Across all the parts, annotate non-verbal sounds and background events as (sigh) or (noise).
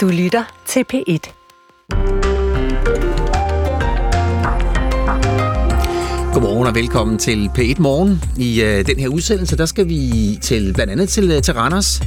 Du lytter til P1. Godmorgen og velkommen til P1 Morgen. I øh, den her udsendelse, der skal vi til blandt andet til, øh, til Randers,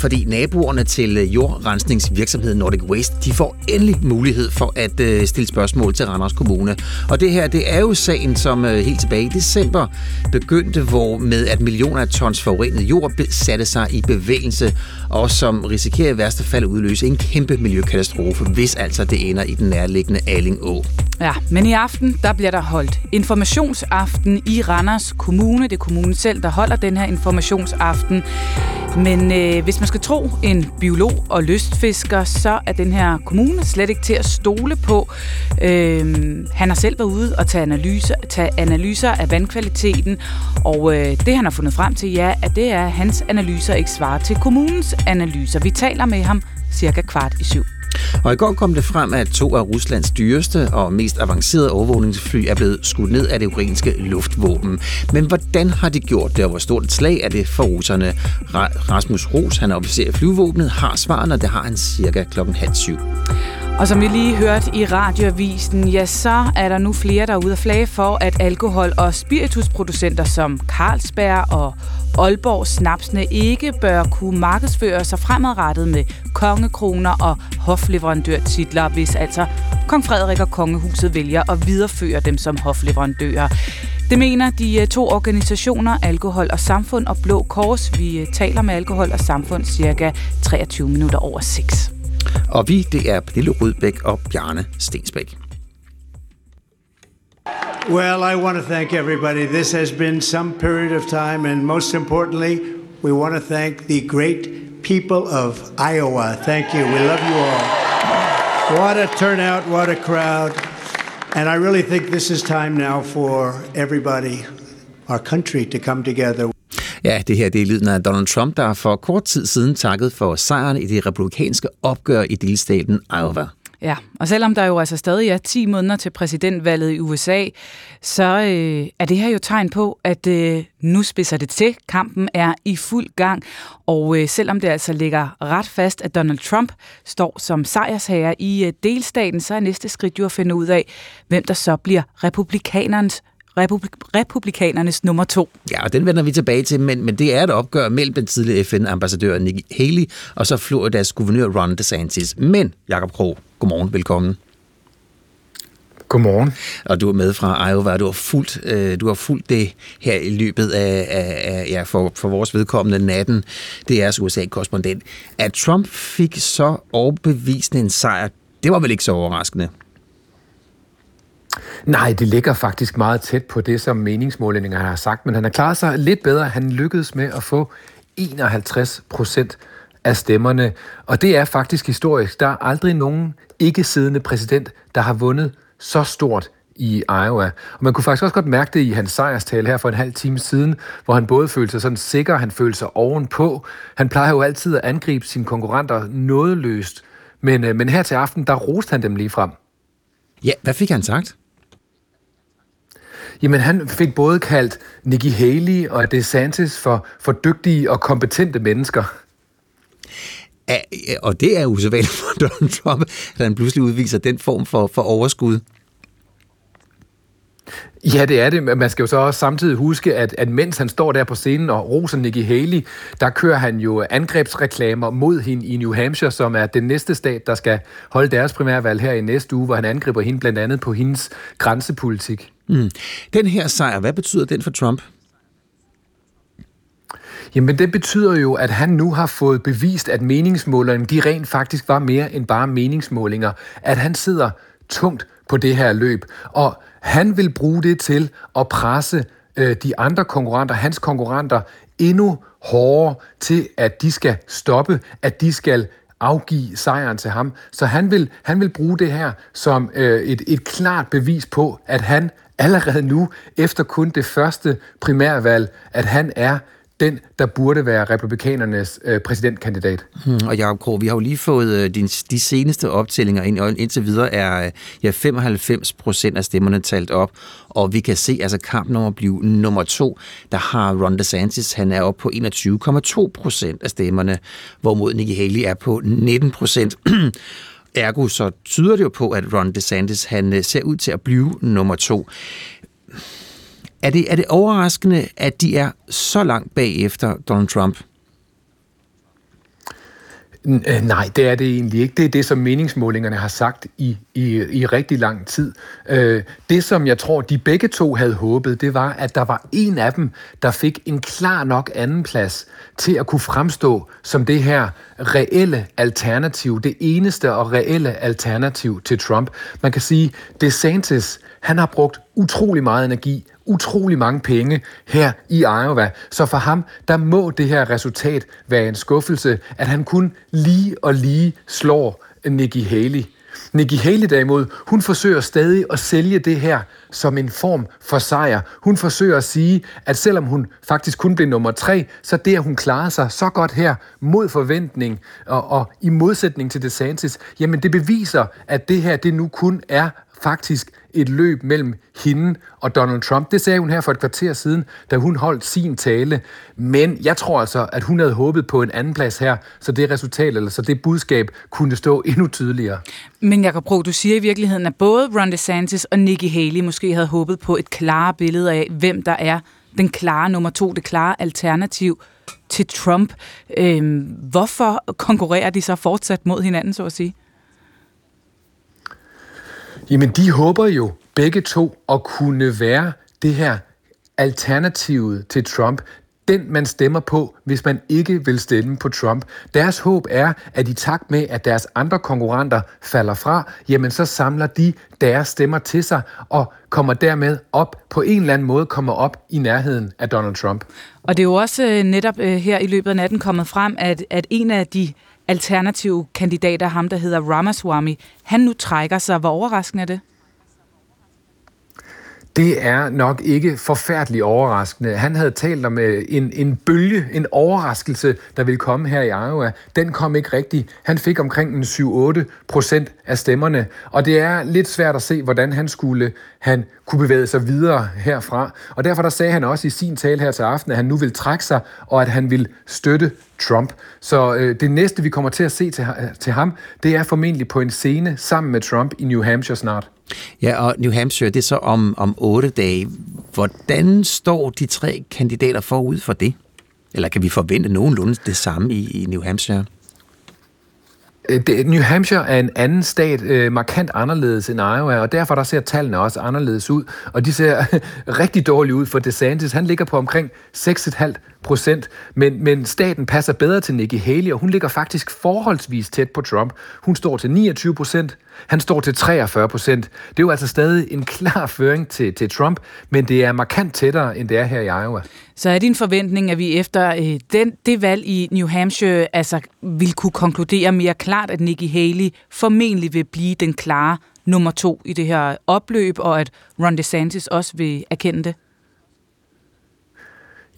fordi naboerne til øh, jordrensningsvirksomheden Nordic Waste, de får endelig mulighed for at øh, stille spørgsmål til Randers Kommune. Og det her, det er jo sagen, som øh, helt tilbage i december begyndte, hvor med at millioner af tons forurenet jord satte sig i bevægelse, og som risikerer i værste fald at udløse en kæmpe miljøkatastrofe, hvis altså det ender i den nærliggende Aling Å. Ja, men i aften, der bliver der holdt informationsaften i Randers Kommune. Det er kommunen selv, der holder den her informationsaften. Men øh, hvis man skal tro en biolog og lystfisker, så er den her kommune slet ikke til at stole på. Øhm, han har selv været ude og tage analyser, tage analyser af vandkvaliteten, og øh, det han har fundet frem til, ja, at det er, at hans analyser ikke svarer til kommunens analyser. Vi taler med ham cirka kvart i syv. Og i går kom det frem, at to af Ruslands dyreste og mest avancerede overvågningsfly er blevet skudt ned af det ukrainske luftvåben. Men hvordan har de gjort det, og hvor stort et slag er det for russerne? Rasmus Ros, han er officer i flyvåbnet, har svarene, og det har han cirka klokken halv syv. Og som vi lige hørte i radioavisen, ja, så er der nu flere, der er ude at flage for, at alkohol- og spiritusproducenter som Carlsberg og Aalborg Snapsene ikke bør kunne markedsføre sig fremadrettet med kongekroner og hofleverandørtitler, hvis altså kong Frederik og kongehuset vælger at videreføre dem som hofleverandører. Det mener de eh, to organisationer, Alkohol og Samfund og Blå Kors. Vi eh, taler med Alkohol og Samfund cirka 23 minutter over 6. Og vi, det er Pernille Rudbæk og Bjarne Stensbæk. Well, I want to thank everybody. This has been some period of time, and most importantly, we want to thank the great people of Iowa. Thank you. We love you all. What a turnout, what a crowd. And I really think this is time now for everybody, our country, to come together. Ja, det her det er lyden af Donald Trump, der for kort tid siden takket for sejren i det republikanske opgør i delstaten Iowa. Ja, og selvom der jo altså stadig er 10 måneder til præsidentvalget i USA, så øh, er det her jo tegn på, at øh, nu spidser det til. Kampen er i fuld gang, og øh, selvom det altså ligger ret fast, at Donald Trump står som sejrsherre i øh, delstaten, så er næste skridt jo at finde ud af, hvem der så bliver republikanernes republik- republikanernes nummer to. Ja, og den vender vi tilbage til, men, men det er et opgør mellem den tidligere FN-ambassadør Nikki Haley og så Floridas guvernør Ron DeSantis. Men, Jakob Krog, godmorgen, velkommen. Godmorgen. Og du er med fra Iowa, du har fulgt, øh, du har fulgt det her i løbet af, af, af ja, for, for vores vedkommende natten. Det er USA-korrespondent. At Trump fik så overbevisende en sejr, det var vel ikke så overraskende? Nej, det ligger faktisk meget tæt på det, som meningsmålingerne har sagt, men han har klaret sig lidt bedre. Han lykkedes med at få 51 procent af stemmerne, og det er faktisk historisk. Der er aldrig nogen ikke-siddende præsident, der har vundet så stort i Iowa. Og man kunne faktisk også godt mærke det i hans sejrstale her for en halv time siden, hvor han både følte sig sådan sikker, han følte sig ovenpå. Han plejer jo altid at angribe sine konkurrenter nådeløst, men, øh, men her til aften, der roste han dem lige frem. Ja, hvad fik han sagt? Jamen, han fik både kaldt Nikki Haley og DeSantis for, for dygtige og kompetente mennesker. Ja, og det er usædvanligt for (laughs) Donald Trump, at han pludselig udviser den form for, for overskud. Ja, det er det. Man skal jo så også samtidig huske, at, at mens han står der på scenen og roser Nikki Haley, der kører han jo angrebsreklamer mod hende i New Hampshire, som er den næste stat, der skal holde deres primærvalg her i næste uge, hvor han angriber hende blandt andet på hendes grænsepolitik. Mm. Den her sejr, hvad betyder den for Trump? Jamen det betyder jo, at han nu har fået bevist, at meningsmålerne de rent faktisk var mere end bare meningsmålinger. At han sidder tungt på det her løb. Og han vil bruge det til at presse øh, de andre konkurrenter, hans konkurrenter, endnu hårdere til, at de skal stoppe, at de skal afgive sejren til ham. Så han vil, han vil bruge det her som øh, et, et klart bevis på, at han allerede nu, efter kun det første primærvalg, at han er den, der burde være republikanernes øh, præsidentkandidat. Hmm, og Jacob Kro, vi har jo lige fået øh, de, de seneste optællinger ind, og indtil videre er øh, ja, 95 procent af stemmerne talt op, og vi kan se, altså kampen om at blive nummer to, der har Ron DeSantis, han er oppe på 21,2 procent af stemmerne, hvorimod Nikki Haley er på 19 procent. (clears throat) Ergo så tyder det jo på, at Ron DeSantis han øh, ser ud til at blive nummer to. Er det, er det overraskende, at de er så langt bagefter Donald Trump? Øh, nej, det er det egentlig ikke. Det er det, som meningsmålingerne har sagt i, i, i rigtig lang tid. Øh, det, som jeg tror, de begge to havde håbet, det var, at der var en af dem, der fik en klar nok anden plads til at kunne fremstå som det her reelle alternativ, det eneste og reelle alternativ til Trump. Man kan sige, DeSantis, han har brugt utrolig meget energi, utrolig mange penge her i Iowa. Så for ham, der må det her resultat være en skuffelse, at han kun lige og lige slår Nikki Haley. Nikki Haley derimod, hun forsøger stadig at sælge det her som en form for sejr. Hun forsøger at sige, at selvom hun faktisk kun blev nummer tre, så det, at hun klarer sig så godt her mod forventning og, og i modsætning til DeSantis, jamen det beviser, at det her det nu kun er faktisk et løb mellem hende og Donald Trump. Det sagde hun her for et kvarter siden, da hun holdt sin tale. Men jeg tror altså, at hun havde håbet på en anden plads her, så det resultat, eller så det budskab, kunne stå (laughs) endnu tydeligere. Men Jacob Bro, du siger i virkeligheden, at både Ron DeSantis og Nikki Haley måske havde håbet på et klare billede af, hvem der er den klare nummer to, det klare alternativ til Trump. Øhm, hvorfor konkurrerer de så fortsat mod hinanden, så at sige? Jamen, de håber jo begge to at kunne være det her alternativet til Trump, den man stemmer på, hvis man ikke vil stemme på Trump. Deres håb er, at i takt med, at deres andre konkurrenter falder fra, jamen så samler de deres stemmer til sig og kommer dermed op på en eller anden måde kommer op i nærheden af Donald Trump. Og det er jo også øh, netop øh, her i løbet af natten kommet frem, at, at en af de alternative kandidater, ham der hedder Ramaswamy, han nu trækker sig. Hvor overraskende er det? Det er nok ikke forfærdeligt overraskende. Han havde talt om øh, en, en bølge, en overraskelse, der ville komme her i Iowa. Den kom ikke rigtigt. Han fik omkring en 7-8 procent af stemmerne, og det er lidt svært at se, hvordan han skulle han kunne bevæge sig videre herfra. Og derfor der sagde han også i sin tale her til aften, at han nu vil trække sig, og at han vil støtte Trump. Så øh, det næste, vi kommer til at se til, øh, til ham, det er formentlig på en scene sammen med Trump i New Hampshire snart. Ja, og New Hampshire, det er så om, om otte dage. Hvordan står de tre kandidater forud for det? Eller kan vi forvente nogenlunde det samme i, i New Hampshire? Øh, det, New Hampshire er en anden stat, øh, markant anderledes end Iowa, og derfor der ser tallene også anderledes ud, og de ser (laughs) rigtig dårligt ud for DeSantis. Han ligger på omkring 6,5 procent, men, men staten passer bedre til Nikki Haley, og hun ligger faktisk forholdsvis tæt på Trump. Hun står til 29 procent, han står til 43 procent. Det er jo altså stadig en klar føring til, til Trump, men det er markant tættere, end det er her i Iowa. Så er din forventning, at vi efter øh, den, det valg i New Hampshire altså, vil kunne konkludere mere klart, at Nikki Haley formentlig vil blive den klare nummer to i det her opløb, og at Ron DeSantis også vil erkende det?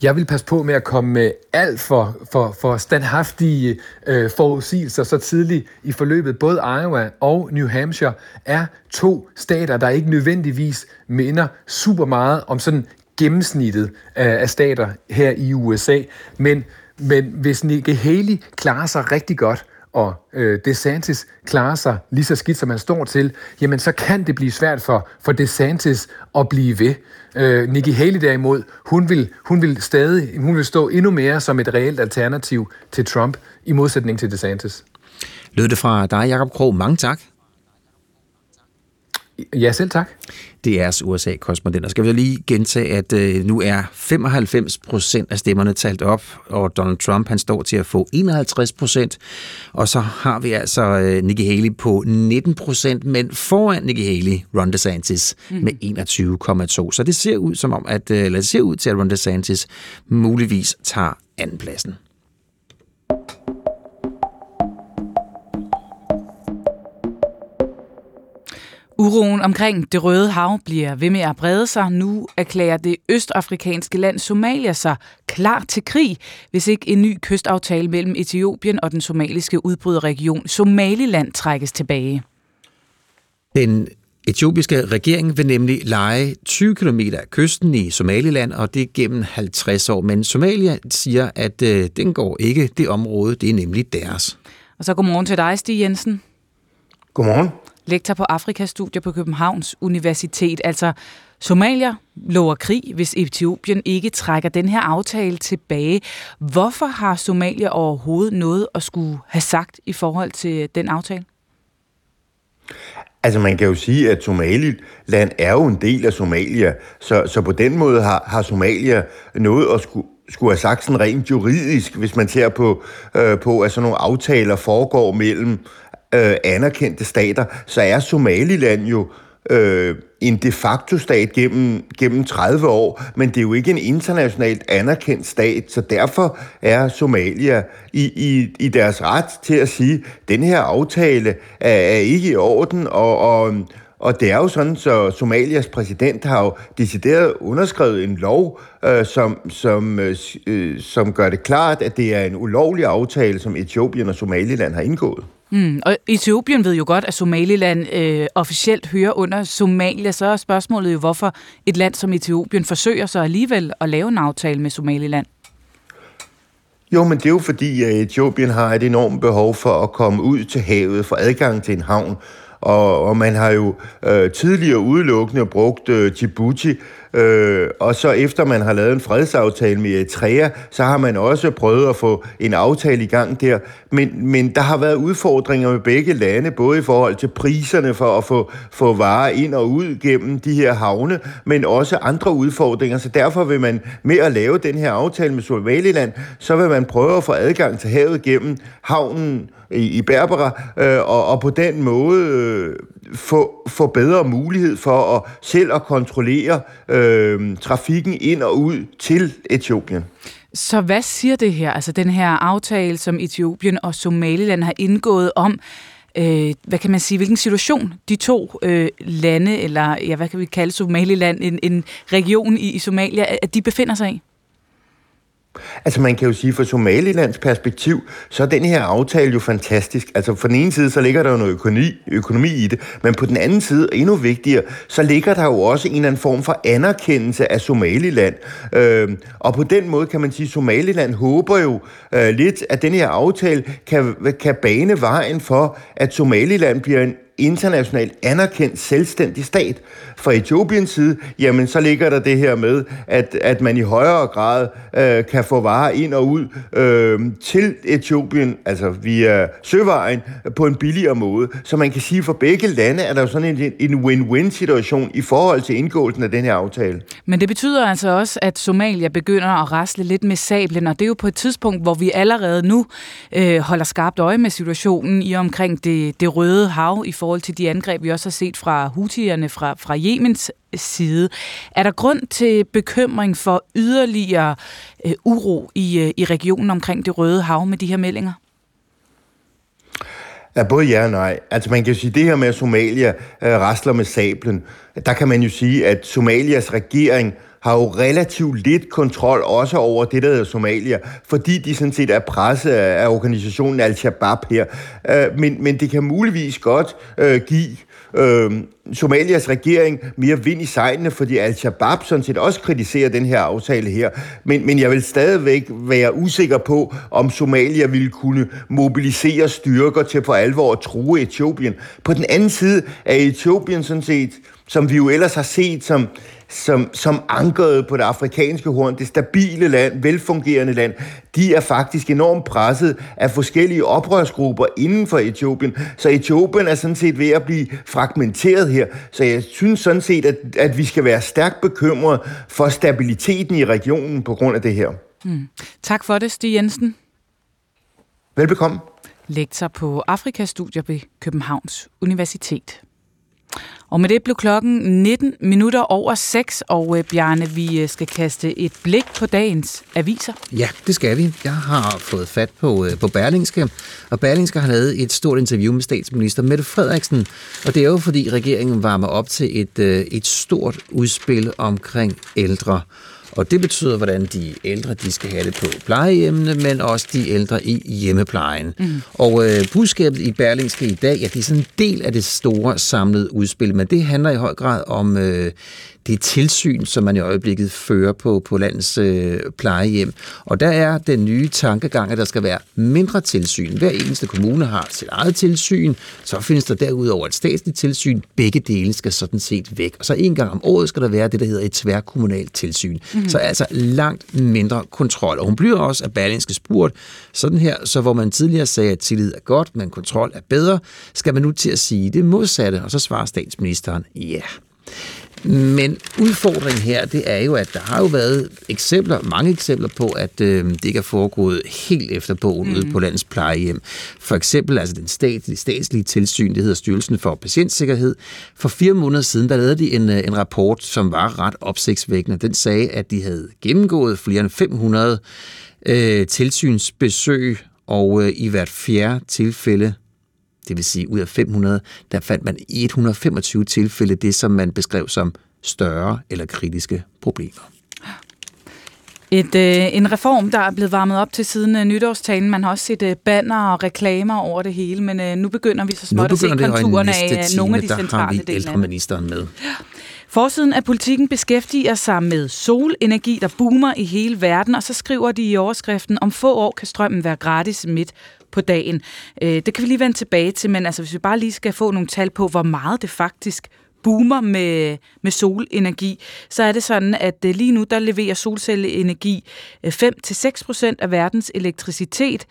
Jeg vil passe på med at komme med alt for, for, for standhaftige øh, forudsigelser så tidligt i forløbet. Både Iowa og New Hampshire er to stater, der ikke nødvendigvis minder super meget om sådan gennemsnittet øh, af stater her i USA. Men, men hvis Nikki Haley klarer sig rigtig godt, og øh, DeSantis klarer sig lige så skidt, som han står til, jamen så kan det blive svært for, for DeSantis at blive ved. Øh, Nikki Haley derimod, hun vil, hun vil stadig, hun vil stå endnu mere som et reelt alternativ til Trump, i modsætning til DeSantis. Lød det fra dig, Jacob Krog. Mange tak. Ja, selv tak. Det er USA-korrespondenter. Skal vi lige gentage, at øh, nu er 95 procent af stemmerne talt op, og Donald Trump han står til at få 51 procent. Og så har vi altså øh, Nikki Haley på 19 procent, men foran Nikki Haley, Ron DeSantis mm. med 21,2. Så det ser ud som om, at, øh, eller det ser ud til, at Ron DeSantis muligvis tager andenpladsen. Uroen omkring det røde hav bliver ved med at brede sig. Nu erklærer det østafrikanske land Somalia sig klar til krig, hvis ikke en ny kystaftale mellem Etiopien og den somaliske udbryderregion Somaliland trækkes tilbage. Den etiopiske regering vil nemlig lege 20 km af kysten i Somaliland, og det er gennem 50 år. Men Somalia siger, at øh, den går ikke det område, det er nemlig deres. Og så godmorgen til dig, Stig Jensen. Godmorgen lektor på Afrikastudier på Københavns Universitet. Altså, Somalia lover krig, hvis Etiopien ikke trækker den her aftale tilbage. Hvorfor har Somalia overhovedet noget at skulle have sagt i forhold til den aftale? Altså man kan jo sige, at Somaliland er jo en del af Somalia, så, så på den måde har, har Somalia noget at skulle, skulle have sagt sådan rent juridisk, hvis man ser på, øh, på at sådan nogle aftaler foregår mellem øh, anerkendte stater, så er Somaliland jo øh, en de facto stat gennem, gennem 30 år, men det er jo ikke en internationalt anerkendt stat, så derfor er Somalia i, i, i deres ret til at sige, at den her aftale er, er ikke i orden, og, og, og det er jo sådan, så Somalias præsident har jo decideret underskrevet en lov, øh, som, som, øh, som gør det klart, at det er en ulovlig aftale, som Etiopien og Somaliland har indgået. Mm, og Etiopien ved jo godt, at Somaliland øh, officielt hører under Somalia. Så er spørgsmålet jo, hvorfor et land som Etiopien forsøger så alligevel at lave en aftale med Somaliland. Jo, men det er jo fordi, at Etiopien har et enormt behov for at komme ud til havet, for adgang til en havn. Og, og man har jo øh, tidligere udelukkende brugt øh, Djibouti Øh, og så efter man har lavet en fredsaftale med Eritrea, så har man også prøvet at få en aftale i gang der. Men, men der har været udfordringer med begge lande, både i forhold til priserne for at få, få varer ind og ud gennem de her havne, men også andre udfordringer. Så derfor vil man med at lave den her aftale med Somaliland, så vil man prøve at få adgang til havet gennem havnen i, i Berbera, øh, og, og på den måde øh, få, få bedre mulighed for at selv at kontrollere øh, trafikken ind og ud til Etiopien. Så hvad siger det her, altså den her aftale, som Etiopien og Somaliland har indgået om, øh, hvad kan man sige, hvilken situation de to øh, lande, eller ja, hvad kan vi kalde Somaliland, en, en region i, i Somalia, at de befinder sig i? Altså man kan jo sige, fra Somalilands perspektiv, så er den her aftale jo fantastisk. Altså for den ene side, så ligger der jo noget økonomi, økonomi i det, men på den anden side, endnu vigtigere, så ligger der jo også en eller anden form for anerkendelse af Somaliland. Øh, og på den måde kan man sige, at Somaliland håber jo øh, lidt, at den her aftale kan, kan bane vejen for, at Somaliland bliver en internationalt anerkendt selvstændig stat. Fra Etiopiens side, jamen så ligger der det her med, at, at man i højere grad øh, kan få varer ind og ud øh, til Etiopien, altså via søvejen, på en billigere måde. Så man kan sige, for begge lande er der jo sådan en, en win-win situation i forhold til indgåelsen af den her aftale. Men det betyder altså også, at Somalia begynder at rasle lidt med sablen, og det er jo på et tidspunkt, hvor vi allerede nu øh, holder skarpt øje med situationen i omkring det, det røde hav i forhold til de angreb, vi også har set fra Houthierne fra, fra Yemens øh, side. Er der grund til bekymring for yderligere øh, uro i, øh, i regionen omkring det Røde Hav med de her meldinger? Ja, både ja og nej. Altså man kan jo sige, det her med, at Somalia øh, rasler med sablen, der kan man jo sige, at Somalias regering har jo relativt lidt kontrol også over det, der hedder Somalia, fordi de sådan set er presset af organisationen Al-Shabaab her. Øh, men, men det kan muligvis godt øh, give øh, Somalias regering mere vind i sejlene, fordi Al-Shabaab sådan set også kritiserer den her aftale her. Men, men jeg vil stadigvæk være usikker på, om Somalia ville kunne mobilisere styrker til for alvor at true Etiopien. På den anden side er Etiopien sådan set, som vi jo ellers har set som som, som ankeret på det afrikanske horn, det stabile land, velfungerende land, de er faktisk enormt presset af forskellige oprørsgrupper inden for Etiopien. Så Etiopien er sådan set ved at blive fragmenteret her. Så jeg synes sådan set, at, at vi skal være stærkt bekymrede for stabiliteten i regionen på grund af det her. Hmm. Tak for det, Stig Jensen. Velbekomme. Lektor på Afrikastudier ved Københavns Universitet. Og med det blev klokken 19 minutter over 6, og øh, Bjarne, vi øh, skal kaste et blik på dagens aviser. Ja, det skal vi. Jeg har fået fat på, øh, på Berlingske, og Berlingske har lavet et stort interview med statsminister Mette Frederiksen, og det er jo fordi regeringen varmer op til et, øh, et stort udspil omkring ældre. Og det betyder, hvordan de ældre de skal have det på plejehjemmene, men også de ældre i hjemmeplejen. Mm. Og øh, budskabet i Berlingske i dag, ja, det er sådan en del af det store samlede udspil, men det handler i høj grad om øh, det tilsyn, som man i øjeblikket fører på, på landets øh, plejehjem. Og der er den nye tankegang, at der skal være mindre tilsyn. Hver eneste kommune har sit eget tilsyn, så findes der derudover et statsligt tilsyn. Begge dele skal sådan set væk. Og så en gang om året skal der være det, der hedder et tværkommunalt tilsyn. Mm. Så altså langt mindre kontrol. Og hun bliver også af Berlingske spurgt, sådan her, så hvor man tidligere sagde, at tillid er godt, men kontrol er bedre, skal man nu til at sige det modsatte. Og så svarer statsministeren, ja. Yeah. Men udfordringen her, det er jo, at der har jo været eksempler, mange eksempler på, at øh, det ikke er foregået helt efter bogen mm. ude på landets plejehjem. For eksempel altså den statslige, statslige tilsyn, det hedder Styrelsen for Patientsikkerhed. For fire måneder siden, der lavede de en, øh, en rapport, som var ret opsigtsvækkende. Den sagde, at de havde gennemgået flere end 500 øh, tilsynsbesøg, og øh, i hvert fjerde tilfælde det vil sige, ud af 500, der fandt man i 125 tilfælde det, som man beskrev som større eller kritiske problemer. Et, øh, en reform, der er blevet varmet op til siden øh, nytårstalen. Man har også set øh, banner og reklamer over det hele, men øh, nu begynder vi så småt at se konturerne af øh, nogle af de centrale dele af det. med. Forsiden af politikken beskæftiger sig med solenergi, der boomer i hele verden, og så skriver de i overskriften, om få år kan strømmen være gratis midt på dagen. Øh, det kan vi lige vende tilbage til, men altså, hvis vi bare lige skal få nogle tal på, hvor meget det faktisk boomer med, med solenergi, så er det sådan, at øh, lige nu der leverer solcelleenergi øh, 5-6% af verdens elektricitet,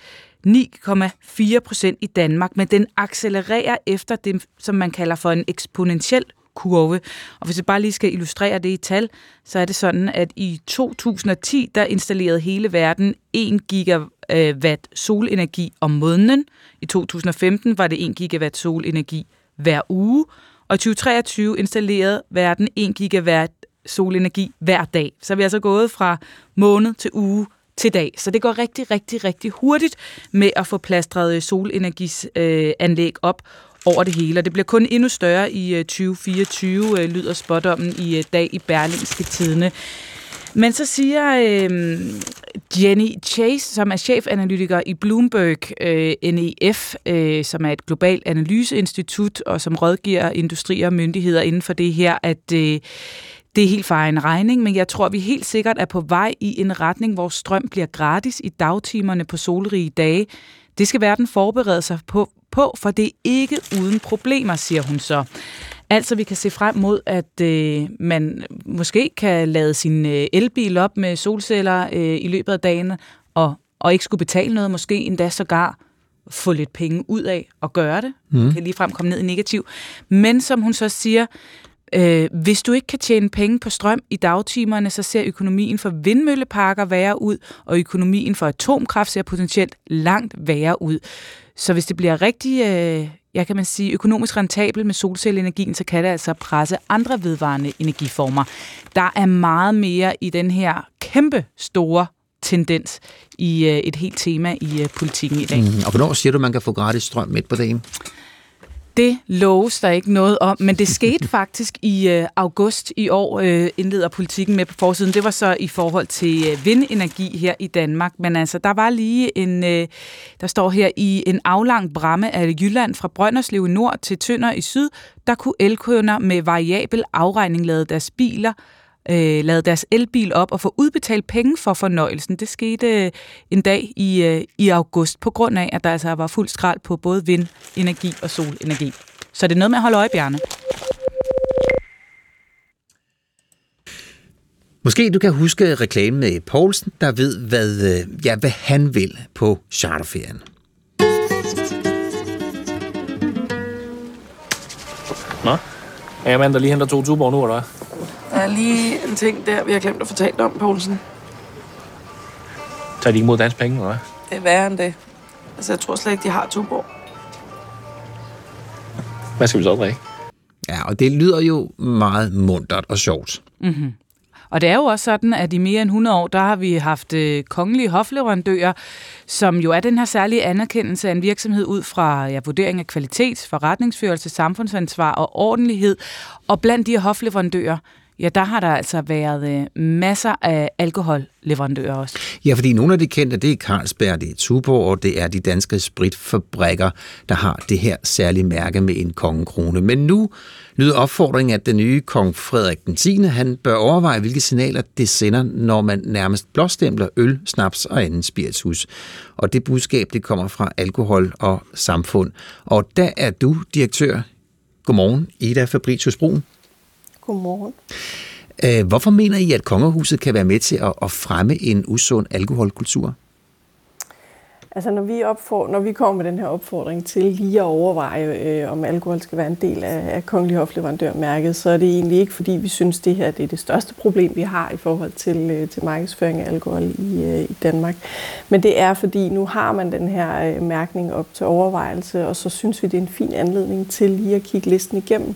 9,4% i Danmark, men den accelererer efter det, som man kalder for en eksponentiel kurve. Og hvis jeg bare lige skal illustrere det i tal, så er det sådan, at i 2010, der installerede hele verden 1 gigawatt Øh, solenergi om måneden. I 2015 var det 1 gigawatt solenergi hver uge. Og i 2023 installerede verden 1 gigawatt solenergi hver dag. Så er vi altså gået fra måned til uge til dag. Så det går rigtig, rigtig, rigtig hurtigt med at få plastret øh, solenergianlæg øh, op over det hele. Og det bliver kun endnu større i øh, 2024, øh, lyder spådommen i dag i Berlingske Tidene. Men så siger øh, Jenny Chase, som er chefanalytiker i Bloomberg øh, NEF, øh, som er et globalt analyseinstitut, og som rådgiver industrier og myndigheder inden for det her, at øh, det er helt for en regning, men jeg tror, vi helt sikkert er på vej i en retning, hvor strøm bliver gratis i dagtimerne på solrige dage. Det skal verden forberede sig på, på, for det er ikke uden problemer, siger hun så. Altså, vi kan se frem mod, at øh, man måske kan lade sin øh, elbil op med solceller øh, i løbet af dagen, og, og ikke skulle betale noget, måske endda sågar få lidt penge ud af at gøre det. Mm. Kan lige frem komme ned i negativ. Men som hun så siger, øh, hvis du ikke kan tjene penge på strøm i dagtimerne, så ser økonomien for vindmølleparker værre ud, og økonomien for atomkraft ser potentielt langt værre ud. Så hvis det bliver rigtig, øh, jeg kan man sige, økonomisk rentabel med solcelleenergien, så kan det altså presse andre vedvarende energiformer. Der er meget mere i den her kæmpe store tendens i øh, et helt tema i øh, politikken i dag. Mm, og hvornår siger du, at man kan få gratis strøm midt på dagen? Det loves der ikke noget om, men det skete (laughs) faktisk i øh, august i år, øh, indleder politikken med på forsiden. Det var så i forhold til øh, vindenergi her i Danmark, men altså der var lige en, øh, der står her i en aflang bramme af Jylland fra Brønderslev i nord til Tønder i syd, der kunne elkunder med variabel afregning lade deres biler øh, lavet deres elbil op og få udbetalt penge for fornøjelsen. Det skete øh, en dag i, øh, i august, på grund af, at der altså var fuld skrald på både vindenergi og solenergi. Så det er noget med at holde øje, Bjarne. Måske du kan huske reklamen med Poulsen, der ved, hvad, øh, ja, hvad han vil på charterferien. Nå, er jeg mand, der lige henter to tuborg nu, eller hvad? Der er lige en ting der, vi har glemt at fortælle om, Poulsen. Tager de ikke mod dansk penge, eller hvad? Det er værre end det. Altså, jeg tror slet ikke, de har Tuborg. Hvad skal vi så drikke? Ja, og det lyder jo meget muntert og sjovt. Mm-hmm. Og det er jo også sådan, at i mere end 100 år, der har vi haft øh, kongelige hofleverandører, som jo er den her særlige anerkendelse af en virksomhed ud fra ja, vurdering af kvalitet, forretningsførelse, samfundsansvar og ordentlighed. Og blandt de her hofleverandører, ja, der har der altså været øh, masser af alkoholleverandører også. Ja, fordi nogle af de kendte, det er Carlsberg, det er Tuborg, og det er de danske spritfabrikker, der har det her særlige mærke med en kongekrone. Men nu lyder opfordringen, at den nye kong Frederik den 10. han bør overveje, hvilke signaler det sender, når man nærmest blåstempler øl, snaps og anden spiritus. Og det budskab, det kommer fra alkohol og samfund. Og der er du direktør. Godmorgen, Ida Fabricius Brun. Godmorgen. Øh, hvorfor mener I, at kongehuset kan være med til at fremme en usund alkoholkultur? Altså når vi, opfor, når vi kommer med den her opfordring til lige at overveje, øh, om alkohol skal være en del af, af kongelig hofleverandørmærket, så er det egentlig ikke, fordi vi synes, det her det er det største problem, vi har i forhold til, øh, til markedsføring af alkohol i, øh, i Danmark. Men det er, fordi nu har man den her øh, mærkning op til overvejelse, og så synes vi, det er en fin anledning til lige at kigge listen igennem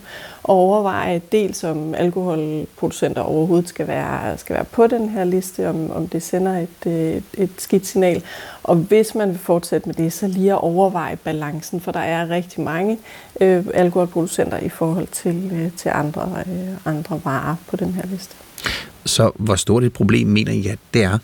overveje dels, om alkoholproducenter overhovedet skal være, skal være på den her liste, om, om det sender et, et, et skidt signal. Og hvis man vil fortsætte med det, så lige at overveje balancen, for der er rigtig mange øh, alkoholproducenter i forhold til, øh, til andre, øh, andre varer på den her liste. Så hvor stort et problem mener I, at det er?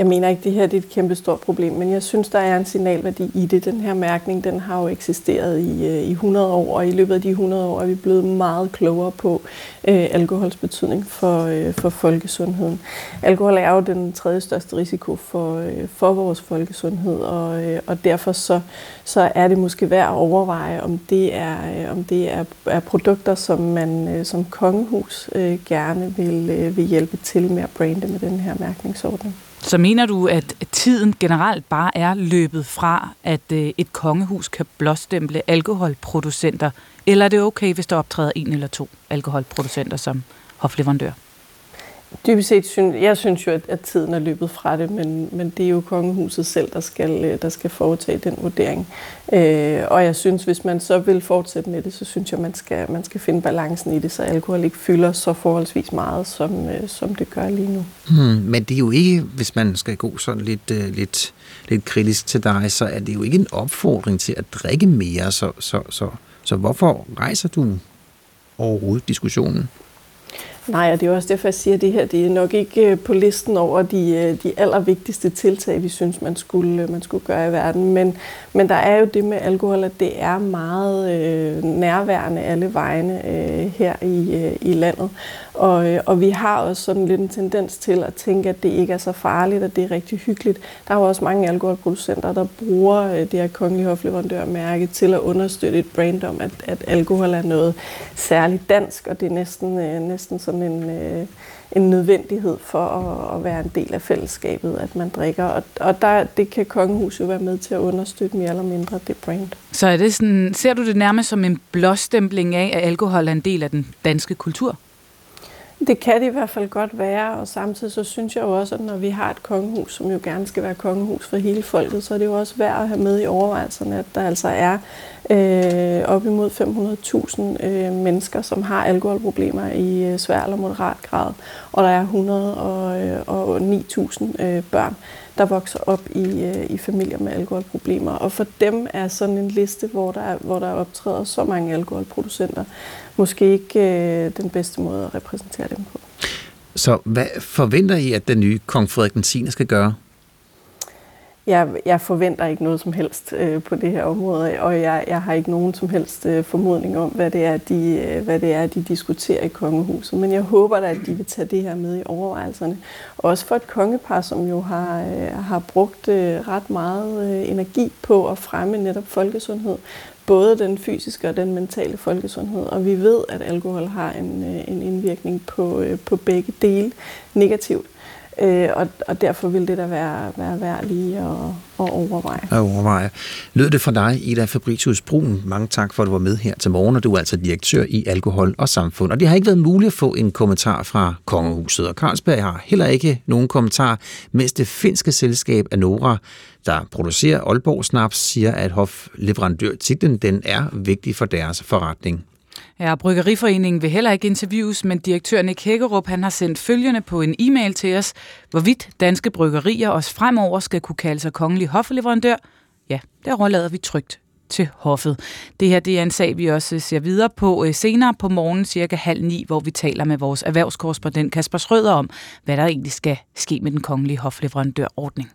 Jeg mener ikke, at det her det er et kæmpe stort problem, men jeg synes, der er en signalværdi i det. Den her mærkning, den har jo eksisteret i, øh, i 100 år, og i løbet af de 100 år er vi blevet meget klogere på øh, alkohols betydning for, øh, for folkesundheden. Alkohol er jo den tredje største risiko for, øh, for vores folkesundhed, og, øh, og derfor så, så er det måske værd at overveje, om det er, øh, om det er, er produkter, som man øh, som kongehus øh, gerne vil, øh, vil hjælpe til med at brande med den her mærkningsordning. Så mener du, at tiden generelt bare er løbet fra, at øh, et kongehus kan blåstemple alkoholproducenter, eller er det okay, hvis der optræder en eller to alkoholproducenter som hofleverandør? Dybest set, synes, jeg synes jo, at, at tiden er løbet fra det, men, men det er jo kongehuset selv, der skal, øh, der skal foretage den vurdering. Øh, og jeg synes, hvis man så vil fortsætte med det, så synes jeg, man skal, man skal finde balancen i det, så alkohol ikke fylder så forholdsvis meget, som, øh, som det gør lige nu. Hmm, men det er jo ikke, hvis man skal gå sådan lidt, øh, lidt, lidt kritisk til dig, så er det jo ikke en opfordring til at drikke mere, så, så, så, så hvorfor rejser du overhovedet diskussionen? Nej, og det er også derfor, jeg siger, at det her det er nok ikke øh, på listen over de, øh, de allervigtigste tiltag, vi synes, man skulle, øh, man skulle gøre i verden. Men, men der er jo det med alkohol, at det er meget øh, nærværende alle vegne øh, her i, øh, i landet. Og, øh, og vi har også sådan lidt en tendens til at tænke, at det ikke er så farligt, og det er rigtig hyggeligt. Der er jo også mange alkoholproducenter, der bruger øh, det her kongelige hofleverandørmærke til at understøtte et brand om, at, at alkohol er noget særligt dansk, og det er næsten, øh, næsten sådan en... En nødvendighed for at, at være en del af fællesskabet, at man drikker. Og, og der, det kan kongehuset jo være med til at understøtte mere eller mindre det brand. Så er det sådan, ser du det nærmest som en blåstempling af, at alkohol er en del af den danske kultur? Det kan det i hvert fald godt være, og samtidig så synes jeg jo også, at når vi har et kongehus, som jo gerne skal være kongehus for hele folket, så er det jo også værd at have med i overvejelserne, at der altså er øh, op imod 500.000 øh, mennesker, som har alkoholproblemer i øh, svær eller moderat grad, og der er 109.000 øh, øh, børn, der vokser op i, øh, i familier med alkoholproblemer. Og for dem er sådan en liste, hvor der, hvor der optræder så mange alkoholproducenter, måske ikke øh, den bedste måde at repræsentere dem på. Så hvad forventer I, at den nye kong Frederik den 10. skal gøre? jeg, jeg forventer ikke noget som helst øh, på det her område, og jeg, jeg har ikke nogen som helst øh, formodning om, hvad det, er, de, øh, hvad det er, de diskuterer i kongehuset. Men jeg håber da, at de vil tage det her med i overvejelserne. Også for et kongepar, som jo har, øh, har brugt øh, ret meget øh, energi på at fremme netop folkesundhed. Både den fysiske og den mentale folkesundhed. Og vi ved, at alkohol har en, øh, en indvirkning på, øh, på begge dele negativt. Øh, og, og derfor vil det da være, være værd lige at, at overveje. At overveje. Lød det fra dig, Ida Fabricius Brun? Mange tak for, at du var med her til morgen, og du er altså direktør i Alkohol og Samfund. Og det har ikke været muligt at få en kommentar fra Kongehuset, og Carlsberg har heller ikke nogen kommentar, mens det finske selskab Anora, der producerer Aalborg Snaps, siger, at hofleverandørtitlen den er vigtig for deres forretning. Ja, Bryggeriforeningen vil heller ikke interviews, men direktør Nick Hækkerup han har sendt følgende på en e-mail til os. Hvorvidt danske bryggerier også fremover skal kunne kalde sig kongelig hofleverandør, ja, der overlader vi trygt til hoffet. Det her det er en sag, vi også ser videre på øh, senere på morgen, cirka halv ni, hvor vi taler med vores erhvervskorrespondent Kasper Schrøder om, hvad der egentlig skal ske med den kongelige hofleverandørordning.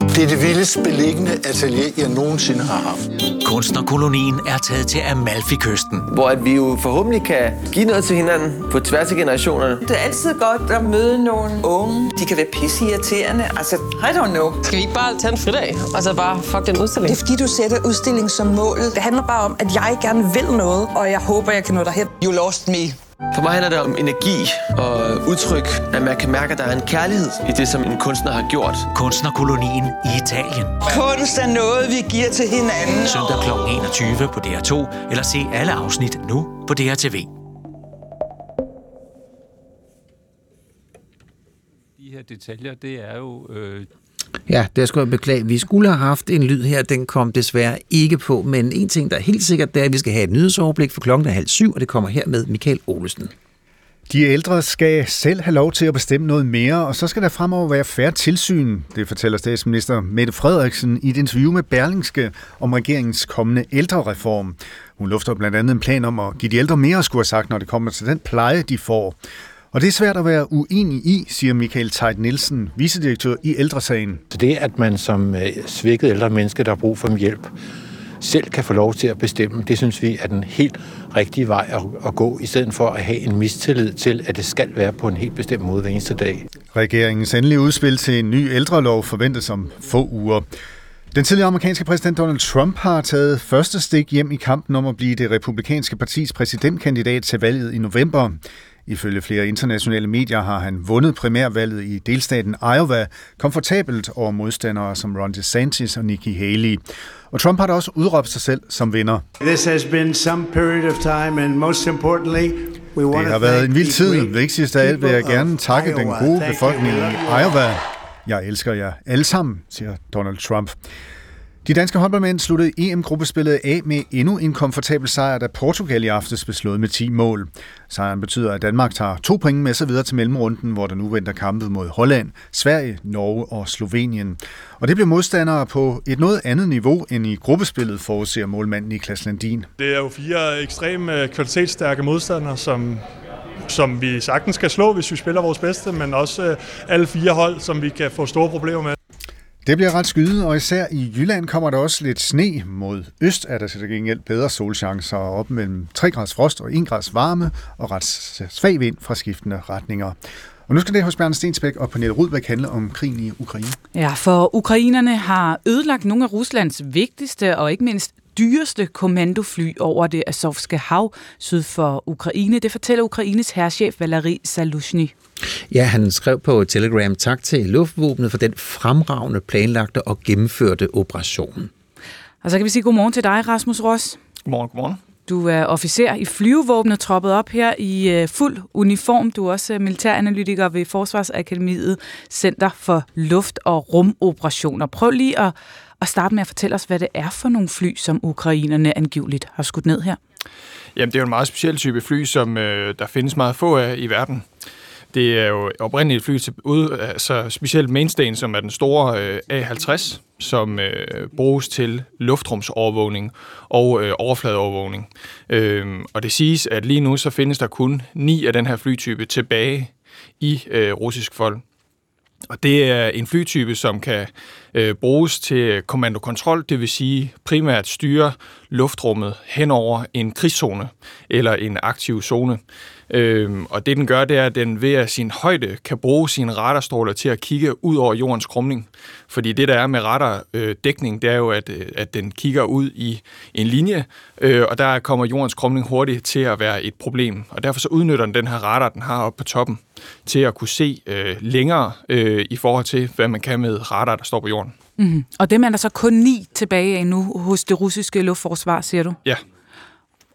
Det er det vildest beliggende atelier, jeg nogensinde har haft. Kunstnerkolonien er taget til Amalfi-kysten. Hvor at vi jo forhåbentlig kan give noget til hinanden på tværs af generationerne. Det er altid godt at møde nogle unge. De kan være pisseirriterende. Altså, I don't know. Skal vi ikke bare tage en fridag? Altså bare fuck den udstilling? Det er fordi, du sætter udstilling som mål. Det handler bare om, at jeg gerne vil noget, og jeg håber, jeg kan nå derhen. You lost me. For mig handler det om energi og udtryk, at man kan mærke, at der er en kærlighed i det, som en kunstner har gjort. Kunstnerkolonien i Italien. Kunst er noget, vi giver til hinanden. Søndag kl. 21 på DR2, eller se alle afsnit nu på DRTV. De her detaljer, det er jo øh, Ja, det skal jeg beklage. Vi skulle have haft en lyd her, den kom desværre ikke på, men en ting, der er helt sikkert, det er, at vi skal have et nyhedsoverblik for klokken er halv syv, og det kommer her med Michael Olesen. De ældre skal selv have lov til at bestemme noget mere, og så skal der fremover være færre tilsyn, det fortæller statsminister Mette Frederiksen i et interview med Berlingske om regeringens kommende ældrereform. Hun lufter blandt andet en plan om at give de ældre mere at skulle have sagt, når det kommer til den pleje, de får. Og det er svært at være uenig i, siger Michael Tejt Nielsen, vicedirektør i Ældresagen. Så det, at man som svækket ældre menneske, der har brug for hjælp, selv kan få lov til at bestemme, det synes vi er den helt rigtige vej at, at gå, i stedet for at have en mistillid til, at det skal være på en helt bestemt måde hver eneste dag. Regeringens endelige udspil til en ny ældrelov forventes om få uger. Den tidligere amerikanske præsident Donald Trump har taget første stik hjem i kampen om at blive det republikanske partis præsidentkandidat til valget i november. Ifølge flere internationale medier har han vundet primærvalget i delstaten Iowa komfortabelt over modstandere som Ron DeSantis og Nikki Haley. Og Trump har da også udråbt sig selv som vinder. This has been some period of time, and most importantly, Det har været en vild tid. Vigtigst af alt vil jeg gerne takke den gode befolkning i Iowa. Jeg elsker jer alle sammen, siger Donald Trump. De danske håndboldmænd sluttede EM-gruppespillet af med endnu en komfortabel sejr, da Portugal i aftes blev slået med 10 mål. Sejren betyder, at Danmark tager to point med sig videre til mellemrunden, hvor der nu venter kampe mod Holland, Sverige, Norge og Slovenien. Og det bliver modstandere på et noget andet niveau end i gruppespillet, forudser målmand Niklas Landin. Det er jo fire ekstremt øh, kvalitetsstærke modstandere, som som vi sagtens skal slå, hvis vi spiller vores bedste, men også øh, alle fire hold, som vi kan få store problemer med. Det bliver ret skyde, og især i Jylland kommer der også lidt sne. Mod øst er der til gengæld bedre solchancer op mellem 3 grads frost og 1 grads varme og ret svag vind fra skiftende retninger. Og nu skal det hos Bjørn Stensbæk og Pernille Rudbæk handle om krigen i Ukraine. Ja, for ukrainerne har ødelagt nogle af Ruslands vigtigste og ikke mindst dyreste kommandofly over det Azovske hav syd for Ukraine. Det fortæller Ukraines herrchef Valeri Salushny. Ja, han skrev på Telegram tak til luftvåbnet for den fremragende planlagte og gennemførte operation. Og så kan vi sige godmorgen til dig, Rasmus Ross. Godmorgen, godmorgen. Du er officer i flyvevåbnet, troppet op her i fuld uniform. Du er også militæranalytiker ved Forsvarsakademiet, Center for Luft- og Rumoperationer. Prøv lige at, at starte med at fortælle os, hvad det er for nogle fly, som ukrainerne angiveligt har skudt ned her. Jamen, det er jo en meget speciel type fly, som øh, der findes meget få af i verden. Det er jo oprindeligt et fly til ud, altså specielt mainstayen, som er den store øh, A50, som øh, bruges til luftrumsovervågning og øh, overfladeovervågning. Øh, og det siges, at lige nu så findes der kun ni af den her flytype tilbage i øh, russisk folk. Og det er en flytype, som kan øh, bruges til kommandokontrol, det vil sige primært styre luftrummet hen over en krigszone eller en aktiv zone. Øhm, og det den gør, det er, at den ved at sin højde kan bruge sine radarstråler til at kigge ud over jordens krumning. Fordi det der er med radardækning, det er jo, at, at den kigger ud i en linje, øh, og der kommer jordens krumning hurtigt til at være et problem. Og derfor så udnytter den den her radar, den har oppe på toppen, til at kunne se øh, længere øh, i forhold til, hvad man kan med radar, der står på jorden. Mm-hmm. Og dem er der så kun ni tilbage af nu hos det russiske luftforsvar, siger du? Ja.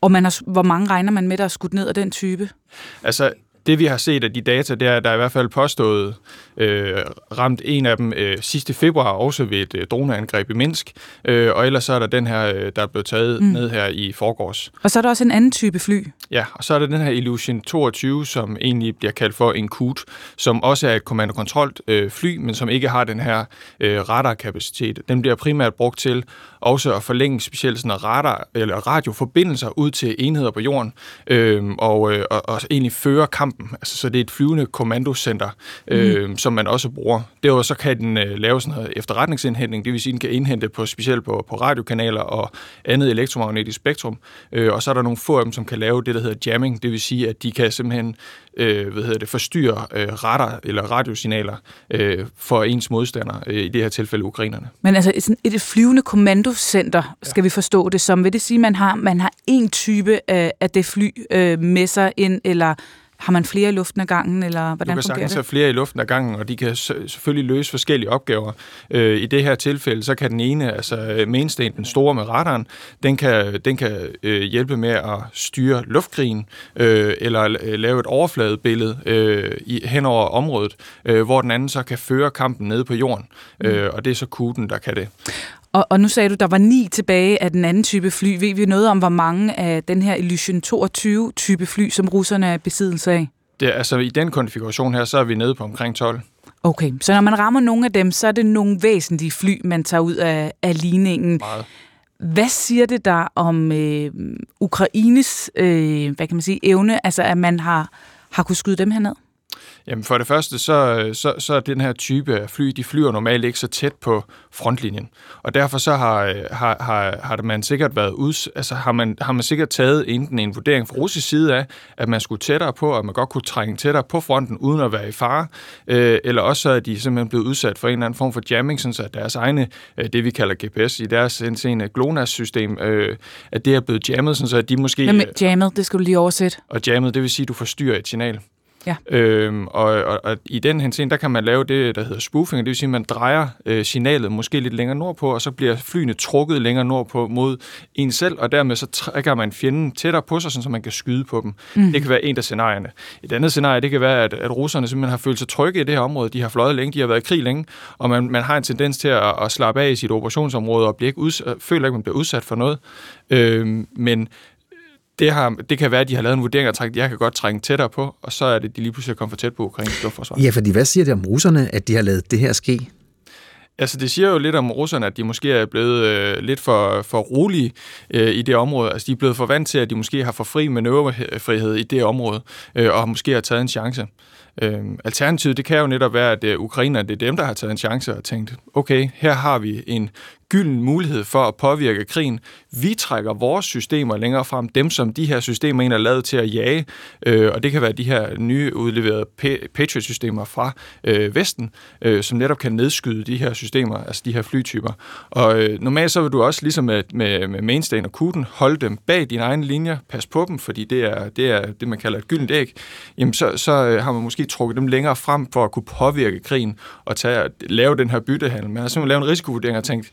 Og man har, hvor mange regner man med, der er skudt ned af den type? Altså, det vi har set af de data, det er, at der er i hvert fald påstået øh, ramt en af dem øh, sidste februar, også ved et øh, droneangreb i Minsk. Øh, og ellers så er der den her, øh, der er blevet taget mm. ned her i forgårs. Og så er der også en anden type fly. Ja, og så er der den her Illusion 22, som egentlig bliver kaldt for en KUT, som også er et kommando-kontrollt øh, fly, men som ikke har den her øh, radarkapacitet. Den bliver primært brugt til også at forlænge specielt sådan radar, eller radioforbindelser ud til enheder på jorden, øh, og, øh, og, og egentlig føre kampen. Altså, så det er et flyvende kommandocenter, øh, mm. som man også bruger. Derudover så kan den øh, lave sådan noget efterretningsindhentning, det vil sige, den kan indhente på specielt på, på radiokanaler og andet elektromagnetisk spektrum. Øh, og så er der nogle få af dem, som kan lave det, der hedder jamming, det vil sige, at de kan simpelthen øh, hvad hedder det, forstyrre øh, radar eller radiosignaler øh, for ens modstander, øh, i det her tilfælde ukrainerne. Men altså sådan et flyvende kommandocenter, skal ja. vi forstå det som. Vil det sige, at man har, man har en type af, af det fly øh, med sig ind, eller har man flere i luften ad gangen, eller hvordan fungerer det? Du kan sagtens have flere i luften ad gangen, og de kan selvfølgelig løse forskellige opgaver. Øh, I det her tilfælde, så kan den ene, altså mainstayen, den store med radaren, den kan, den kan øh, hjælpe med at styre luftkrigen, øh, eller lave et overfladebillede øh, i, hen over området, øh, hvor den anden så kan føre kampen nede på jorden. Mm. Øh, og det er så kuden, der kan det. Og, og nu sagde du, der var ni tilbage af den anden type fly. Ved vi noget om, hvor mange af den her Illusion 22 type fly, som russerne er besiddelse af? Det, altså i den konfiguration her, så er vi nede på omkring 12. Okay, så når man rammer nogle af dem, så er det nogle væsentlige fly, man tager ud af, af ligningen. Meget. Hvad siger det der om øh, Ukraines øh, hvad kan man sige, evne, altså at man har, har kunnet skyde dem herned? Jamen for det første, så, så, så er den her type af fly, de flyver normalt ikke så tæt på frontlinjen. Og derfor så har, har, har, har man sikkert været ud, altså har man, har man sikkert taget enten en vurdering fra russisk side af, at man skulle tættere på, at man godt kunne trænge tættere på fronten, uden at være i fare, øh, eller også så er de simpelthen blevet udsat for en eller anden form for jamming, sådan så deres egne, øh, det vi kalder GPS, i deres en GLONASS-system, øh, at det er blevet jammet, sådan så at de måske... Jamen, jammet, det skal du lige oversætte. Og jammet, det vil sige, at du forstyrrer et signal. Ja. Øhm, og, og, og i den henseende, der kan man lave det, der hedder spoofing, det vil sige, at man drejer øh, signalet måske lidt længere nordpå, og så bliver flyene trukket længere nordpå mod en selv, og dermed så trækker man fjenden tættere på sig, så man kan skyde på dem. Mm. Det kan være en af scenarierne. Et andet scenarie, det kan være, at, at russerne simpelthen har følt sig trygge i det her område. De har fløjet længe, de har været i krig længe, og man, man har en tendens til at, at slappe af i sit operationsområde, og bliver ikke uds- føler ikke, at man bliver udsat for noget. Øhm, men det, har, det kan være, at de har lavet en vurdering og tænkt, at jeg kan godt trænge tættere på, og så er det, de lige pludselig kommet for tæt på ukrainsk luftforsvar. Ja, fordi hvad siger det om russerne, at de har lavet det her ske? Altså, det siger jo lidt om russerne, at de måske er blevet øh, lidt for, for rolige øh, i det område. Altså, de er blevet for vant til, at de måske har for fri manøvrefrihed i det område, øh, og måske har taget en chance. Øh, alternativet, det kan jo netop være, at øh, ukrainerne, det er dem, der har taget en chance og tænkt, okay, her har vi en gylden mulighed for at påvirke krigen. Vi trækker vores systemer længere frem, dem som de her systemer egentlig er lavet til at jage, øh, og det kan være de her nye udleverede Patriot-systemer fra øh, Vesten, øh, som netop kan nedskyde de her systemer, altså de her flytyper. Og øh, normalt så vil du også, ligesom med, med, med Mainstain og Kuten, holde dem bag dine egne linjer, pas på dem, fordi det er det, er det man kalder et gyldent æg, jamen så, så øh, har man måske trukket dem længere frem for at kunne påvirke krigen og tage, lave den her byttehandel. Man har simpelthen lavet en risikovurdering og tænkt,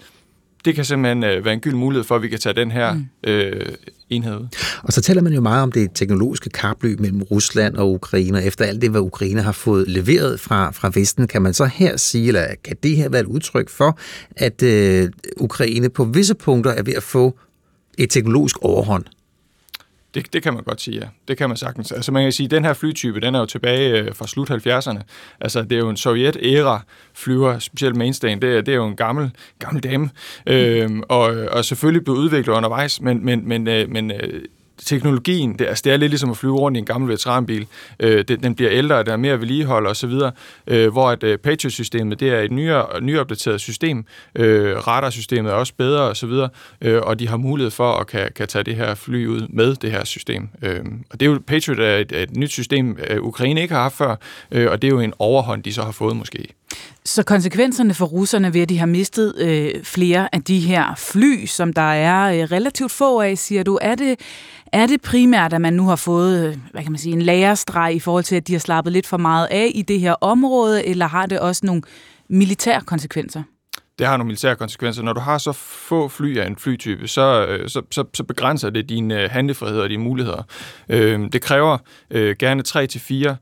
det kan simpelthen øh, være en gyld mulighed for, at vi kan tage den her mm. øh, enhed ud. Og så taler man jo meget om det teknologiske kapløb mellem Rusland og Ukraine, og efter alt det, hvad Ukraine har fået leveret fra, fra Vesten, kan man så her sige, eller kan det her være et udtryk for, at øh, Ukraine på visse punkter er ved at få et teknologisk overhånd? Det, det kan man godt sige, ja. Det kan man sagtens. Altså man kan sige, at den her flytype, den er jo tilbage øh, fra slut 70'erne. Altså det er jo en sovjet-æra flyver, specielt mainstayen, det er, det er jo en gammel, gammel dame. Øhm, og, og selvfølgelig blevet udviklet undervejs, men, men, men, øh, men øh, teknologien, det, altså det er lidt ligesom at flyve rundt i en gammel veteranbil. Øh, det, den bliver ældre, der er mere vedligehold osv., øh, hvor at øh, Patriot-systemet, det er et nyere, nyopdateret system. Øh, radarsystemet er også bedre osv., øh, og de har mulighed for at kan, kan tage det her fly ud med det her system. Øh, og det er jo, Patriot er et, et nyt system, øh, Ukraine ikke har haft før, øh, og det er jo en overhånd, de så har fået måske. Så konsekvenserne for russerne ved, at de har mistet øh, flere af de her fly, som der er øh, relativt få af, siger du, er det, er det primært, at man nu har fået øh, hvad kan man sige, en lagerstreg i forhold til, at de har slappet lidt for meget af i det her område, eller har det også nogle militære konsekvenser? det har nogle militære konsekvenser. Når du har så få fly af en flytype, så, øh, så, så, så begrænser det din øh, handlefrihed og dine muligheder. Øh, det kræver øh, gerne 3 til 4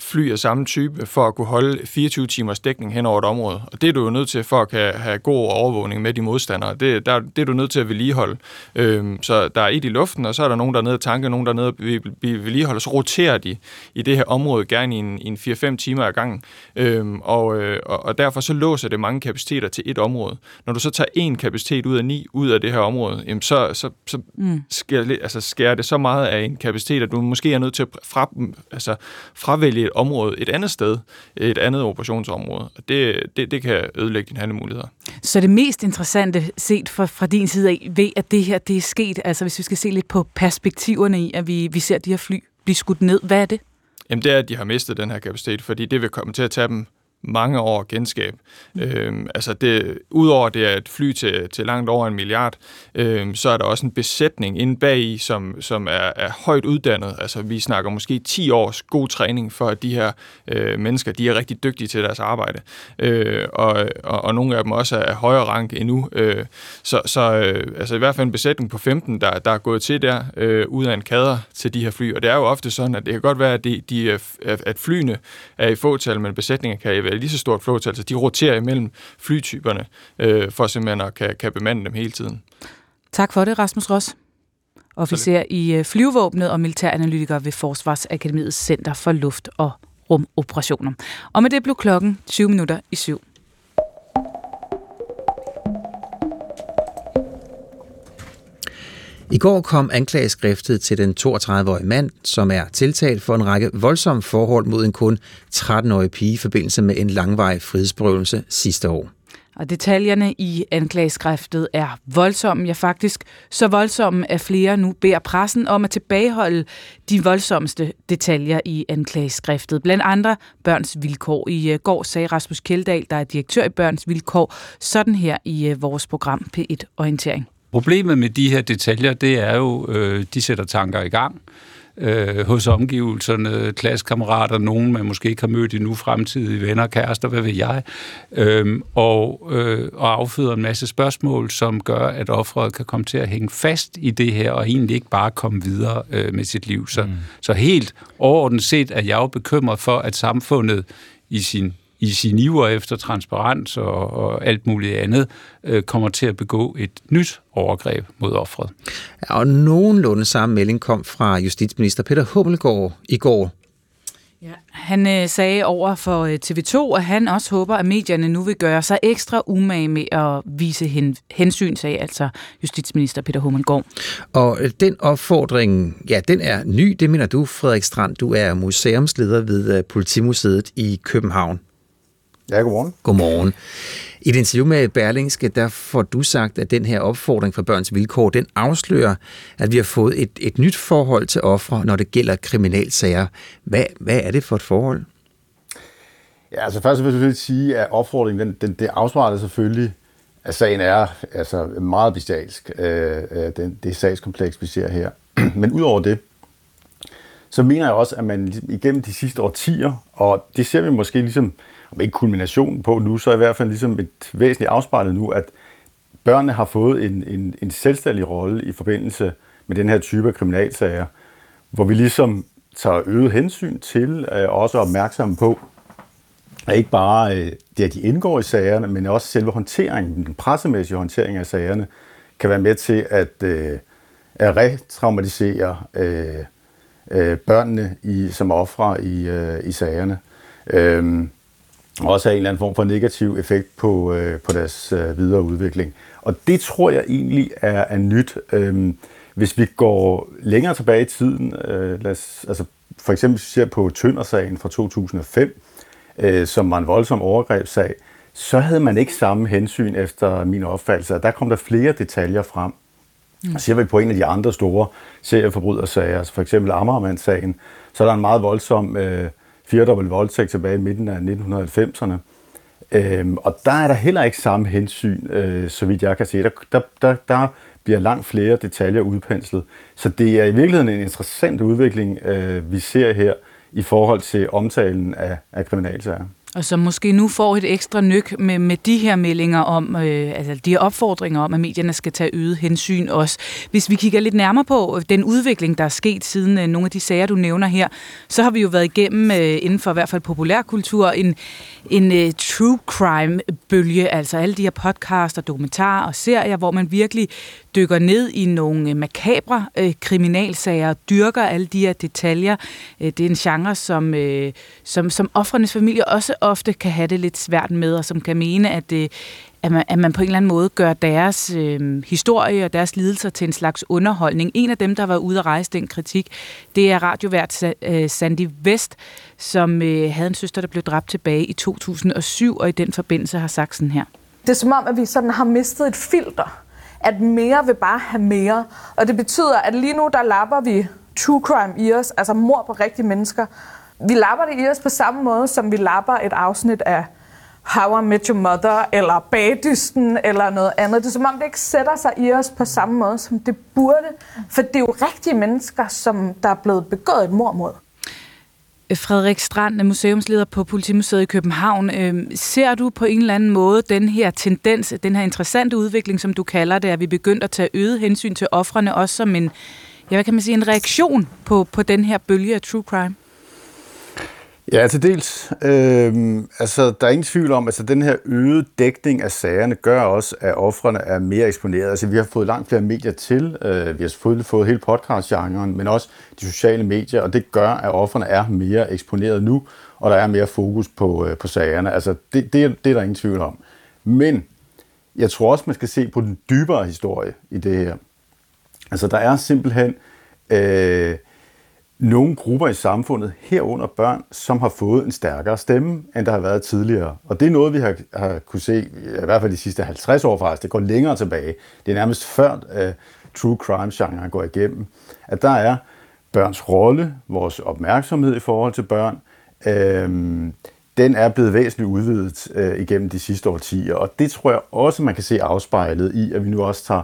fly af samme type for at kunne holde 24 timers dækning hen over et område. Og det er du jo nødt til for at kan have god overvågning med de modstandere. Det, der, det er du nødt til at vedligeholde. Øhm, så der er et i luften, og så er der nogen, der er nede at tanke, nogen der er nede at vedligeholde, så roterer de i det her område gerne i en, i en 4-5 timer ad gangen. Øhm, og, øh, og, og derfor så låser det mange kapaciteter til et område. Når du så tager en kapacitet ud af ni ud af det her område, jamen så, så, så mm. skærer, altså skærer det så meget af en kapacitet, at du måske er nødt til at fra, altså, fravælge et område et andet sted, et andet operationsområde. Og det, det, det kan ødelægge dine handlemuligheder. Så det mest interessante set fra, fra din side af, ved at det her det er sket, altså hvis vi skal se lidt på perspektiverne i, at vi, vi ser de her fly blive skudt ned, hvad er det? Jamen det er, at de har mistet den her kapacitet, fordi det vil komme til at tage dem mange år genskab. Mm. Øhm, altså det, udover det er et fly til, til langt over en milliard, øhm, så er der også en besætning inde bag i, som, som er, er højt uddannet. Altså vi snakker måske 10 års god træning for, at de her øh, mennesker, de er rigtig dygtige til deres arbejde. Øh, og, og, og nogle af dem også er højere rank endnu. Øh, så så øh, altså i hvert fald en besætning på 15, der, der er gået til der, øh, ud af en kader til de her fly. Og det er jo ofte sådan, at det kan godt være, at, de, de, at flyene er i fåtal, men besætningen kan være lige så stort flåtal, altså de roterer imellem flytyperne, øh, for simpelthen at kan, kan bemande dem hele tiden. Tak for det, Rasmus Ross. Officer i flyvåbnet flyvevåbnet og militæranalytiker ved Forsvarsakademiets Center for Luft- og Rumoperationer. Og med det blev klokken 20 minutter i syv. I går kom anklageskriftet til den 32-årige mand, som er tiltalt for en række voldsomme forhold mod en kun 13-årig pige i forbindelse med en langvarig frihedsberøvelse sidste år. Og detaljerne i anklageskriftet er voldsomme, ja faktisk så voldsomme, at flere nu beder pressen om at tilbageholde de voldsomste detaljer i anklageskriftet. Blandt andre børns vilkår. I øh, går sagde Rasmus Kjeldahl, der er direktør i børns vilkår, sådan her i øh, vores program P1 Orientering. Problemet med de her detaljer, det er jo, øh, de sætter tanker i gang øh, hos omgivelserne, klassekammerater, nogen man måske ikke har mødt endnu, fremtidige venner, kærester, hvad ved jeg, øh, og, øh, og afføder en masse spørgsmål, som gør, at offeret kan komme til at hænge fast i det her, og egentlig ikke bare komme videre øh, med sit liv. Så, mm. så helt overordnet set er jeg jo bekymret for, at samfundet i sin i sin iver efter transparens og, og alt muligt andet, øh, kommer til at begå et nyt overgreb mod offret. Ja, og nogenlunde samme melding kom fra justitsminister Peter Hummelgaard i går. Ja, han øh, sagde over for øh, TV2, at han også håber, at medierne nu vil gøre sig ekstra umage med at vise hen, hensyn, sagde altså justitsminister Peter Hummelgaard. Og øh, den opfordring, ja, den er ny, det mener du, Frederik Strand. Du er museumsleder ved øh, Politimuseet i København. Ja, godmorgen. Godmorgen. I et interview med Berlingske, der får du sagt, at den her opfordring for børns vilkår, den afslører, at vi har fået et, et nyt forhold til ofre, når det gælder kriminalsager. Hvad, hvad er det for et forhold? Ja, altså først vil jeg selvfølgelig sige, at opfordringen, den, den, det afspejler selvfølgelig, at sagen er altså, meget bestialsk, øh, øh den, det sagskompleks, vi ser her. (clears throat) Men udover det, så mener jeg også, at man igennem de sidste årtier, og det ser vi måske ligesom om ikke kulminationen på nu, så i hvert fald ligesom et væsentligt afspejlet nu, at børnene har fået en, en, en selvstændig rolle i forbindelse med den her type af kriminalsager, hvor vi ligesom tager øget hensyn til, øh, og øh, også er opmærksomme på, at ikke bare øh, det, at de indgår i sagerne, men også selve håndteringen, den pressemæssige håndtering af sagerne, kan være med til at, øh, at retraumatisere øh, øh, børnene i, som ofre i, øh, i sagerne. Øhm, også have en eller anden form for negativ effekt på, øh, på deres øh, videre udvikling. Og det tror jeg egentlig er, er nyt. Øhm, hvis vi går længere tilbage i tiden, øh, lad os, altså for eksempel ser på Tøndersagen fra 2005, øh, som var en voldsom overgrebssag, så havde man ikke samme hensyn efter min opfattelse. Der kom der flere detaljer frem. Mm. Ser vi på en af de andre store serieforbrydersager, altså for eksempel Amagermandssagen, så er der en meget voldsom øh, firedobbelt voldtægt tilbage i midten af 1990'erne. Øhm, og der er der heller ikke samme hensyn, øh, så vidt jeg kan se. Der, der, der, der bliver langt flere detaljer udpenslet. Så det er i virkeligheden en interessant udvikling, øh, vi ser her i forhold til omtalen af, af kriminalsager. Og som måske nu får et ekstra nyk med, med de her meldinger om, øh, altså de her opfordringer om, at medierne skal tage øget hensyn også. Hvis vi kigger lidt nærmere på øh, den udvikling, der er sket siden øh, nogle af de sager, du nævner her, så har vi jo været igennem øh, inden for i hvert fald populærkultur en, en øh, true crime-bølge, altså alle de her podcaster, dokumentarer og serier, hvor man virkelig dykker ned i nogle øh, makabre øh, kriminalsager, dyrker alle de her detaljer. Øh, det er en genre, som, øh, som, som offrenes familie også ofte kan have det lidt svært med, og som kan mene, at, øh, at, man, at man på en eller anden måde gør deres øh, historie og deres lidelser til en slags underholdning. En af dem, der var ude at rejse den kritik, det er radiovært øh, Sandy West, som øh, havde en søster, der blev dræbt tilbage i 2007, og i den forbindelse har sagt sådan her. Det er som om, at vi sådan har mistet et filter at mere vil bare have mere. Og det betyder, at lige nu der lapper vi true crime i os, altså mor på rigtige mennesker. Vi lapper det i os på samme måde, som vi lapper et afsnit af How I Met Your Mother, eller Bagdysten, eller noget andet. Det er som om, det ikke sætter sig i os på samme måde, som det burde. For det er jo rigtige mennesker, som der er blevet begået et mord mod. Øh, Frederik Strand, museumsleder på Politimuseet i København. Øhm, ser du på en eller anden måde den her tendens, den her interessante udvikling, som du kalder det, at vi begyndt at tage øget hensyn til offrene, også som en, ja, hvad kan man sige, en reaktion på, på den her bølge af true crime? Ja, til dels. Øh, altså, der er ingen tvivl om, at altså, den her øgede dækning af sagerne gør også, at offrene er mere eksponeret. Altså, vi har fået langt flere medier til. Øh, vi har selvfølgelig fået hele podcast-genren, men også de sociale medier, og det gør, at offrene er mere eksponeret nu, og der er mere fokus på, øh, på sagerne. Altså, det, det, det er der ingen tvivl om. Men jeg tror også, man skal se på den dybere historie i det her. Altså, der er simpelthen... Øh, nogle grupper i samfundet, herunder børn, som har fået en stærkere stemme, end der har været tidligere. Og det er noget, vi har, har kunne se, i hvert fald de sidste 50 år faktisk, det går længere tilbage. Det er nærmest før uh, true crime-genren går igennem, at der er børns rolle, vores opmærksomhed i forhold til børn, øh, den er blevet væsentligt udvidet øh, igennem de sidste årtier. Og det tror jeg også, man kan se afspejlet i, at vi nu også tager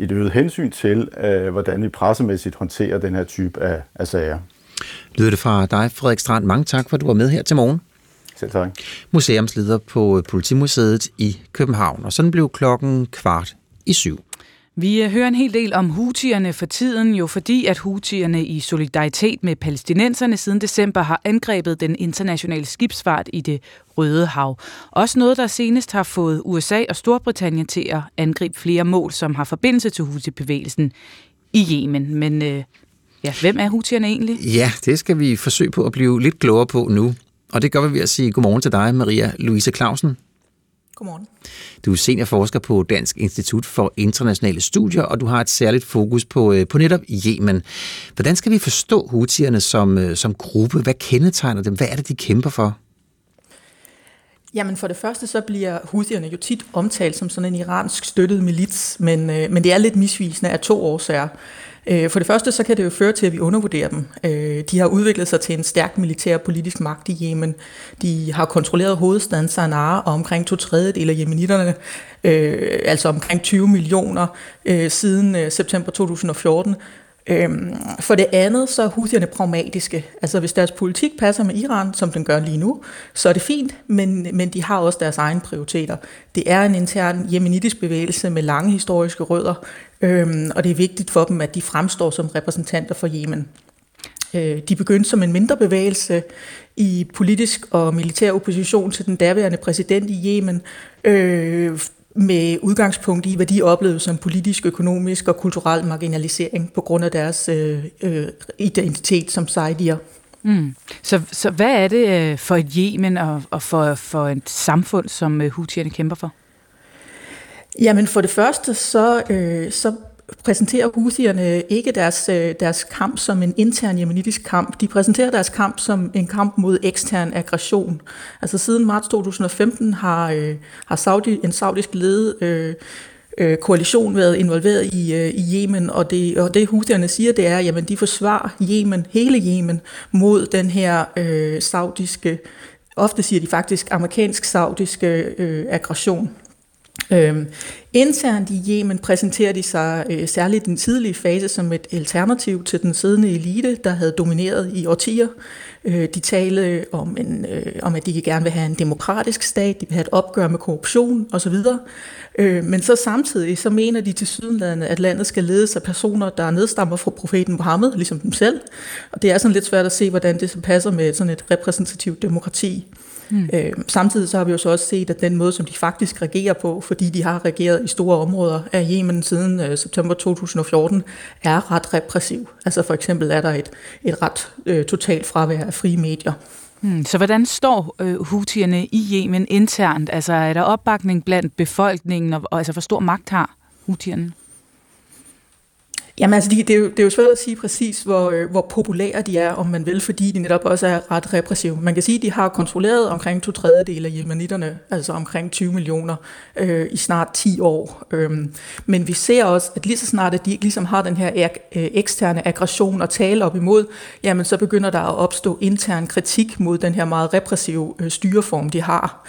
et øget hensyn til, øh, hvordan vi pressemæssigt håndterer den her type af, af sager. Lyder det fra dig, Frederik Strand. Mange tak, for at du var med her til morgen. Selv tak. Museumsleder på Politimuseet i København. Og sådan blev klokken kvart i syv. Vi øh, hører en hel del om hutierne for tiden, jo fordi at hutierne i solidaritet med palæstinenserne siden december har angrebet den internationale skibsfart i det Røde Hav. Også noget, der senest har fået USA og Storbritannien til at angribe flere mål, som har forbindelse til Houthi-bevægelsen i Yemen. Men øh, ja, hvem er hutierne egentlig? Ja, det skal vi forsøge på at blive lidt klogere på nu. Og det gør vi ved at sige godmorgen til dig, Maria Louise Clausen. Godmorgen. Du er seniorforsker på Dansk Institut for Internationale Studier, og du har et særligt fokus på, øh, på netop Yemen. Hvordan skal vi forstå hutierne som, øh, som gruppe? Hvad kendetegner dem? Hvad er det, de kæmper for? Jamen for det første så bliver Houthierne jo tit omtalt som sådan en iransk støttet milits, men, øh, men det er lidt misvisende af to årsager. Øh, for det første så kan det jo føre til, at vi undervurderer dem. Øh, de har udviklet sig til en stærk militær og politisk magt i Yemen. De har kontrolleret hovedstaden Sanaa og omkring to tredjedel af jemenitterne, øh, altså omkring 20 millioner siden september 2014. Øhm, for det andet, så er Houthierne pragmatiske. Altså hvis deres politik passer med Iran, som den gør lige nu, så er det fint, men, men de har også deres egne prioriteter. Det er en intern jemenitisk bevægelse med lange historiske rødder, øhm, og det er vigtigt for dem, at de fremstår som repræsentanter for Yemen. Øh, de begyndte som en mindre bevægelse i politisk og militær opposition til den daværende præsident i Yemen, øh, med udgangspunkt i, hvad de oplevede som politisk, økonomisk og kulturel marginalisering på grund af deres øh, øh, identitet som sejdier. Mm. Så, så hvad er det øh, for et Yemen og, og for, for et samfund, som øh, Houthierne kæmper for? Jamen for det første, så, øh, så præsenterer husierne ikke deres, øh, deres kamp som en intern jemenitisk kamp. De præsenterer deres kamp som en kamp mod ekstern aggression. Altså siden marts 2015 har, øh, har Saudi, en saudisk ledet øh, øh, koalition været involveret i, øh, i Yemen, og det, og det husierne siger, det er, at de forsvarer Yemen, hele Yemen, mod den her øh, saudiske, ofte siger de faktisk amerikansk-saudiske øh, aggression. Øhm, internt i Yemen præsenterer de sig øh, særligt i den tidlige fase som et alternativ til den siddende elite, der havde domineret i årtier. Øh, de talte om, en, øh, om, at de gerne vil have en demokratisk stat, de vil have et opgør med korruption osv. Øh, men så samtidig så mener de til sydenlandet, at landet skal ledes af personer, der nedstammer fra profeten Mohammed, ligesom dem selv. Og det er sådan lidt svært at se, hvordan det så passer med sådan et repræsentativt demokrati. Mm. Øh, samtidig så har vi jo så også set, at den måde, som de faktisk regerer på, fordi de har regeret i store områder af Yemen siden øh, september 2014, er ret repressiv. Altså for eksempel er der et, et ret øh, totalt fravær af frie medier. Hmm, så hvordan står øh, hutierne i Yemen internt? Altså er der opbakning blandt befolkningen, og, og altså hvor stor magt har hutierne? Jamen altså, det, er jo, det er jo svært at sige præcis, hvor, øh, hvor populære de er, om man vil, fordi de netop også er ret repressive. Man kan sige, at de har kontrolleret omkring to tredjedel af jemenitterne, altså omkring 20 millioner, øh, i snart 10 år. Øhm, men vi ser også, at lige så snart, at de ikke ligesom har den her øh, eksterne aggression at tale op imod, jamen så begynder der at opstå intern kritik mod den her meget repressive øh, styreform, de har.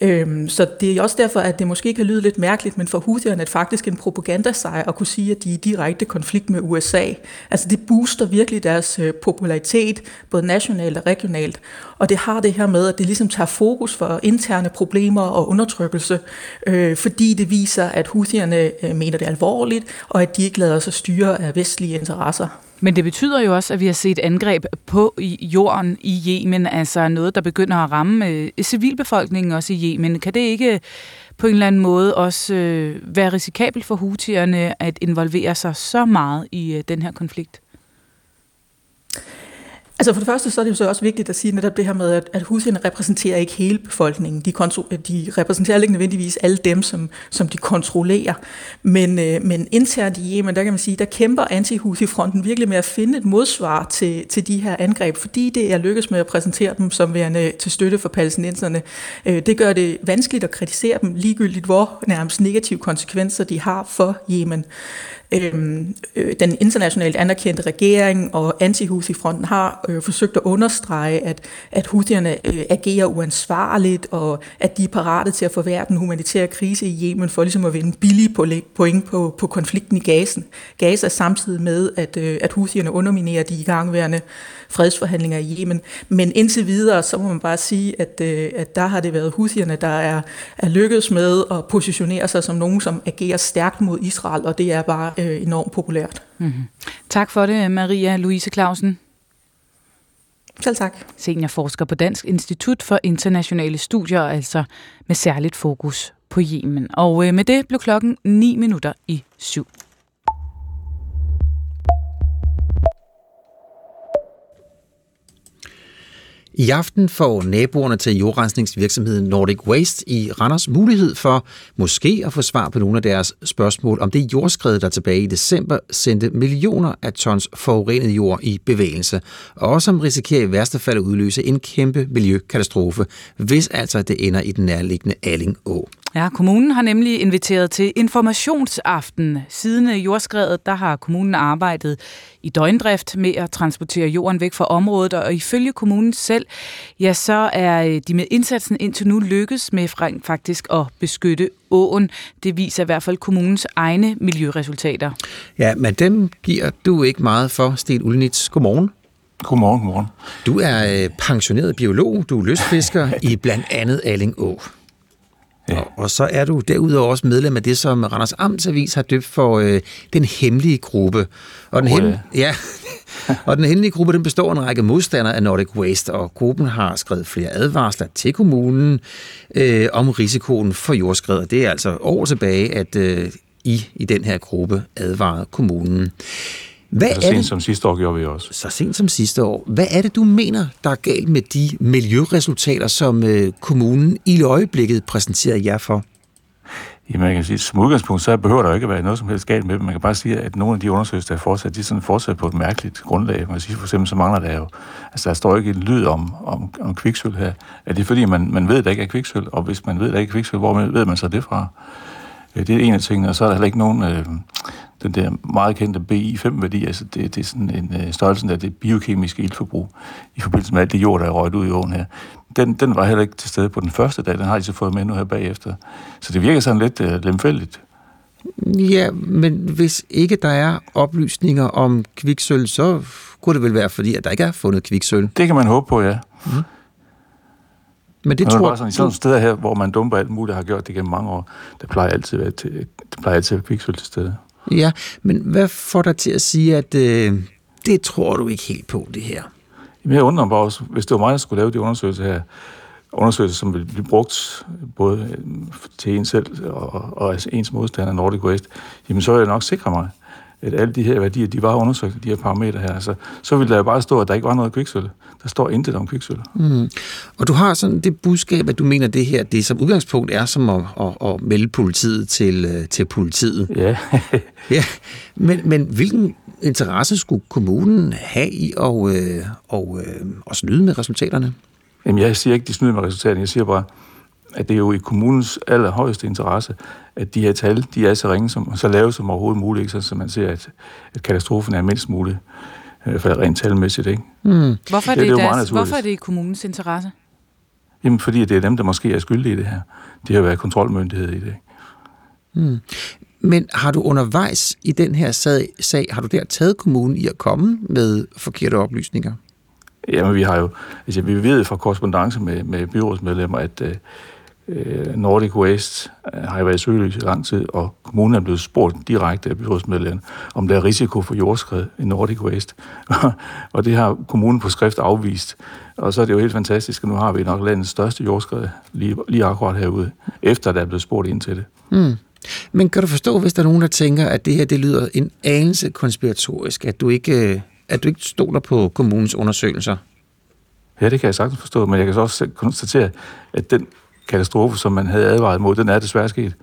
Øhm, så det er også derfor, at det måske kan lyde lidt mærkeligt, men for Houthierne er det faktisk en propagandasejr at kunne sige, at de er i direkte konflikt med USA. Altså det booster virkelig deres øh, popularitet, både nationalt og regionalt. Og det har det her med, at det ligesom tager fokus for interne problemer og undertrykkelse, øh, fordi det viser, at Houthierne øh, mener det alvorligt, og at de ikke lader sig styre af vestlige interesser. Men det betyder jo også, at vi har set angreb på jorden i Yemen, altså noget, der begynder at ramme øh, civilbefolkningen også i Yemen. Kan det ikke på en eller anden måde også øh, være risikabelt for hutierne at involvere sig så meget i øh, den her konflikt? Altså for det første, så er det jo så også vigtigt at sige netop det her med, at, at husene repræsenterer ikke hele befolkningen. De, kontro- de repræsenterer ikke nødvendigvis alle dem, som, som de kontrollerer. Men, øh, men internt i Yemen, der kan man sige, der kæmper anti fronten virkelig med at finde et modsvar til, til de her angreb, fordi det er lykkes med at præsentere dem som værende til støtte for palæstinenserne. Øh, det gør det vanskeligt at kritisere dem, ligegyldigt hvor nærmest negative konsekvenser de har for Yemen. Øhm, øh, den internationalt anerkendte regering og anti fronten har øh, forsøgt at understrege, at, at Houthierne øh, agerer uansvarligt, og at de er parate til at forværre den humanitære krise i Yemen for ligesom at vinde billige point på, på konflikten i Gaza. Gaza samtidig med, at, øh, at Houthierne underminerer de igangværende fredsforhandlinger i Yemen. Men indtil videre, så må man bare sige, at, øh, at der har det været Houthierne, der er, er lykkedes med at positionere sig som nogen, som agerer stærkt mod Israel, og det er bare øh, enormt populært. Mm-hmm. Tak for det, Maria Louise Clausen. Selv tak. Seniorforsker på Dansk Institut for Internationale Studier, altså med særligt fokus på Yemen. Og øh, med det blev klokken 9 minutter i syv. I aften får naboerne til jordrensningsvirksomheden Nordic Waste i Randers mulighed for måske at få svar på nogle af deres spørgsmål om det jordskred, der tilbage i december sendte millioner af tons forurenet jord i bevægelse, og som risikerer i værste fald at udløse en kæmpe miljøkatastrofe, hvis altså det ender i den nærliggende Alling Å. Ja, kommunen har nemlig inviteret til informationsaften. Siden jordskredet, der har kommunen arbejdet i døgndrift med at transportere jorden væk fra området, og ifølge kommunen selv, ja, så er de med indsatsen indtil nu lykkes med faktisk at beskytte åen. Det viser i hvert fald kommunens egne miljøresultater. Ja, men dem giver du ikke meget for, Sten Ulnitz. Godmorgen. Godmorgen, godmorgen. Du er øh, pensioneret biolog, du er lystfisker (laughs) i blandt andet Alling Å. Ja. Og, og så er du derudover også medlem af det, som Randers Amtsavis har døbt for øh, den hemmelige gruppe. Og den, oh, hem- ja. (laughs) og den hemmelige gruppe den består af en række modstandere af Nordic Waste, og gruppen har skrevet flere advarsler til kommunen øh, om risikoen for jordskred. Det er altså år tilbage, at øh, I i den her gruppe advarede kommunen. Hvad så sent det, som sidste år gjorde vi også. Så sent som sidste år. Hvad er det, du mener, der er galt med de miljøresultater, som øh, kommunen i øjeblikket præsenterer jer for? Jamen, jeg kan sige, som udgangspunkt, så behøver der ikke at være noget som helst galt med dem. Man kan bare sige, at nogle af de undersøgelser, der er fortsat, de er sådan fortsat på et mærkeligt grundlag. Man kan sige, for eksempel, så mangler der jo, altså der står ikke en lyd om, om, om kviksøl her. Er det fordi, man, man ved, at der ikke er kviksøl? Og hvis man ved, at der ikke er kviksøl, hvor ved man så det fra? Det er en af tingene, og så er der heller ikke nogen, øh, den der meget kendte BI5-værdi, altså det, det er sådan en uh, størrelse af det biokemiske iltforbrug i forbindelse med alt det jord, der er røget ud i åen her. Den, den var heller ikke til stede på den første dag, den har de så fået med nu her bagefter. Så det virker sådan lidt uh, lemfældigt. Ja, men hvis ikke der er oplysninger om kviksøl, så kunne det vel være, fordi at der ikke er fundet kviksøl. Det kan man håbe på, ja. Mm. Men det Nå, tror bare sådan, I sådan nogle steder her, hvor man dumper alt muligt, har gjort det gennem mange år, der plejer altid at være, til, der plejer altid at være kviksøl til stede. Ja, men hvad får dig til at sige, at øh, det tror du ikke helt på, det her? Jamen, jeg undrer mig bare også, hvis det var mig, der skulle lave de undersøgelser her, undersøgelser, som vil blive brugt øh, både øh, til en selv og, og altså ens modstander, Nordic West, jamen så vil jeg nok sikre mig, at alle de her værdier, de var undersøgt, de her parametre her. Så, så ville der jo bare stå, at der ikke var noget kviksøl. Der står intet om kviksøl. Mm. Og du har sådan det budskab, at du mener, at det her, det som udgangspunkt er som at, at, at melde politiet til, øh, til politiet. Ja. (laughs) ja. Men, men hvilken interesse skulle kommunen have i at, øh, og, øh, at snyde med resultaterne? Jamen, jeg siger ikke, de snyder med resultaterne. Jeg siger bare, at det er jo i kommunens allerhøjeste interesse, at de her tal, de er så ringe, som, så lave som overhovedet muligt, ikke? Så, så man ser, at, at katastrofen er mindst muligt, øh, for rent talmæssigt. Ikke? Mm. Hvorfor, er det, det, det er deres, hvorfor er det i kommunens interesse? Jamen, fordi det er dem, der måske er skyldige i det her. De har været kontrolmyndighed i det. Mm. Men har du undervejs i den her sag, sag, har du der taget kommunen i at komme med forkerte oplysninger? Jamen, vi har jo, altså vi ved fra korrespondence med, med byrådsmedlemmer, at øh, Nordic Waste øh, har været i søgelys i lang tid, og kommunen er blevet spurgt direkte af byrådsmedlemmerne, om der er risiko for jordskred i Nordic Waste. (laughs) og det har kommunen på skrift afvist. Og så er det jo helt fantastisk, at nu har vi nok landets største jordskred lige, lige akkurat herude, efter der er blevet spurgt ind til det. Mm. Men kan du forstå, hvis der er nogen, der tænker, at det her det lyder en anelse konspiratorisk, at du ikke, at du ikke stoler på kommunens undersøgelser? Ja, det kan jeg sagtens forstå, men jeg kan så også konstatere, at den katastrofe, som man havde advaret mod, den er desværre sket.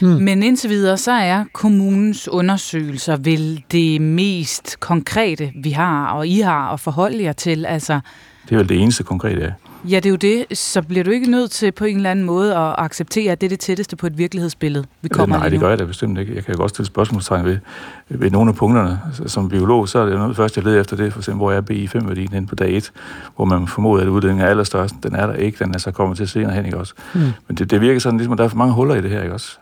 Hmm. Men indtil videre, så er kommunens undersøgelser vel det mest konkrete, vi har, og I har at forholde jer til. Altså, det er vel det eneste konkrete, ja. Ja, det er jo det. Så bliver du ikke nødt til på en eller anden måde at acceptere, at det er det tætteste på et virkelighedsbillede, vi kommer Nej, det gør jeg da bestemt ikke. Jeg kan jo godt stille spørgsmålstegn ved, ved nogle af punkterne. Som biolog, så er det noget først, jeg leder efter det, for eksempel, hvor er BI5-værdien inde på dag 1, hvor man formoder, at uddelingen er allerstørst. Den er der ikke, den er så kommet til senere hen, ikke også? Mm. Men det, det, virker sådan, ligesom, at der er for mange huller i det her, ikke også?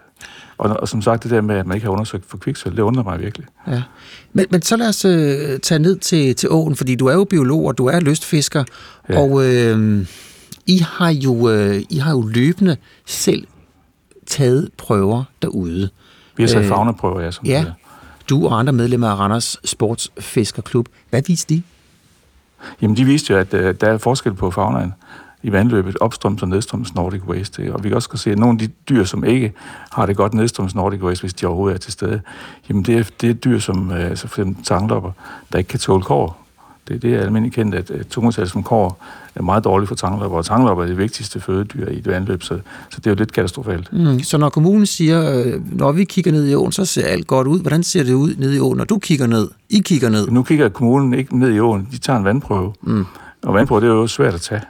Og, og som sagt, det der med, at man ikke har undersøgt for kviksøl, det undrer mig virkelig. Ja. Men, men så lad os øh, tage ned til, til åen, fordi du er jo biolog, og du er lystfisker, ja. og øh, I, har jo, øh, I har jo løbende selv taget prøver derude. Vi har taget fagneprøver, ja. Som ja. Det du og andre medlemmer af Randers Sportsfiskerklub. Hvad viste de? Jamen, de viste jo, at øh, der er forskel på fagnaen i vandløbet, opstrøms og nedstrøms Nordic Waste. Og vi kan også se, at nogle af de dyr, som ikke har det godt nedstrøms Nordic Waste, hvis de overhovedet er til stede, jamen det er, det er dyr, som altså for eksempel tanglopper, der ikke kan tåle kår. Det, det er almindeligt kendt, at, at tungetal som kår er meget dårligt for tanglopper, og tanglopper er det vigtigste fødedyr i et vandløb, så, så det er jo lidt katastrofalt. Mm, så når kommunen siger, øh, når vi kigger ned i åen, så ser alt godt ud. Hvordan ser det ud ned i åen, når du kigger ned? I kigger ned? Nu kigger kommunen ikke ned i åen, de tager en vandprøve. Mm. Og vandprøve, det er jo svært at tage.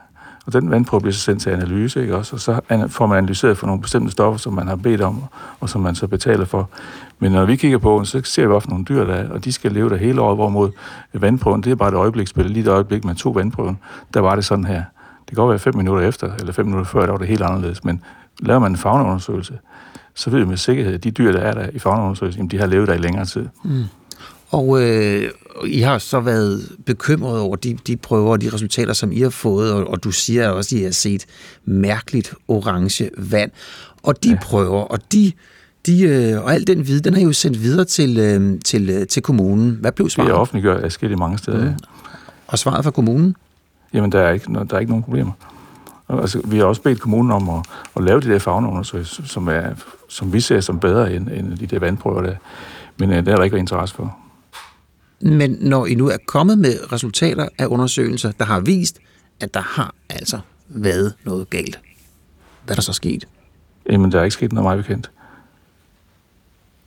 Og den vandprøve bliver så sendt til analyse, ikke også? Og så får man analyseret for nogle bestemte stoffer, som man har bedt om, og som man så betaler for. Men når vi kigger på så ser vi ofte nogle dyr, der er, og de skal leve der hele året, hvorimod vandprøven, det er bare et øjebliksspil. Lige et øjeblik, man tog vandprøven, der var det sådan her. Det kan godt være fem minutter efter, eller fem minutter før, der var det helt anderledes. Men laver man en fagneundersøgelse, så ved vi med sikkerhed, at de dyr, der er der i fagneundersøgelsen, de har levet der i længere tid. Mm. Og øh, I har så været bekymret over de, de prøver og de resultater, som I har fået, og, og du siger også, at I har set mærkeligt orange vand. Og de ja. prøver, og de, de, øh, og al den viden, den har I jo sendt videre til, øh, til, øh, til kommunen. Hvad blev svaret? Det er offentliggjort af skidt i mange steder, mm. ja. Og svaret fra kommunen? Jamen, der er ikke, der er ikke nogen problemer. Altså, vi har også bedt kommunen om at, at lave de der fagneundersøgelser, som, er, som vi ser som bedre end, end de der vandprøver der. Men det er der ikke interesse for. Men når I nu er kommet med resultater af undersøgelser, der har vist, at der har altså været noget galt, hvad er der så sket? Jamen, der er ikke sket noget meget bekendt.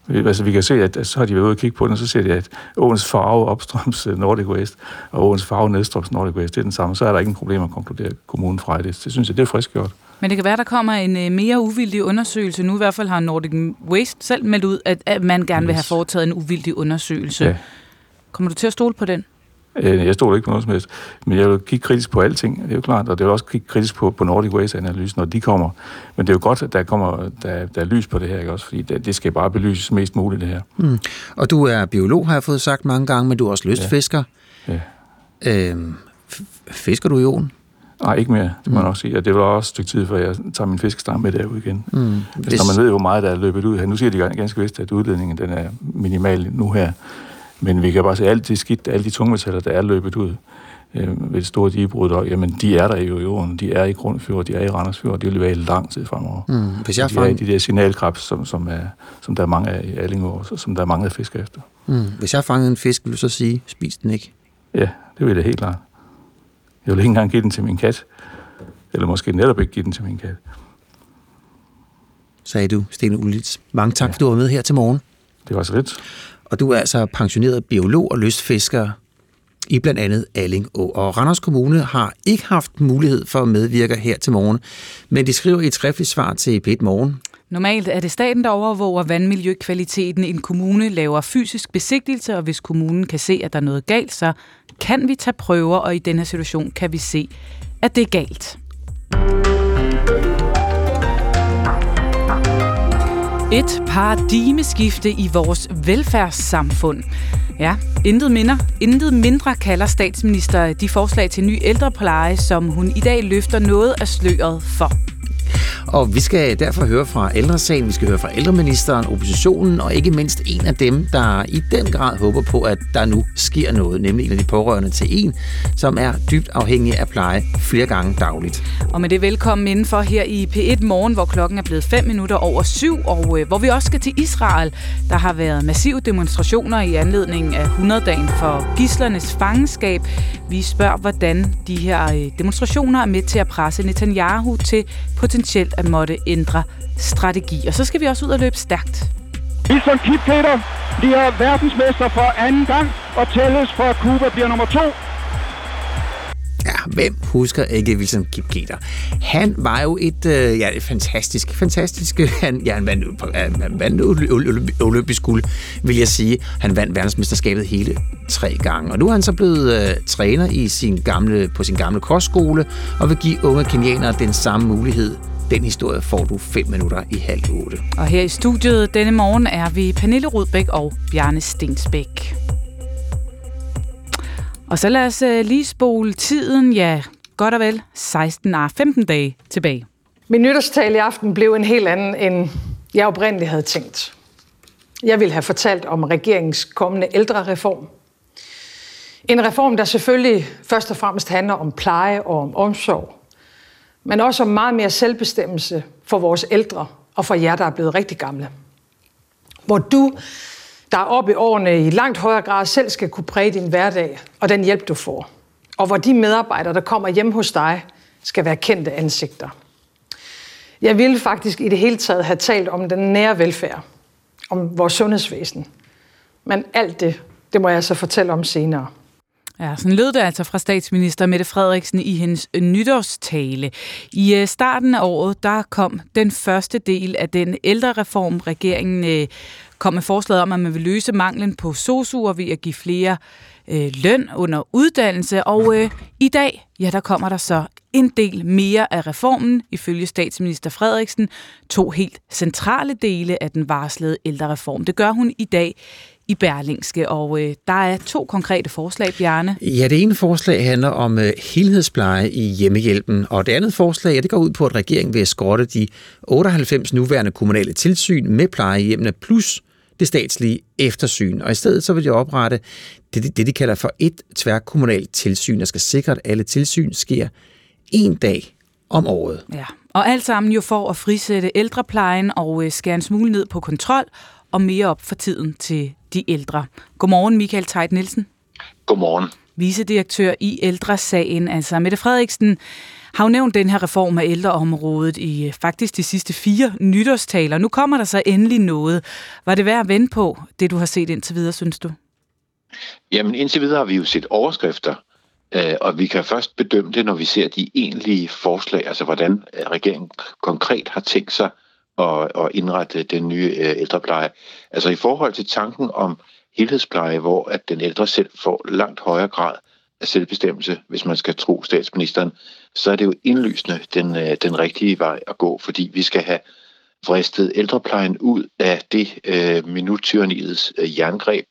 Altså, vi kan se, at, at så har de været ude og kigge på den, og så ser de, at åens farve opstrøms Nordic West, og åens farve nedstrøms Nordic West, det er den samme. Så er der ikke en problem at konkludere kommunen fra det. Det synes jeg, det er frisk gjort. Men det kan være, der kommer en øh, mere uvildig undersøgelse. Nu i hvert fald har Nordic Waste selv meldt ud, at, at man gerne vil have foretaget en uvildig undersøgelse. Ja. Kommer du til at stole på den? Øh, jeg stoler ikke på noget som helst, men jeg vil kigge kritisk på alting, det er jo klart, og det vil også kigge kritisk på, på Nordic Waste-analysen, når de kommer. Men det er jo godt, at der kommer der, der er lys på det her, ikke også? fordi det, det skal bare belyses mest muligt, det her. Mm. Og du er biolog, har jeg fået sagt mange gange, men du er også lystfisker. Ja. ja. Øhm, fisker du i åen? Nej, ikke mere, det må mm. jeg nok sige. Og det var også et stykke tid, før jeg tager min fiskestang med derud igen. Mm. Hvis... Når man ved, hvor meget der er løbet ud her. Nu siger de ganske vist, at udledningen den er minimal nu her. Men vi kan bare se, at alt det skidt, alle de tungmetaller, der er løbet ud øh, ved det store digebrud, og, jamen de er der jo i jorden. De er i Grundfjord, de er i Randersfjord, de vil være i lang tid fremover. Mm. Hvis jeg de fang... er de der signalkrabs, som, som, er, som der er mange af i Allingård, som der er mange af fisk efter. Mm. Hvis jeg fangede en fisk, vil du så sige, spis den ikke? Ja, det vil jeg helt klart. Jeg vil ikke engang give den til min kat. Eller måske netop ikke give den til min kat. Sagde du, Sten Ulits. Mange tak, ja. for du var med her til morgen. Det var så lidt. Og du er altså pensioneret biolog og lystfisker i blandt andet Alling Å. Og Randers Kommune har ikke haft mulighed for at medvirke her til morgen, men de skriver i et skriftligt svar til p Morgen. Normalt er det staten, der overvåger vandmiljøkvaliteten. En kommune laver fysisk besigtigelse, og hvis kommunen kan se, at der er noget galt, så kan vi tage prøver, og i denne situation kan vi se, at det er galt. Et paradigmeskifte i vores velfærdssamfund. Ja, intet mindre, intet mindre kalder statsminister de forslag til ny ældrepleje, som hun i dag løfter noget af sløret for. Og vi skal derfor høre fra ældresagen, vi skal høre fra ældreministeren, oppositionen og ikke mindst en af dem, der i den grad håber på, at der nu sker noget, nemlig en af de pårørende til en, som er dybt afhængig af pleje flere gange dagligt. Og med det velkommen indenfor her i P1 Morgen, hvor klokken er blevet 5 minutter over syv, og øh, hvor vi også skal til Israel. Der har været massive demonstrationer i anledning af 100-dagen for gislernes fangenskab. Vi spørger, hvordan de her øh, demonstrationer er med til at presse Netanyahu til potentielt at måtte ændre strategi. Og så skal vi også ud og løbe stærkt. Wilson Kipketer bliver verdensmester for anden gang, og tælles for, at Cuba bliver nummer to. Ja, hvem husker ikke Wilson Kipketer? Han var jo et, øh, ja, fantastisk, fantastisk, øh, han, ja, han vandt, øh, han vandt olympisk guld, vil jeg sige. Han vandt verdensmesterskabet hele tre gange, og nu er han så blevet øh, træner i sin gamle, på sin gamle kostskole, og vil give unge kenianere den samme mulighed den historie får du 5 minutter i halv otte. Og her i studiet denne morgen er vi Pernille Rudbæk og Bjarne Stensbæk. Og så lad os øh, lige spole tiden, ja, godt og vel 16 af 15 dage tilbage. Min nytårstale i aften blev en helt anden, end jeg oprindeligt havde tænkt. Jeg ville have fortalt om regeringens kommende ældrereform. En reform, der selvfølgelig først og fremmest handler om pleje og om omsorg men også om meget mere selvbestemmelse for vores ældre og for jer, der er blevet rigtig gamle. Hvor du, der er oppe i årene, i langt højere grad selv skal kunne præge din hverdag og den hjælp, du får. Og hvor de medarbejdere, der kommer hjem hos dig, skal være kendte ansigter. Jeg ville faktisk i det hele taget have talt om den nære velfærd, om vores sundhedsvæsen. Men alt det, det må jeg så fortælle om senere. Ja, sådan lød det altså fra statsminister Mette Frederiksen i hendes nytårstale. I øh, starten af året, der kom den første del af den ældrereform, regeringen øh, kom med forslaget om, at man vil løse manglen på sosuer ved at give flere øh, løn under uddannelse. Og øh, i dag, ja, der kommer der så en del mere af reformen, ifølge statsminister Frederiksen, to helt centrale dele af den varslede ældrereform. Det gør hun i dag i Berlingske, og øh, der er to konkrete forslag, Bjarne. Ja, det ene forslag handler om øh, helhedspleje i hjemmehjælpen, og det andet forslag, ja, det går ud på, at regeringen vil skrotte de 98 nuværende kommunale tilsyn med plejehjemmene plus det statslige eftersyn, og i stedet så vil de oprette det, det de kalder for et tværkommunalt tilsyn, der skal sikre, at alle tilsyn sker en dag om året. Ja, og alt sammen jo for at frisætte ældreplejen og øh, skære en smule ned på kontrol og mere op for tiden til de ældre. Godmorgen, Michael Tejt Nielsen. Godmorgen. Vicedirektør i Ældresagen, altså Mette Frederiksen, har jo nævnt den her reform af ældreområdet i øh, faktisk de sidste fire nytårstaler. Nu kommer der så endelig noget. Var det værd at vende på, det du har set indtil videre, synes du? Jamen indtil videre har vi jo set overskrifter, øh, og vi kan først bedømme det, når vi ser de egentlige forslag, altså hvordan øh, regeringen konkret har tænkt sig at, at indrette den nye ældrepleje. Altså i forhold til tanken om helhedspleje, hvor at den ældre selv får langt højere grad selvbestemmelse, hvis man skal tro statsministeren, så er det jo indlysende den, øh, den rigtige vej at gå, fordi vi skal have vristet ældreplejen ud af det øh, minuttyranniets øh, jerngreb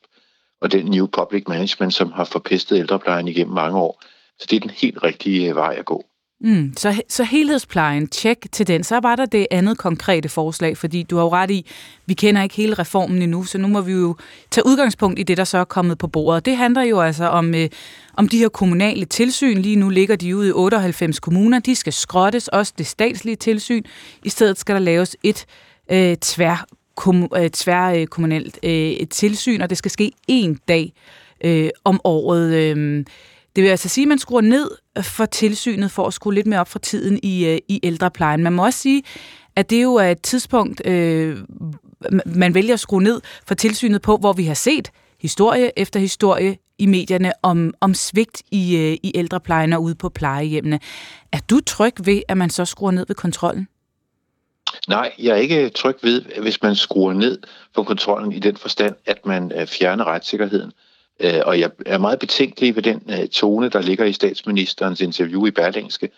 og den new public management, som har forpestet ældreplejen igennem mange år. Så det er den helt rigtige øh, vej at gå. Mm, så, så helhedsplejen, tjek til den. Så var der det andet konkrete forslag, fordi du har jo ret i, vi kender ikke hele reformen endnu, så nu må vi jo tage udgangspunkt i det, der så er kommet på bordet. Det handler jo altså om, øh, om de her kommunale tilsyn. Lige nu ligger de ude i 98 kommuner. De skal skrottes, også det statslige tilsyn. I stedet skal der laves et øh, tvær, kom, øh, tværkommunalt øh, tilsyn, og det skal ske én dag øh, om året. Øh, det vil altså sige, at man skruer ned øh, for tilsynet for at skrue lidt mere op for tiden i, øh, i ældreplejen. Man må også sige, at det jo er et tidspunkt, øh, man vælger at skrue ned for tilsynet på, hvor vi har set historie efter historie i medierne om, om svigt i, øh, i ældreplejen og ude på plejehjemmene. Er du tryg ved, at man så skruer ned ved kontrollen? Nej, jeg er ikke tryg ved, hvis man skruer ned for kontrollen i den forstand, at man øh, fjerner retssikkerheden. Øh, Øh, og jeg er meget betænkelig ved den øh, tone, der ligger i statsministerens interview i Berlingske,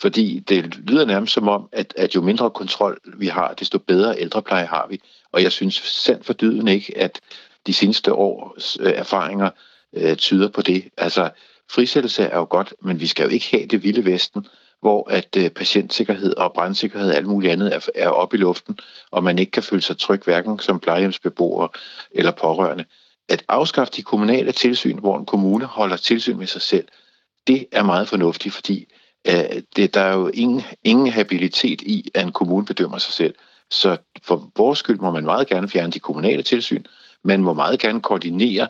fordi det lyder nærmest som om, at, at jo mindre kontrol vi har, desto bedre ældrepleje har vi. Og jeg synes sandt for dyden ikke, at de seneste års øh, erfaringer øh, tyder på det. Altså, frisættelse er jo godt, men vi skal jo ikke have det vilde vesten, hvor at øh, patientsikkerhed og brandsikkerhed og alt muligt andet er, er oppe i luften, og man ikke kan føle sig tryg hverken som plejehjemsbeboer eller pårørende at afskaffe de kommunale tilsyn, hvor en kommune holder tilsyn med sig selv, det er meget fornuftigt, fordi øh, det, der er jo ingen, ingen habilitet i, at en kommune bedømmer sig selv. Så for vores skyld må man meget gerne fjerne de kommunale tilsyn. Man må meget gerne koordinere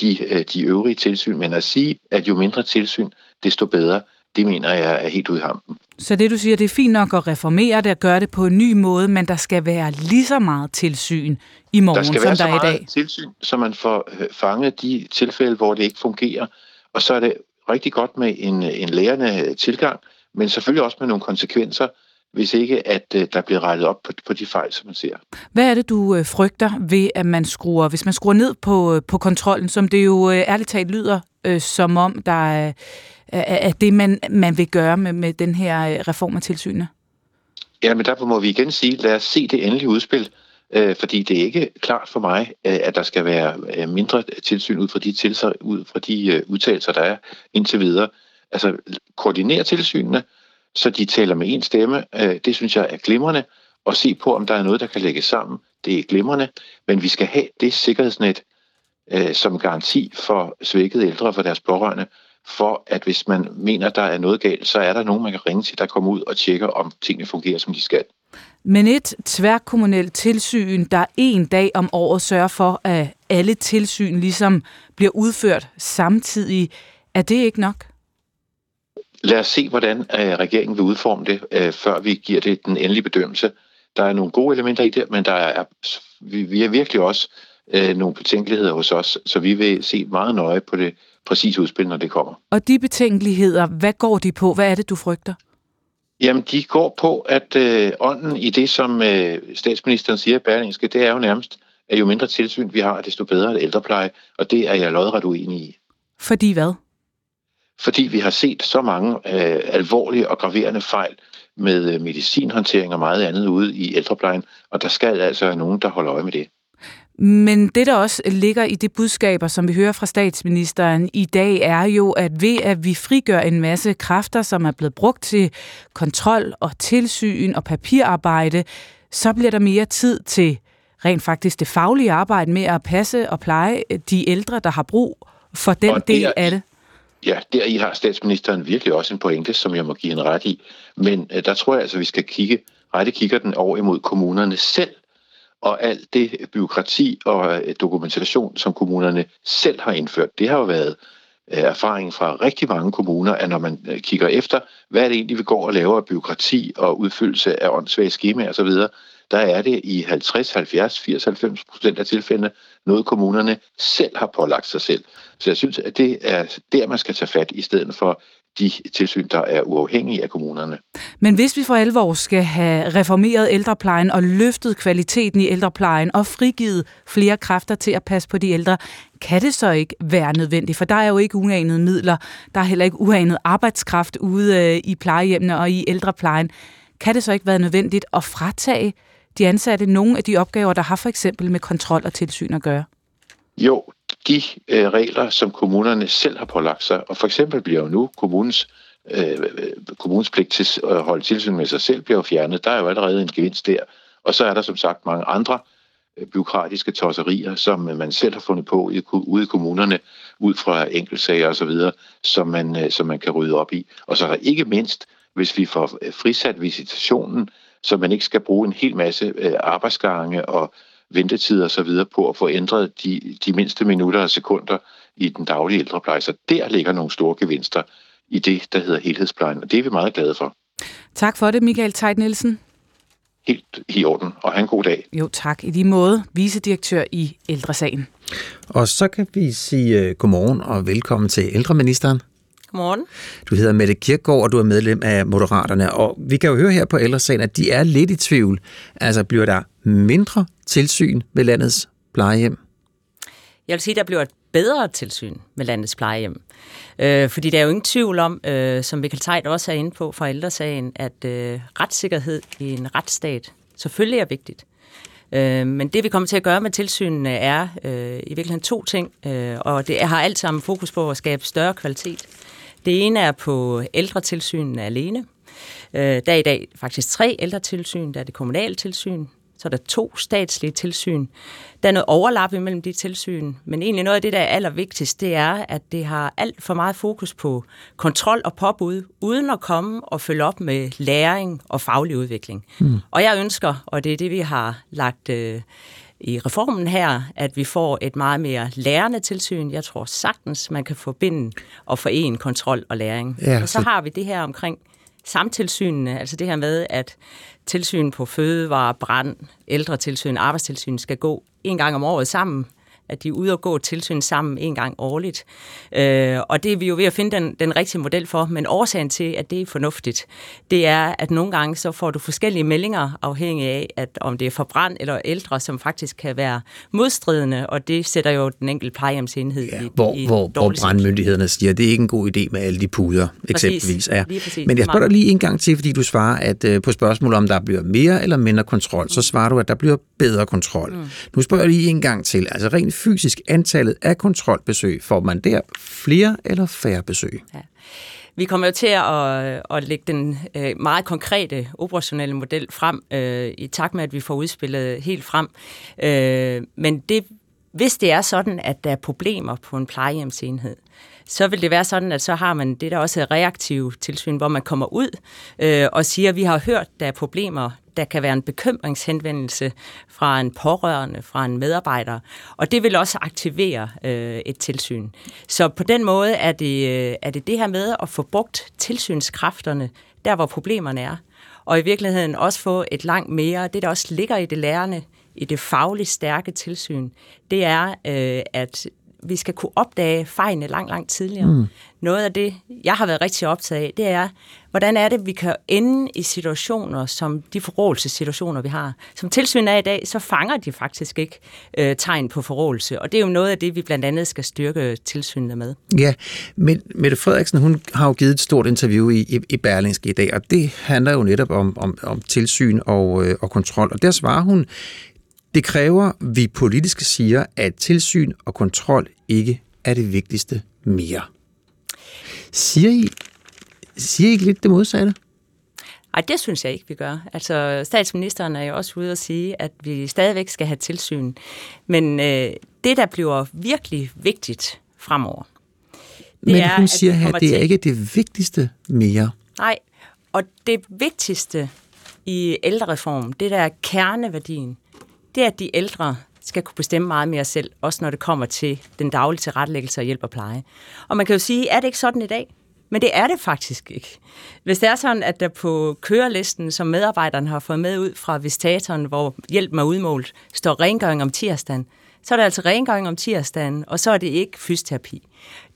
de, øh, de øvrige tilsyn, men at sige, at jo mindre tilsyn, desto bedre, det mener jeg er helt ud i hampen. Så det du siger, det er fint nok at reformere det og gøre det på en ny måde, men der skal være lige så meget tilsyn i morgen, som der er i dag. Der skal være så meget tilsyn, så man får øh, fanget de tilfælde, hvor det ikke fungerer. Og så er det rigtig godt med en, en lærende tilgang, men selvfølgelig også med nogle konsekvenser, hvis ikke at øh, der bliver rettet op på, på de fejl, som man ser. Hvad er det, du øh, frygter ved, at man skruer, hvis man skruer ned på, på kontrollen, som det jo ærligt talt lyder, øh, som om der er af det, man, man vil gøre med, med den her øh, reform af tilsynet? Ja, men derfor må vi igen sige, lad os se det endelige udspil, øh, fordi det er ikke klart for mig, øh, at der skal være øh, mindre tilsyn ud fra de, tilsag, ud fra de øh, udtalelser, der er indtil videre. Altså, koordinere tilsynene, så de taler med en stemme, øh, det synes jeg er glimrende, og se på, om der er noget, der kan lægges sammen. Det er glimrende, men vi skal have det sikkerhedsnet øh, som garanti for svækkede ældre og for deres pårørende, for at hvis man mener, der er noget galt, så er der nogen, man kan ringe til, der kommer ud og tjekker, om tingene fungerer, som de skal. Men et tværkommunalt tilsyn, der en dag om året sørger for, at alle tilsyn ligesom bliver udført samtidig, er det ikke nok? Lad os se, hvordan uh, regeringen vil udforme det, uh, før vi giver det den endelige bedømmelse. Der er nogle gode elementer i det, men der er, vi, er virkelig også uh, nogle betænkeligheder hos os, så vi vil se meget nøje på det præcis udspil, når det kommer. Og de betænkeligheder, hvad går de på? Hvad er det, du frygter? Jamen, de går på, at øh, ånden i det, som øh, statsministeren siger i Berlingske, det er jo nærmest, at jo mindre tilsyn vi har, desto bedre er ældrepleje, og det er jeg lodret uenig i. Fordi hvad? Fordi vi har set så mange øh, alvorlige og graverende fejl med øh, medicinhåndtering og meget andet ude i ældreplejen, og der skal altså være nogen, der holder øje med det. Men det, der også ligger i de budskaber, som vi hører fra statsministeren i dag, er jo, at ved at vi frigør en masse kræfter, som er blevet brugt til kontrol og tilsyn og papirarbejde, så bliver der mere tid til rent faktisk det faglige arbejde med at passe og pleje de ældre, der har brug for den og del af det. Ja, der i har statsministeren virkelig også en pointe, som jeg må give en ret i. Men øh, der tror jeg altså, vi skal kigge, rette kigger den over imod kommunerne selv, og alt det byråkrati og øh, dokumentation, som kommunerne selv har indført, det har jo været øh, erfaring erfaringen fra rigtig mange kommuner, at når man øh, kigger efter, hvad er det egentlig, vi går og laver af byråkrati og udfyldelse af åndssvage skemaer osv., der er det i 50, 70, 80, 90 procent af tilfældene noget, kommunerne selv har pålagt sig selv. Så jeg synes, at det er der, man skal tage fat, i stedet for de tilsyn, der er uafhængige af kommunerne. Men hvis vi for alvor skal have reformeret ældreplejen og løftet kvaliteten i ældreplejen og frigivet flere kræfter til at passe på de ældre, kan det så ikke være nødvendigt? For der er jo ikke uanede midler, der er heller ikke uanet arbejdskraft ude øh, i plejehjemmene og i ældreplejen. Kan det så ikke være nødvendigt at fratage de ansatte nogle af de opgaver, der har for eksempel med kontrol og tilsyn at gøre? Jo, de øh, regler, som kommunerne selv har pålagt sig, og for eksempel bliver jo nu kommunens, øh, kommunens pligt til øh, at holde tilsyn med sig selv, bliver jo fjernet. Der er jo allerede en gevinst der. Og så er der som sagt mange andre øh, byråkratiske tosserier, som øh, man selv har fundet på i, ude i kommunerne, ud fra enkeltsager osv., som man, øh, som man kan rydde op i. Og så er der ikke mindst, hvis vi får øh, frisat visitationen, så man ikke skal bruge en hel masse øh, arbejdsgange og ventetid og så videre på at få ændret de, de mindste minutter og sekunder i den daglige ældrepleje. Så der ligger nogle store gevinster i det, der hedder helhedsplejen, og det er vi meget glade for. Tak for det, Michael Tejt Nielsen. Helt i orden, og have en god dag. Jo, tak. I lige måde, vicedirektør i Ældresagen. Og så kan vi sige uh, godmorgen og velkommen til ældreministeren. Godmorgen. Du hedder Mette Kirkgaard, og du er medlem af Moderaterne. Og vi kan jo høre her på ældresagen, at de er lidt i tvivl. Altså, bliver der mindre tilsyn ved landets plejehjem? Jeg vil sige, at der bliver et bedre tilsyn med landets plejehjem. Øh, fordi der er jo ingen tvivl om, øh, som Michael Tejt også er inde på fra ældresagen, at øh, retssikkerhed i en retsstat selvfølgelig er vigtigt. Øh, men det vi kommer til at gøre med tilsynene er øh, i virkeligheden to ting, øh, og det har alt sammen fokus på at skabe større kvalitet. Det ene er på ældretilsynene alene. Øh, der er i dag faktisk tre ældretilsyn. Der er det kommunale tilsyn, så er der to statslige tilsyn. Der er noget overlap imellem de tilsyn, men egentlig noget af det, der er allervigtigst, det er, at det har alt for meget fokus på kontrol og påbud, uden at komme og følge op med læring og faglig udvikling. Mm. Og jeg ønsker, og det er det, vi har lagt øh, i reformen her, at vi får et meget mere lærende tilsyn. Jeg tror sagtens, man kan forbinde og forene kontrol og læring. Ja, og så, så har vi det her omkring samtilsynene, altså det her med, at tilsyn på fødevare, brand, ældretilsyn, arbejdstilsyn skal gå en gang om året sammen at de er ude og gå tilsyn sammen en gang årligt. Øh, og det er vi jo ved at finde den, den rigtige model for, men årsagen til, at det er fornuftigt, det er, at nogle gange så får du forskellige meldinger, afhængig af, at om det er for brand eller ældre, som faktisk kan være modstridende, og det sætter jo den enkelte plejehjemsenhed ja, i, hvor, i hvor, hvor brandmyndighederne siger, at det er ikke en god idé med alle de puder, eksempelvis. Ja. Præcis, Men jeg spørger dig lige en gang til, fordi du svarer, at uh, på spørgsmålet om der bliver mere eller mindre kontrol, mm. så svarer du, at der bliver bedre kontrol. Mm. Nu spørger jeg lige en gang til, altså rent fysisk antallet af kontrolbesøg, får man der flere eller færre besøg? Ja. Vi kommer jo til at, øh, at lægge den øh, meget konkrete operationelle model frem, øh, i takt med, at vi får udspillet helt frem. Øh, men det, hvis det er sådan, at der er problemer på en plejehjemsenhed, så vil det være sådan, at så har man det, der også er reaktive tilsyn, hvor man kommer ud øh, og siger, at vi har hørt, der er problemer, der kan være en bekymringshenvendelse fra en pårørende, fra en medarbejder, og det vil også aktivere øh, et tilsyn. Så på den måde er det, øh, er det det her med at få brugt tilsynskræfterne der, hvor problemerne er, og i virkeligheden også få et langt mere, det der også ligger i det lærende, i det fagligt stærke tilsyn, det er, øh, at vi skal kunne opdage fejlene langt, langt tidligere. Mm. Noget af det, jeg har været rigtig optaget af, det er, hvordan er det, vi kan ende i situationer, som de forrådelsessituationer, vi har. Som tilsyn er i dag, så fanger de faktisk ikke øh, tegn på forrådelse, og det er jo noget af det, vi blandt andet skal styrke tilsynene med. Ja, men Mette Frederiksen, hun har jo givet et stort interview i, i, i Berlingske i dag, og det handler jo netop om, om, om tilsyn og, øh, og kontrol, og der svarer hun, det kræver, vi politisk siger, at tilsyn og kontrol ikke er det vigtigste mere. Siger I, siger I ikke lidt det modsatte? Nej, det synes jeg ikke, vi gør. Altså, statsministeren er jo også ude at sige, at vi stadigvæk skal have tilsyn. Men øh, det, der bliver virkelig vigtigt fremover, det Men hun er, siger her, det er til... ikke det vigtigste mere. Nej, og det vigtigste i ældrereformen, det der er kerneværdien, det er, at de ældre skal kunne bestemme meget mere selv, også når det kommer til den daglige tilrettelæggelse og hjælp og pleje. Og man kan jo sige, er det ikke sådan i dag? Men det er det faktisk ikke. Hvis det er sådan, at der på kørelisten, som medarbejderne har fået med ud fra visitatoren, hvor hjælp er udmålt, står rengøring om tirsdagen, så er det altså rengøring om tirsdagen, og så er det ikke fysioterapi.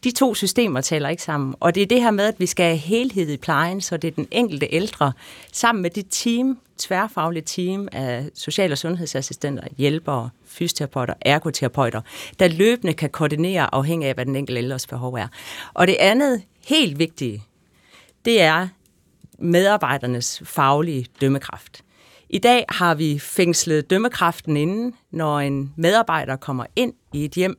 De to systemer taler ikke sammen, og det er det her med, at vi skal have helhed i plejen, så det er den enkelte ældre, sammen med det team, tværfaglige team af social- og sundhedsassistenter, hjælpere, fysioterapeuter, ergoterapeuter, der løbende kan koordinere afhængig af, hvad den enkelte ældres behov er. Og det andet helt vigtige, det er medarbejdernes faglige dømmekraft. I dag har vi fængslet dømmekraften inden, når en medarbejder kommer ind i et hjem,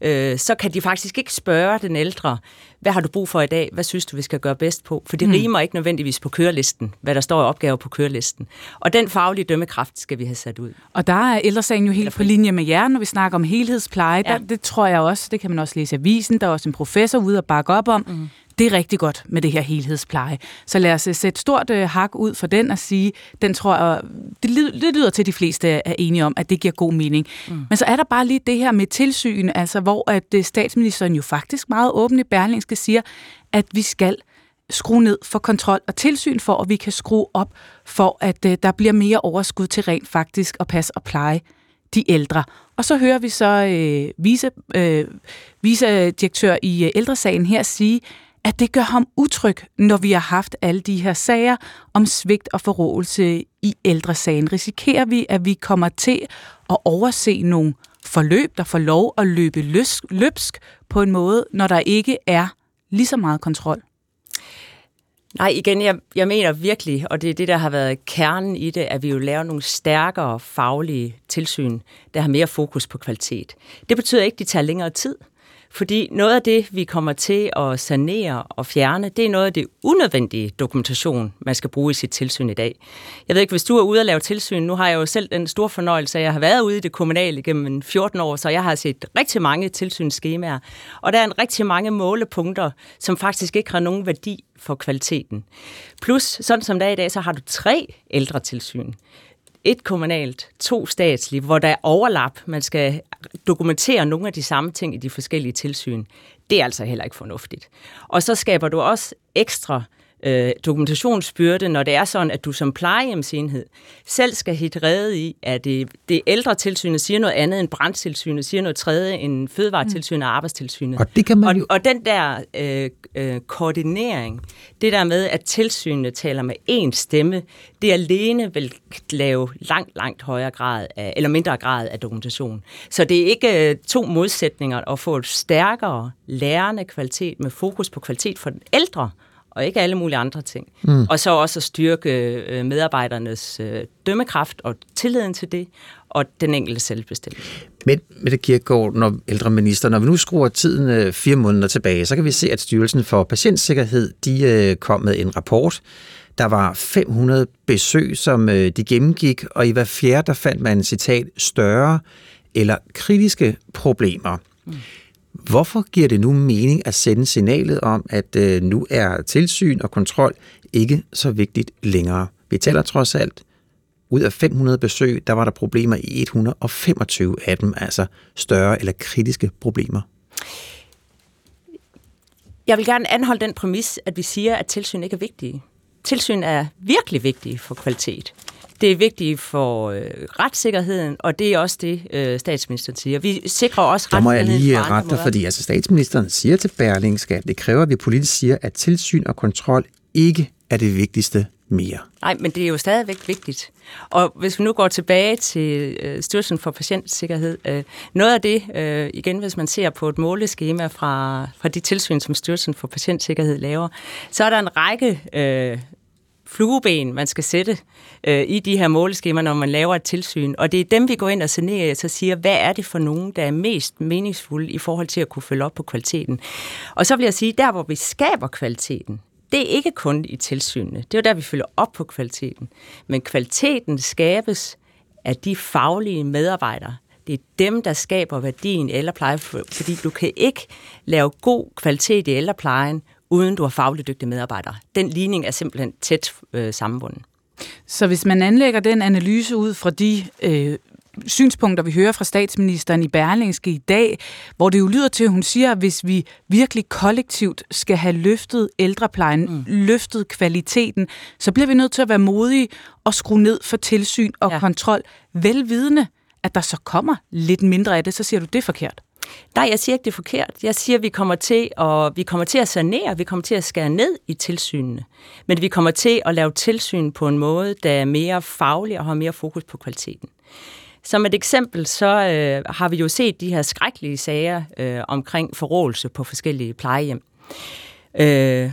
øh, så kan de faktisk ikke spørge den ældre, hvad har du brug for i dag, hvad synes du, vi skal gøre bedst på? For det mm. rimer ikke nødvendigvis på kørelisten, hvad der står i opgaver på kørelisten. Og den faglige dømmekraft skal vi have sat ud. Og der er ældresagen jo helt på linje med jer, når vi snakker om helhedspleje. Ja. Der, det tror jeg også, det kan man også læse i avisen, der er også en professor ude og bakke op om. Mm det er rigtig godt med det her helhedspleje. Så lad os øh, sætte stort øh, hak ud for den og sige, den tror jeg, det, det lyder til, de fleste er enige om, at det giver god mening. Mm. Men så er der bare lige det her med tilsyn, altså hvor at øh, statsministeren jo faktisk meget åbent i Berlingske siger, at vi skal skrue ned for kontrol og tilsyn for, at vi kan skrue op for, at øh, der bliver mere overskud til rent faktisk at passe og pleje de ældre. Og så hører vi så øh, vice, øh, vicedirektør i øh, ældresagen her sige, at det gør ham utryg, når vi har haft alle de her sager om svigt og forrådelse i ældresagen. Risikerer vi, at vi kommer til at overse nogle forløb, der får lov at løbe løs, løbsk på en måde, når der ikke er lige så meget kontrol? Nej, igen, jeg, jeg mener virkelig, og det er det, der har været kernen i det, at vi jo laver nogle stærkere faglige tilsyn, der har mere fokus på kvalitet. Det betyder ikke, at de tager længere tid. Fordi noget af det, vi kommer til at sanere og fjerne, det er noget af det unødvendige dokumentation, man skal bruge i sit tilsyn i dag. Jeg ved ikke, hvis du er ude og lave tilsyn, nu har jeg jo selv den store fornøjelse, at jeg har været ude i det kommunale gennem 14 år, så jeg har set rigtig mange tilsynsskemaer. Og der er en rigtig mange målepunkter, som faktisk ikke har nogen værdi for kvaliteten. Plus, sådan som det er i dag, så har du tre ældre tilsyn et kommunalt, to statslige, hvor der er overlap. Man skal dokumentere nogle af de samme ting i de forskellige tilsyn. Det er altså heller ikke fornuftigt. Og så skaber du også ekstra øh, dokumentationsbyrde, når det er sådan, at du som plejehjemsenhed selv skal hit redde i, at det, det ældre tilsynet siger noget andet end brandtilsynet, siger noget tredje end fødevaretilsynet og arbejdstilsynet. Og det kan man og, jo... og den der øh, øh, koordinering, det der med, at tilsynet taler med én stemme, det alene vil lave langt, langt højere grad af, eller mindre grad af dokumentation. Så det er ikke øh, to modsætninger at få et stærkere lærende kvalitet med fokus på kvalitet for den ældre, og ikke alle mulige andre ting. Mm. Og så også at styrke øh, medarbejdernes øh, dømmekraft og tilliden til det, og den enkelte selvbestemmelse. Men med det Kirkegaard, når ældreminister, når vi nu skruer tiden øh, fire måneder tilbage, så kan vi se, at Styrelsen for Patientsikkerhed, de øh, kom med en rapport. Der var 500 besøg, som øh, de gennemgik, og i hver fjerde, der fandt man, citat, større eller kritiske problemer. Mm. Hvorfor giver det nu mening at sende signalet om, at øh, nu er tilsyn og kontrol ikke så vigtigt længere? Vi taler trods alt, ud af 500 besøg, der var der problemer i 125 af dem, altså større eller kritiske problemer. Jeg vil gerne anholde den præmis, at vi siger, at tilsyn ikke er vigtige. Tilsyn er virkelig vigtige for kvalitet. Det er vigtigt for øh, retssikkerheden, og det er også det, øh, statsministeren siger. Vi sikrer også Der må jeg lige rette dig, fordi altså, statsministeren siger til Berlingske, at det kræver, at vi politisk siger, at tilsyn og kontrol ikke er det vigtigste mere. Nej, men det er jo stadigvæk vigtigt. Og hvis vi nu går tilbage til øh, Styrelsen for Patientsikkerhed, øh, noget af det, øh, igen hvis man ser på et måleskema fra, fra de tilsyn, som Styrelsen for Patientsikkerhed laver, så er der en række øh, flueben, man skal sætte øh, i de her måleskemaer, når man laver et tilsyn. Og det er dem, vi går ind og sanerer og siger, hvad er det for nogen, der er mest meningsfulde i forhold til at kunne følge op på kvaliteten. Og så vil jeg sige, der hvor vi skaber kvaliteten, det er ikke kun i tilsynene. Det er jo der, vi følger op på kvaliteten. Men kvaliteten skabes af de faglige medarbejdere. Det er dem, der skaber værdien i ældrepleje, fordi du kan ikke lave god kvalitet i ældreplejen, uden du har fagligt dygtige medarbejdere. Den ligning er simpelthen tæt øh, sammenbunden. Så hvis man anlægger den analyse ud fra de øh, synspunkter, vi hører fra statsministeren i Berlingske i dag, hvor det jo lyder til, at hun siger, at hvis vi virkelig kollektivt skal have løftet ældreplejen, mm. løftet kvaliteten, så bliver vi nødt til at være modige og skrue ned for tilsyn og ja. kontrol, velvidende, at der så kommer lidt mindre af det, så siger du, det er forkert. Nej, jeg siger ikke, det er forkert. Jeg siger, at vi kommer til at, vi kommer til at sanere, vi kommer til at skære ned i tilsynene. Men vi kommer til at lave tilsyn på en måde, der er mere faglig og har mere fokus på kvaliteten. Som et eksempel, så øh, har vi jo set de her skrækkelige sager øh, omkring forrådelse på forskellige plejehjem. Øh,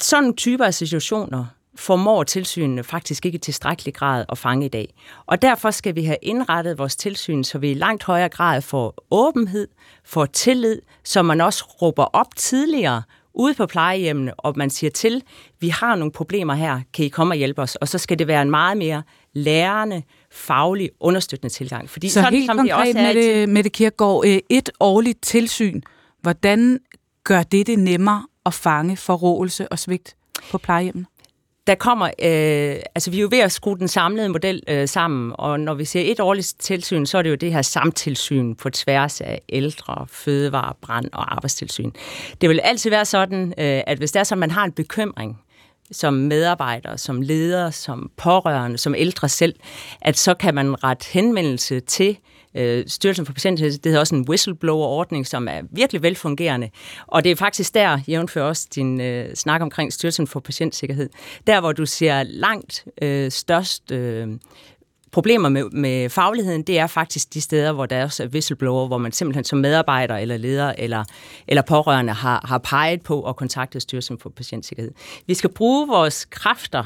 sådan typer af situationer formår tilsynene faktisk ikke i tilstrækkelig grad at fange i dag. Og derfor skal vi have indrettet vores tilsyn, så vi i langt højere grad får åbenhed, får tillid, så man også råber op tidligere ude på plejehjemmene, og man siger til, vi har nogle problemer her, kan I komme og hjælpe os? Og så skal det være en meget mere lærende, faglig, understøttende tilgang. Fordi så sådan, helt som konkret, det også er med det, Mette Kirkegaard, øh, et årligt tilsyn, hvordan gør det det nemmere at fange forrådelse og svigt på plejehjemmene? Der kommer, øh, altså vi er jo ved at skrue den samlede model øh, sammen, og når vi ser et årligt tilsyn, så er det jo det her samtilsyn på tværs af ældre, fødevare, brand og arbejdstilsyn. Det vil altid være sådan, øh, at hvis der er sådan, man har en bekymring, som medarbejder, som leder, som pårørende, som ældre selv, at så kan man rette henvendelse til øh, Øh, Styrelsen for Patientsikkerhed, det hedder også en whistleblower-ordning, som er virkelig velfungerende. Og det er faktisk der, jævnfører også din øh, snak omkring Styrelsen for Patientsikkerhed, der hvor du ser langt øh, størst øh, problemer med, med fagligheden, det er faktisk de steder, hvor der er whistleblower, hvor man simpelthen som medarbejder eller leder eller, eller pårørende har, har peget på og kontaktet Styrelsen for Patientsikkerhed. Vi skal bruge vores kræfter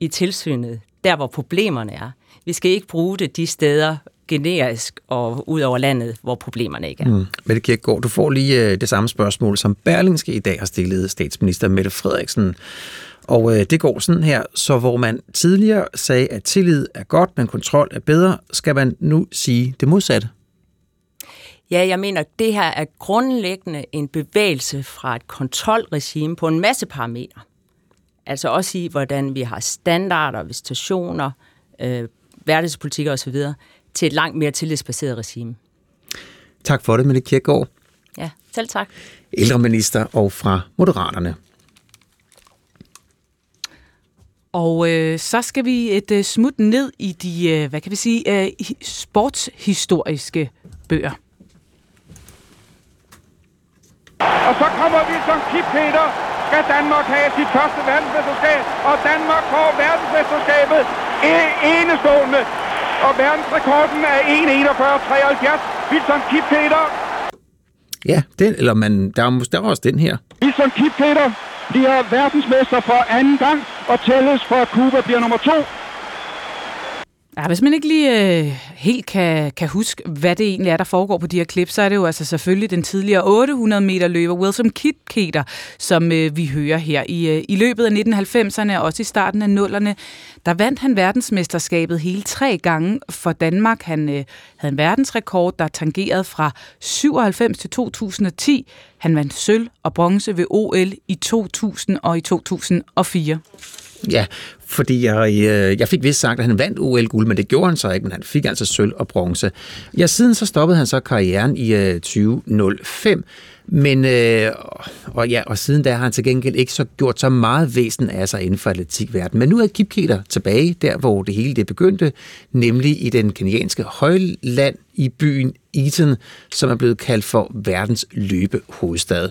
i tilsynet, der hvor problemerne er. Vi skal ikke bruge det de steder, generisk og ud over landet, hvor problemerne ikke er. Mm. Mette Kirkegaard, du får lige øh, det samme spørgsmål, som Berlingske i dag har stillet statsminister Mette Frederiksen. Og øh, det går sådan her, så hvor man tidligere sagde, at tillid er godt, men kontrol er bedre, skal man nu sige det modsatte. Ja, jeg mener, det her er grundlæggende en bevægelse fra et kontrolregime på en masse parametre. Altså også i, hvordan vi har standarder, visitationer, øh, hverdagspolitikker osv., til et langt mere tillidsbaseret regime. Tak for det, Mette Kierkegaard. Ja, selv tak. Ældreminister og fra Moderaterne. Og øh, så skal vi et øh, smut ned i de, øh, hvad kan vi sige, øh, sportshistoriske bøger. Og så kommer vi som Peter. Skal Danmark have sit første verdensmesterskab, og Danmark får verdensmesterskabet. E- enestående og verdensrekorden er 1.41.73. Wilson Kipketer. Ja, den, eller man, der, er, der er også den her. Wilson Kipketer bliver verdensmester for anden gang, og tælles for at Cuba bliver nummer to. Ja, hvis man ikke lige øh, helt kan, kan huske, hvad det egentlig er, der foregår på de her klip, så er det jo altså selvfølgelig den tidligere 800 meter løber Wilson Kipketer, som øh, vi hører her. I, øh, I løbet af 1990'erne og også i starten af 0'erne, der vandt han verdensmesterskabet hele tre gange for Danmark. Han øh, havde en verdensrekord, der tangerede fra 97 til 2010. Han vandt sølv og bronze ved OL i 2000 og i 2004. Ja, fordi jeg, øh, jeg fik vist sagt, at han vandt OL-guld, men det gjorde han så ikke, men han fik altså sølv og bronze. Ja, siden så stoppede han så karrieren i øh, 2005, men øh, og ja, og siden da har han til gengæld ikke så gjort så meget væsen af sig inden for atletikverdenen. Men nu er Kipketer tilbage der, hvor det hele det begyndte, nemlig i den kenianske højland i byen Eton, som er blevet kaldt for verdens løbehovedstad.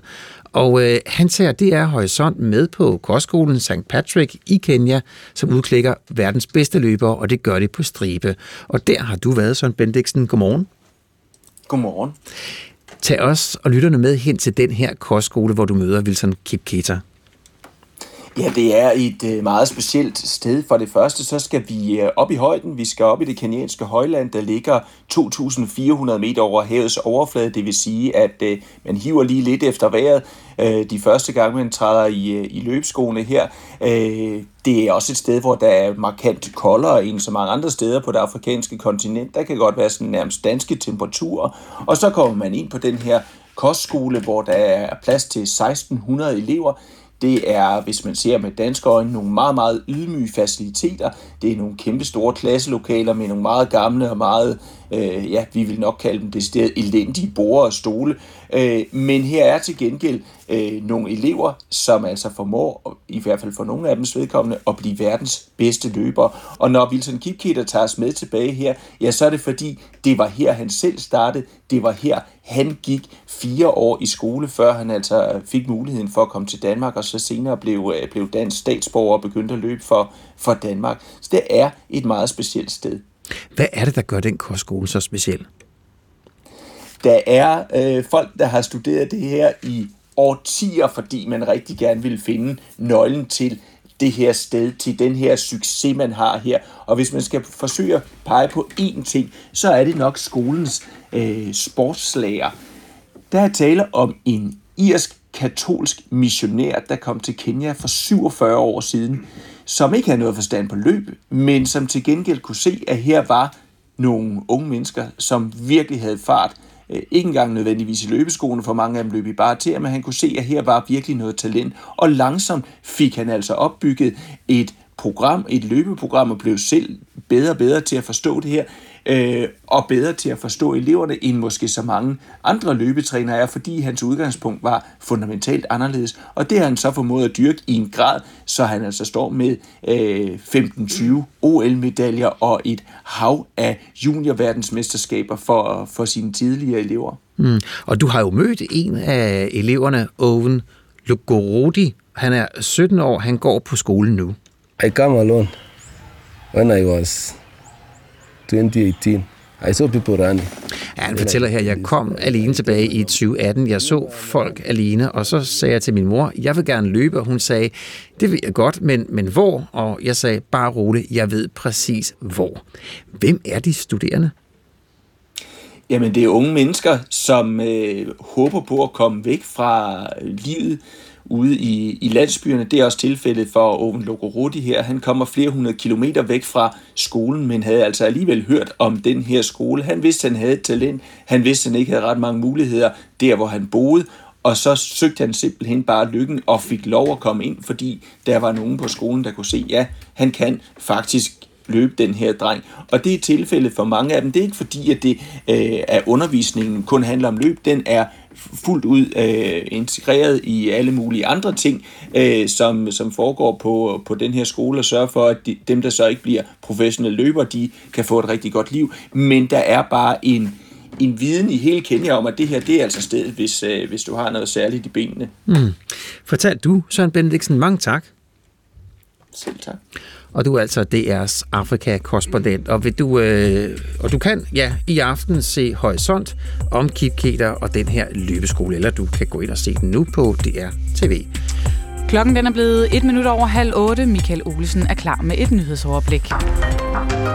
Og øh, han tager DR Horisont med på kostskolen St. Patrick i Kenya, som udklikker verdens bedste løbere, og det gør det på stribe. Og der har du været, Søren Bendiksen. Godmorgen. Godmorgen. Tag os og lytterne med hen til den her kostskole, hvor du møder Wilson Kipketer. Ja, det er et øh, meget specielt sted. For det første, så skal vi øh, op i højden. Vi skal op i det kenyanske højland, der ligger 2.400 meter over havets overflade. Det vil sige, at øh, man hiver lige lidt efter vejret de første gange, man træder i, i løbskoene her. Det er også et sted, hvor der er markant koldere end så mange andre steder på det afrikanske kontinent. Der kan godt være sådan nærmest danske temperaturer. Og så kommer man ind på den her kostskole, hvor der er plads til 1600 elever det er, hvis man ser med danske øjne, nogle meget, meget ydmyge faciliteter. Det er nogle kæmpe store klasselokaler med nogle meget gamle og meget, øh, ja, vi vil nok kalde dem decideret elendige borer og stole. Øh, men her er til gengæld øh, nogle elever, som altså formår, i hvert fald for nogle af dem vedkommende, at blive verdens bedste løbere. Og når Wilson Kipketer tager os med tilbage her, ja, så er det fordi, det var her, han selv startede. Det var her, han gik fire år i skole, før han altså fik muligheden for at komme til Danmark, og så senere blev, øh, blev dansk statsborger og begyndte at løbe for, for Danmark. Så det er et meget specielt sted. Hvad er det, der gør den kostskole så speciel? Der er øh, folk, der har studeret det her i årtier, fordi man rigtig gerne vil finde nøglen til det her sted, til den her succes, man har her. Og hvis man skal forsøge at pege på én ting, så er det nok skolens øh, sportslærer. Der er tale om en irsk katolsk missionær, der kom til Kenya for 47 år siden, som ikke havde noget forstand på løb, men som til gengæld kunne se, at her var nogle unge mennesker, som virkelig havde fart, øh, ikke engang nødvendigvis i løbeskoene, for mange af dem løb i bare til, men han kunne se, at her var virkelig noget talent. Og langsomt fik han altså opbygget et program, et løbeprogram, og blev selv bedre og bedre til at forstå det her, øh, og bedre til at forstå eleverne, end måske så mange andre løbetrænere er, fordi hans udgangspunkt var fundamentalt anderledes. Og det har han så formået at dyrke i en grad, så han altså står med øh, 15-20 OL-medaljer og et hav af juniorverdensmesterskaber for, for sine tidligere elever. Mm. Og du har jo mødt en af eleverne, Owen Lugorodi. Han er 17 år, han går på skolen nu. I come alone when I was 2018. I saw people running. Ja, han fortæller her, jeg kom alene tilbage i 2018. Jeg så folk alene, og så sagde jeg til min mor, jeg vil gerne løbe, og hun sagde, det ved jeg godt, men, men hvor? Og jeg sagde, bare roligt, jeg ved præcis hvor. Hvem er de studerende? Jamen, det er unge mennesker, som øh, håber på at komme væk fra livet ude i, i landsbyerne. Det er også tilfældet for Oven Lokorodi her. Han kommer flere hundrede kilometer væk fra skolen, men havde altså alligevel hørt om den her skole. Han vidste, han havde et talent. Han vidste, han ikke havde ret mange muligheder der, hvor han boede. Og så søgte han simpelthen bare lykken og fik lov at komme ind, fordi der var nogen på skolen, der kunne se, ja, han kan faktisk løbe den her dreng. Og det er tilfældet for mange af dem. Det er ikke fordi, at det øh, at undervisningen kun handler om løb. Den er fuldt ud øh, integreret i alle mulige andre ting, øh, som, som foregår på, på den her skole, og sørge for, at de, dem, der så ikke bliver professionelle løbere, de kan få et rigtig godt liv. Men der er bare en, en viden i hele Kenya om, at det her, det er altså stedet, hvis, øh, hvis du har noget særligt i benene. Mm. Fortal du, Søren Benediksen, mange tak. Selv tak. Og du er altså DR's Afrika-korrespondent, og, vil du, øh, og du kan ja, i aften se Horisont om Kip Keter og den her løbeskole, eller du kan gå ind og se den nu på DR TV. Klokken den er blevet et minut over halv otte. Michael Olsen er klar med et nyhedsoverblik.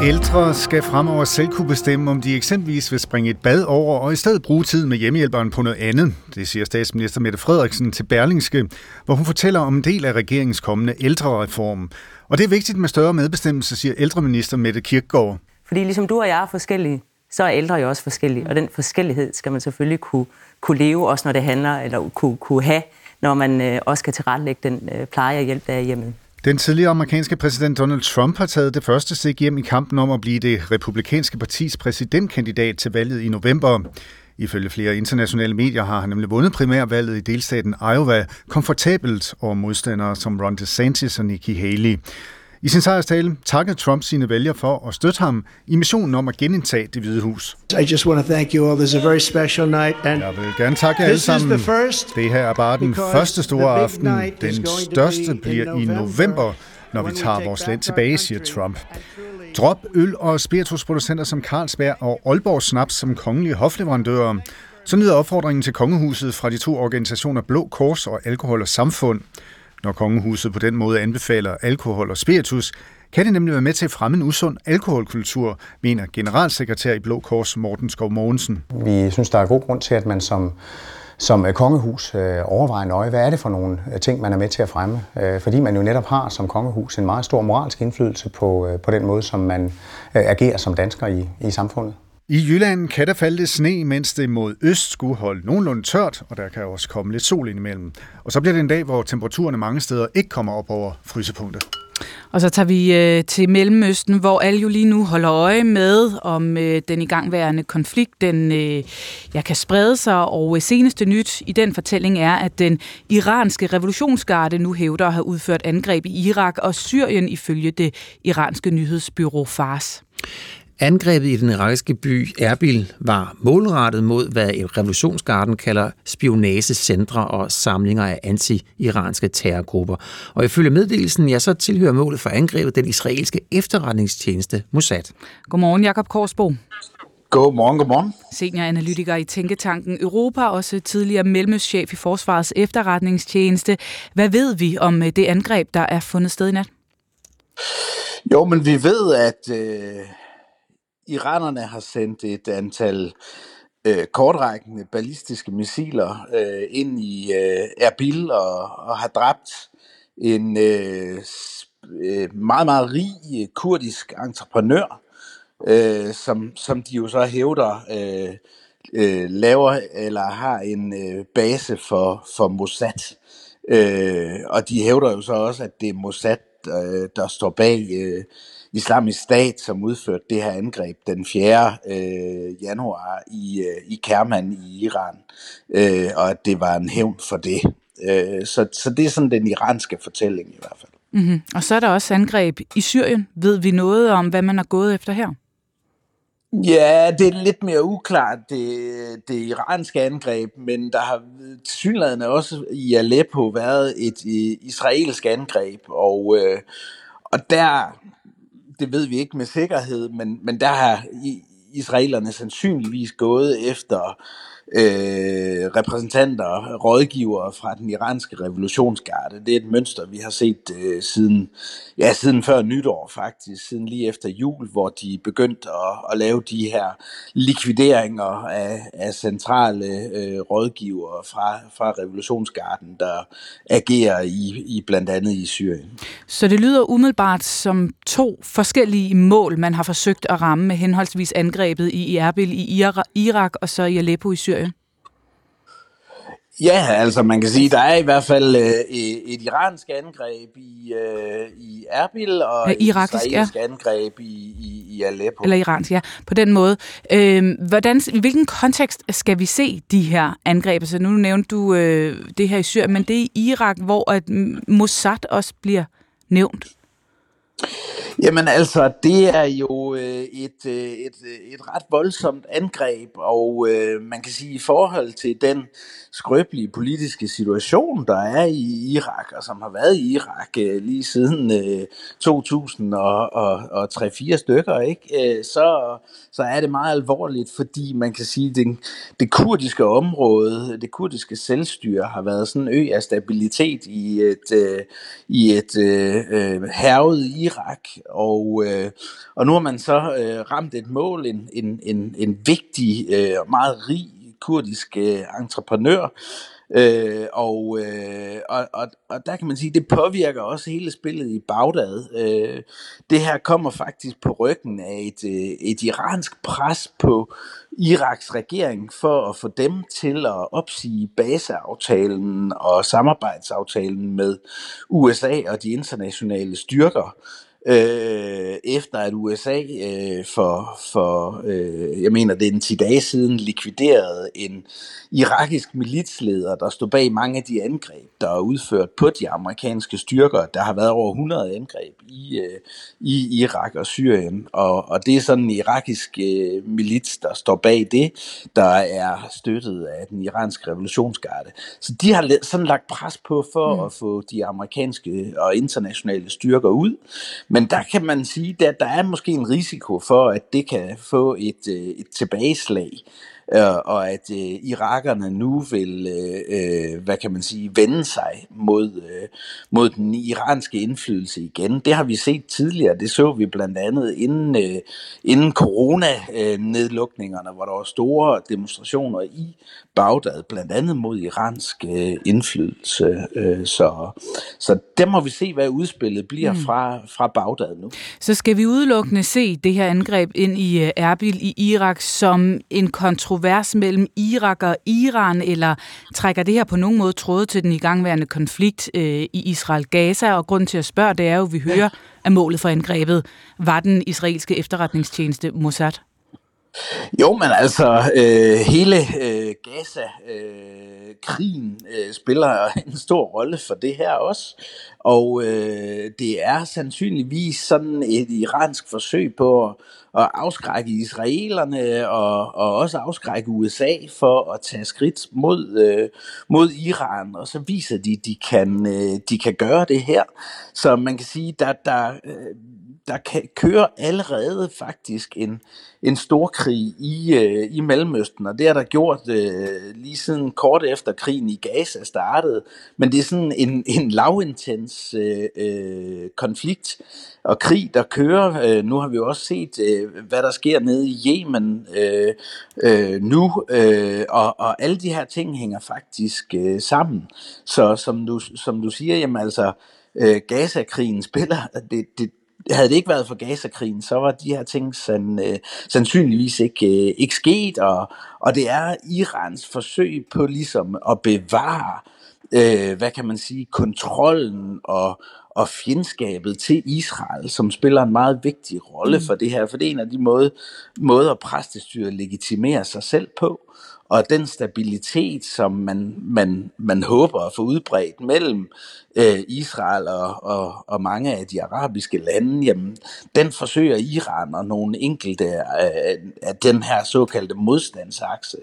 Ældre skal fremover selv kunne bestemme, om de eksempelvis vil springe et bad over og i stedet bruge tid med hjemmehjælperen på noget andet. Det siger statsminister Mette Frederiksen til Berlingske, hvor hun fortæller om en del af regeringens kommende ældrereform. Og det er vigtigt med større medbestemmelse, siger ældreminister Mette Kirkegaard. Fordi ligesom du og jeg er forskellige, så er ældre jo også forskellige, og den forskellighed skal man selvfølgelig kunne, kunne leve, også når det handler, eller kunne, kunne have, når man øh, også skal tilrettelægge den øh, pleje og hjælp, der er hjemme. Den tidligere amerikanske præsident Donald Trump har taget det første stik hjem i kampen om at blive det republikanske partis præsidentkandidat til valget i november. Ifølge flere internationale medier har han nemlig vundet primærvalget i delstaten Iowa komfortabelt over modstandere som Ron DeSantis og Nikki Haley. I sin sejrstale takkede Trump sine vælgere for at støtte ham i missionen om at genindtage det hvide hus. I just want to thank you all. This is a very special night. And Jeg vil gerne takke alle sammen. Det her er bare den første store aften. Den største bliver i november, når vi tager vores land tilbage, siger Trump. Drop øl- og spiritusproducenter som Carlsberg og Aalborg Snaps som kongelige hofleverandører. Så nyder opfordringen til kongehuset fra de to organisationer Blå Kors og Alkohol og Samfund. Når kongehuset på den måde anbefaler alkohol og spiritus, kan det nemlig være med til at fremme en usund alkoholkultur, mener generalsekretær i Blå Kors Morten Skov Mogensen. Vi synes, der er god grund til, at man som som øh, kongehus øh, overvejer nøje, hvad er det for nogle øh, ting, man er med til at fremme. Øh, fordi man jo netop har som kongehus en meget stor moralsk indflydelse på, øh, på den måde, som man agerer som dansker i, i samfundet. I Jylland kan der falde lidt sne, mens det mod øst skulle holde nogenlunde tørt, og der kan også komme lidt sol indimellem. Og så bliver det en dag, hvor temperaturerne mange steder ikke kommer op over frysepunktet. Og så tager vi øh, til Mellemøsten, hvor alle jo lige nu holder øje med, om øh, den igangværende konflikt den, øh, ja, kan sprede sig. Og øh, seneste nyt i den fortælling er, at den iranske revolutionsgarde nu hævder at have udført angreb i Irak og Syrien ifølge det iranske nyhedsbyrå Fars. Angrebet i den irakiske by Erbil var målrettet mod, hvad revolutionsgarden kalder spionagecentre og samlinger af anti-iranske terrorgrupper. Og ifølge meddelelsen, ja, så tilhører målet for angrebet den israelske efterretningstjeneste Mossad. Godmorgen, Jakob Korsbo. Godmorgen, godmorgen. Senioranalytiker i Tænketanken Europa, også tidligere mellemøstchef i Forsvarets efterretningstjeneste. Hvad ved vi om det angreb, der er fundet sted i nat? Jo, men vi ved, at øh, iranerne har sendt et antal øh, kortrækkende ballistiske missiler øh, ind i øh, Erbil og, og har dræbt en øh, øh meget, meget rig øh, kurdisk entreprenør, øh, som, som de jo så hævder øh, øh, laver eller har en øh, base for, for Mossad. Øh, og de hævder jo så også, at det er Mossad, øh, der står bag øh, islamisk stat, som udførte det her angreb den 4. Øh, januar i, øh, i Kerman i Iran, øh, og at det var en hævn for det. Øh, så, så det er sådan den iranske fortælling i hvert fald. Mm-hmm. Og så er der også angreb i Syrien. Ved vi noget om, hvad man er gået efter her? Ja, det er lidt mere uklart, det, det iranske angreb, men der har tilsyneladende også i Aleppo været et israelsk angreb, og, øh, og der det ved vi ikke med sikkerhed, men, men der har israelerne sandsynligvis gået efter øh, repræsentanter, og rådgivere fra den iranske revolutionsgarde. Det er et mønster, vi har set øh, siden, ja, siden før nytår faktisk, siden lige efter jul, hvor de begyndte at, at lave de her likvideringer af, af centrale øh, rådgivere fra, fra revolutionsgarden, der agerer i, i blandt andet i Syrien. Så det lyder umiddelbart som to forskellige mål, man har forsøgt at ramme med henholdsvis angrebet i Erbil i Irak og så i Aleppo i Syrien. Ja, altså man kan sige, der er i hvert fald øh, et iransk angreb i, øh, i Erbil og ja, irakisk, et israelsk ja. angreb i, i, i Aleppo. Eller iransk, ja, på den måde. Øh, hvordan, I hvilken kontekst skal vi se de her angreb? Så altså, nu nævnte du øh, det her i Syrien, men det er i Irak, hvor at Mossad også bliver nævnt. Jamen altså, det er jo øh, et, øh, et, et ret voldsomt angreb, og øh, man kan sige i forhold til den skrøbelige politiske situation, der er i Irak, og som har været i Irak øh, lige siden øh, 2003-4 stykker, ikke? Øh, så, så er det meget alvorligt, fordi man kan sige, at det, det kurdiske område, det kurdiske selvstyre, har været sådan en ø af stabilitet i et, øh, i et øh, øh hervet Irak, og, øh, og nu har man så øh, ramt et mål, en, en, en, en vigtig, øh, meget rig kurdisk øh, entreprenør, Øh, og, øh, og, og, og der kan man sige, det påvirker også hele spillet i Bagdad. Øh, det her kommer faktisk på ryggen af et, øh, et iransk pres på Iraks regering for at få dem til at opsige baseaftalen og samarbejdsaftalen med USA og de internationale styrker øh, efter at USA øh, for, for øh, jeg mener det er en 10 dage siden, likviderede en irakisk militsleder, der stod bag mange af de angreb, der er udført på de amerikanske styrker. Der har været over 100 angreb i, øh, i Irak og Syrien, og, og det er sådan en irakisk øh, milits, der står bag det, der er støttet af den iranske revolutionsgarde. Så de har sådan lagt pres på for mm. at få de amerikanske og internationale styrker ud, men der kan man sige, at der er måske en risiko for, at det kan få et, øh, et tilbageslag øh, og at øh, irakerne nu vil, øh, øh, hvad kan man sige, vende sig mod, øh, mod den iranske indflydelse igen. Det har vi set tidligere, det så vi blandt andet inden, øh, inden corona-nedlukningerne, hvor der var store demonstrationer i Bagdad, blandt andet mod iransk øh, indflydelse. Øh, så, så der må vi se, hvad udspillet bliver mm. fra, fra Bagdad nu. Så skal vi udelukkende se det her angreb ind i uh, Erbil i Irak som en kontrovers mellem Irak og Iran, eller trækker det her på nogen måde tråde til den igangværende konflikt uh, i Israel-Gaza? Og grund til at spørge, det er jo, at vi hører, at målet for angrebet var den israelske efterretningstjeneste Mossad. Jo, men altså, øh, hele øh, Gaza-krigen øh, øh, spiller en stor rolle for det her også. Og øh, det er sandsynligvis sådan et iransk forsøg på at, at afskrække israelerne og, og også afskrække USA for at tage skridt mod, øh, mod Iran. Og så viser de, de kan øh, de kan gøre det her. Så man kan sige, der der øh, der kan allerede faktisk en, en stor krig i, øh, i Mellemøsten, og det har der gjort øh, lige siden kort efter krigen i Gaza startede. Men det er sådan en, en lavintens øh, øh, konflikt og krig, der kører. Øh, nu har vi jo også set, øh, hvad der sker nede i Yemen øh, øh, nu, øh, og, og alle de her ting hænger faktisk øh, sammen. Så som du, som du siger, jamen altså, øh, Gaza-krigen spiller, det, det, havde det ikke været for Gaza-krigen, så var de her ting sand, øh, sandsynligvis ikke, øh, ikke sket, og, og det er Irans forsøg på ligesom at bevare, øh, hvad kan man sige, kontrollen og, og fjendskabet til Israel, som spiller en meget vigtig rolle mm. for det her, for det er en af de måder, måder præstestyret legitimerer sig selv på og den stabilitet, som man, man, man håber at få udbredt mellem øh, Israel og, og, og mange af de arabiske lande, jamen, den forsøger Iran og nogle enkelte øh, af den her såkaldte modstandsakse,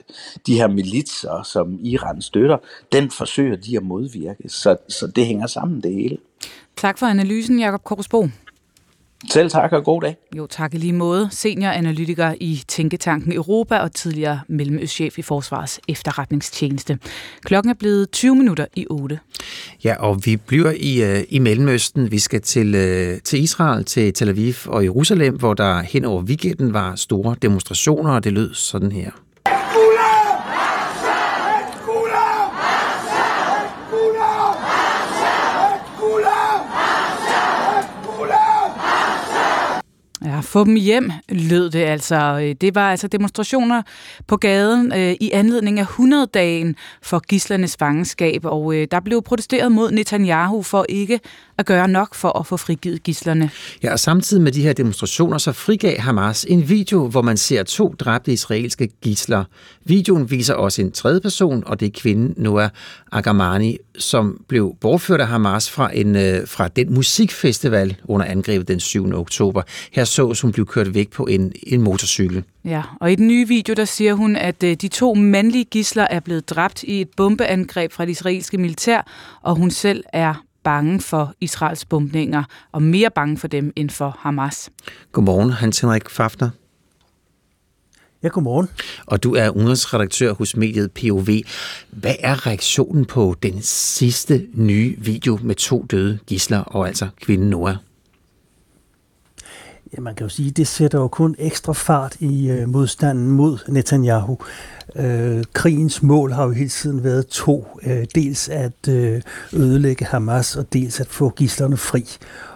de her militser, som Iran støtter, den forsøger de at modvirke. Så, så det hænger sammen det hele. Tak for analysen, Jakob Korsbo. Selv tak og god dag. Jo, tak i lige måde. Senioranalytiker i Tænketanken Europa og tidligere mellemøstchef i Forsvars efterretningstjeneste. Klokken er blevet 20 minutter i 8. Ja, og vi bliver i, uh, i Mellemøsten. Vi skal til, uh, til Israel, til Tel Aviv og Jerusalem, hvor der hen over weekenden var store demonstrationer, og det lød sådan her. Ja, få dem hjem, lød det altså. Øh, det var altså demonstrationer på gaden øh, i anledning af 100-dagen for gislernes fangenskab, og øh, der blev protesteret mod Netanyahu for ikke at gøre nok for at få frigivet gislerne. Ja, og samtidig med de her demonstrationer, så frigav Hamas en video, hvor man ser to dræbte israelske gisler. Videoen viser også en tredje person, og det er kvinden Noah Agamani, som blev bortført af Hamas fra, en, øh, fra den musikfestival under angrebet den 7. oktober. Her så hun blev kørt væk på en, en motorcykel. Ja, og i den nye video, der siger hun, at øh, de to mandlige gisler er blevet dræbt i et bombeangreb fra det israelske militær, og hun selv er bange for Israels bombninger, og mere bange for dem end for Hamas. Godmorgen, Hans Henrik Fafner. Ja, godmorgen. Og du er udenrigsredaktør hos mediet POV. Hvad er reaktionen på den sidste nye video med to døde gisler og altså kvinden Noah? Ja, man kan jo sige, at det sætter jo kun ekstra fart i øh, modstanden mod Netanyahu. Øh, krigens mål har jo hele tiden været to. Øh, dels at øh, ødelægge Hamas, og dels at få gislerne fri.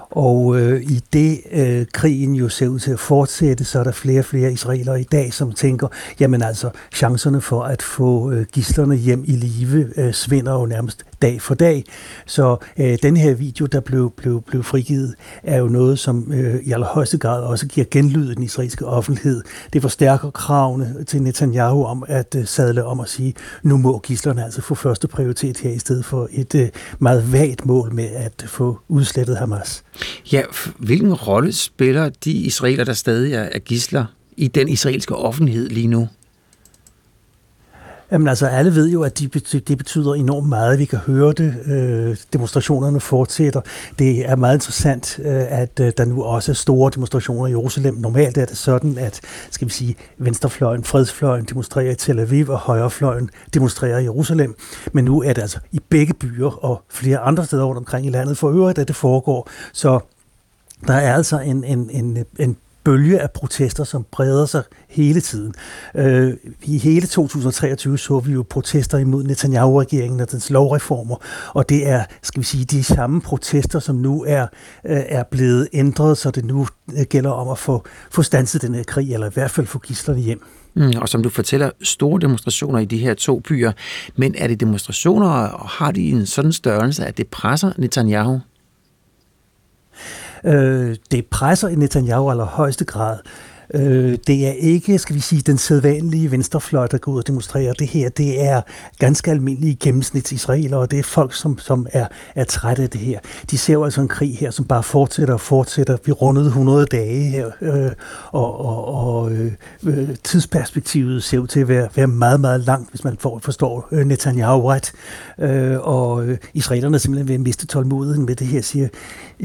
Og øh, i det øh, krigen jo ser ud til at fortsætte, så er der flere og flere israelere i dag, som tænker, jamen altså, chancerne for at få øh, gislerne hjem i live øh, svinder jo nærmest dag for dag. Så øh, den her video, der blev, blev, blev frigivet, er jo noget, som øh, i allerhøjeste grad også giver genlyd i den israelske offentlighed. Det forstærker kravene til Netanyahu om at øh, sadle om at sige, nu må gislerne altså få første prioritet her, i stedet for et øh, meget vagt mål med at få udslettet Hamas. Ja, hvilken rolle spiller de israeler, der stadig er gisler i den israelske offentlighed lige nu? Jamen altså, alle ved jo, at de det betyder enormt meget. Vi kan høre det. Øh, demonstrationerne fortsætter. Det er meget interessant, øh, at øh, der nu også er store demonstrationer i Jerusalem. Normalt er det sådan, at skal vi sige, venstrefløjen, fredsfløjen demonstrerer i Tel Aviv, og højrefløjen demonstrerer i Jerusalem. Men nu er det altså i begge byer og flere andre steder rundt omkring i landet for øvrigt, at det foregår. Så der er altså en, en, en, en bølge af protester, som breder sig hele tiden. Øh, I hele 2023 så vi jo protester imod Netanyahu-regeringen og dens lovreformer, og det er, skal vi sige, de samme protester, som nu er, øh, er blevet ændret, så det nu øh, gælder om at få, få stanset den her krig, eller i hvert fald få gislerne hjem. Mm, og som du fortæller, store demonstrationer i de her to byer. Men er det demonstrationer, og har de en sådan størrelse, at det presser Netanyahu? Øh, det presser i Netanyahu allerhøjeste grad. Øh, det er ikke, skal vi sige, den sædvanlige venstrefløj, der går ud og demonstrerer det her. Det er ganske almindelige gennemsnitsisraelere, og det er folk, som, som er, er trætte af det her. De ser jo altså en krig her, som bare fortsætter og fortsætter. Vi rundede 100 dage her, øh, og, og, og øh, øh, tidsperspektivet ser ud til at være, være meget, meget langt, hvis man får, forstår øh, Netanyahu ret. Øh, og øh, israelerne er simpelthen ved at miste tålmodigheden med det her, siger,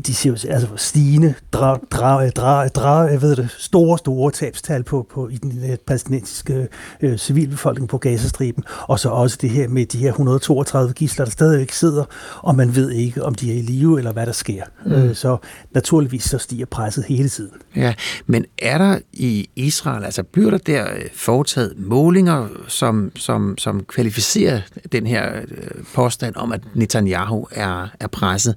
de siger jo altså stigende, dra, dra, dra, dra, jeg ved det, store, store tabstal på, på i den øh, palæstinensiske øh, civilbefolkning på Gazastriben, og så også det her med de her 132 gisler, der stadig ikke sidder, og man ved ikke, om de er i live, eller hvad der sker. Mm. Øh, så naturligvis så stiger presset hele tiden. Ja, men er der i Israel, altså bliver der der øh, foretaget målinger, som, som, som kvalificerer den her øh, påstand om, at Netanyahu er, er presset?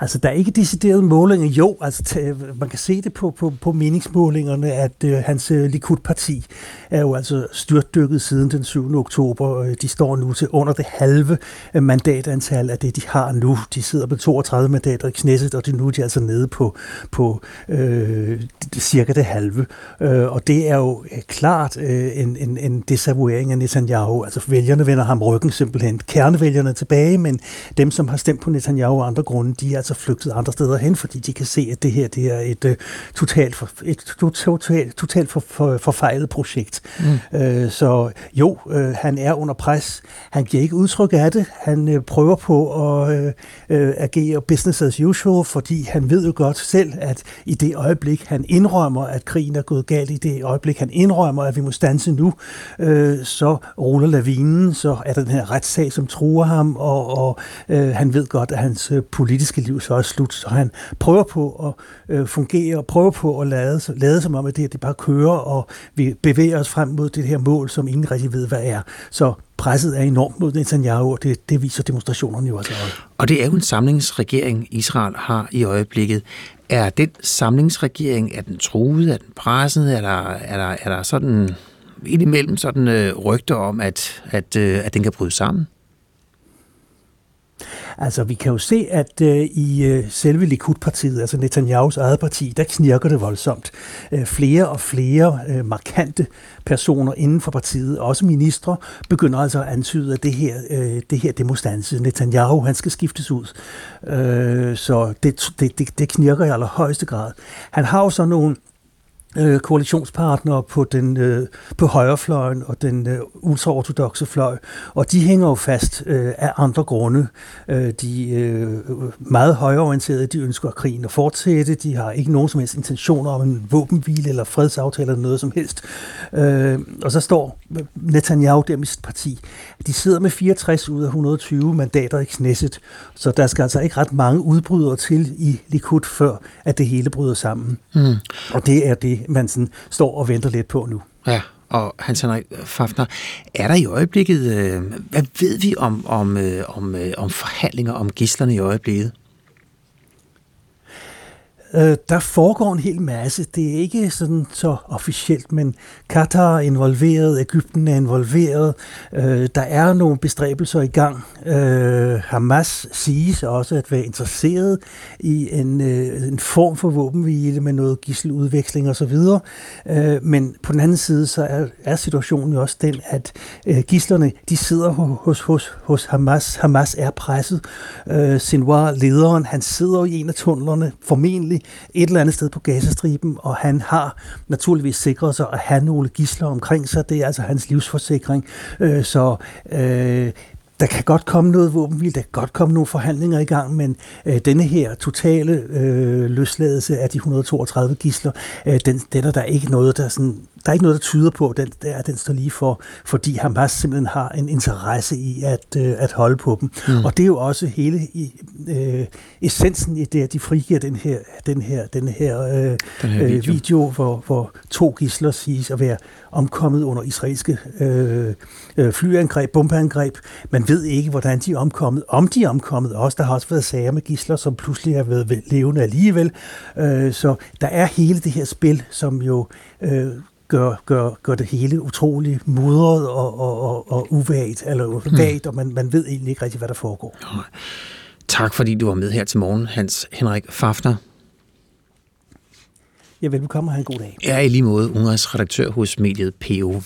Altså, der er ikke deciderede målinger. Jo, altså, man kan se det på, på, på meningsmålingerne, at øh, hans øh, Likud-parti er jo altså styrtdykket siden den 7. oktober. Øh, de står nu til under det halve øh, mandatantal af det, de har nu. De sidder på 32 mandater i Knesset, og de, nu er de altså nede på, på øh, cirka det halve. Øh, og det er jo klart øh, en, en, en desavouering af Netanyahu. Altså, vælgerne vender ham ryggen simpelthen. Kernevælgerne tilbage, men dem, som har stemt på Netanyahu og andre grunde, de er altså altså flygtet andre steder hen, fordi de kan se, at det her det er et uh, totalt, for, et totalt, totalt for, for, forfejlet projekt. Mm. Uh, så jo, uh, han er under pres. Han giver ikke udtryk af det. Han uh, prøver på at uh, uh, agere business as usual, fordi han ved jo godt selv, at i det øjeblik, han indrømmer, at krigen er gået galt, i det øjeblik, han indrømmer, at vi må stanse nu, uh, så ruller lavinen, så er der den her retssag, som truer ham, og, og uh, han ved godt, at hans uh, politiske liv så er slut. Så han prøver på at øh, fungere, og prøver på at lade, lade som om, at det, her, det bare kører, og vi bevæger os frem mod det her mål, som ingen rigtig ved, hvad er. Så presset er enormt mod Netanyahu, og det, det viser demonstrationerne jo også. Og det er jo en samlingsregering, Israel har i øjeblikket. Er den samlingsregering, er den truet, er den presset, er der, er der, er der sådan indimellem sådan øh, rygter om, at, at, øh, at den kan bryde sammen? Altså, vi kan jo se, at øh, i øh, selve Likud-partiet, altså Netanyahus eget parti, der knirker det voldsomt. Øh, flere og flere øh, markante personer inden for partiet, også ministre, begynder altså at antyde, at det her, øh, det her det må stanse. Netanyahu, han skal skiftes ud. Øh, så det, det, det, det knirker i allerhøjeste grad. Han har jo så nogle øh, koalitionspartnere på den øh, på højrefløjen og den øh, ultraortodoxe fløj, og de hænger jo fast øh, af andre grunde. Øh, de øh, meget højreorienterede, de ønsker at krigen at fortsætte, de har ikke nogen som helst intentioner om en våbenhvile eller fredsaftale eller noget som helst. Øh, og så står Netanyahu der med sit parti. De sidder med 64 ud af 120 mandater i Knesset, så der skal altså ikke ret mange udbrydere til i Likud, før at det hele bryder sammen. Mm. Og det er det, man sådan står og venter lidt på nu. Ja, og Hans Henrik Fafner, er der i øjeblikket, øh, hvad ved vi om, om, øh, om, øh, om forhandlinger om gislerne i øjeblikket? Øh, der foregår en hel masse. Det er ikke sådan så officielt, men Katar er involveret, Ægypten er involveret. Øh, der er nogle bestræbelser i gang. Øh, Hamas siges også at være interesseret i en, øh, en form for våbenhvile med noget gisseludveksling osv. Øh, men på den anden side, så er, er situationen jo også den, at øh, gislerne, de sidder hos, hos, hos Hamas. Hamas er presset. Øh, Sinwar, lederen, han sidder i en af tunnelerne, formentlig pludselig et eller andet sted på Gazastriben, og han har naturligvis sikret sig at have nogle gisler omkring sig. Det er altså hans livsforsikring. Øh, så øh, der kan godt komme noget våbenvild, der kan godt komme nogle forhandlinger i gang, men øh, denne her totale øh, løsladelse af de 132 gisler, øh, den, den er der ikke noget, der sådan der er ikke noget, der tyder på, at den, der, den står lige for, fordi Hamas simpelthen har en interesse i at, øh, at holde på dem. Mm. Og det er jo også hele i, øh, essensen i det, at de frigiver den her, den her, den her, øh, den her video, øh, video hvor, hvor to gisler siges at være omkommet under israelske øh, øh, flyangreb, bombeangreb. Man ved ikke, hvordan de er omkommet. Om de er omkommet også. Der har også været sager med gisler, som pludselig har været levende alligevel. Øh, så der er hele det her spil, som jo øh, gør, gør, gør det hele utrolig mudret og, og, og, og uvagt, eller hmm. vagt, mm. og man, man ved egentlig ikke rigtig, hvad der foregår. Tak fordi du var med her til morgen, Hans Henrik Fafner. Ja, velkommen og have en god dag. Jeg er i lige måde udenrigsredaktør hos mediet POV.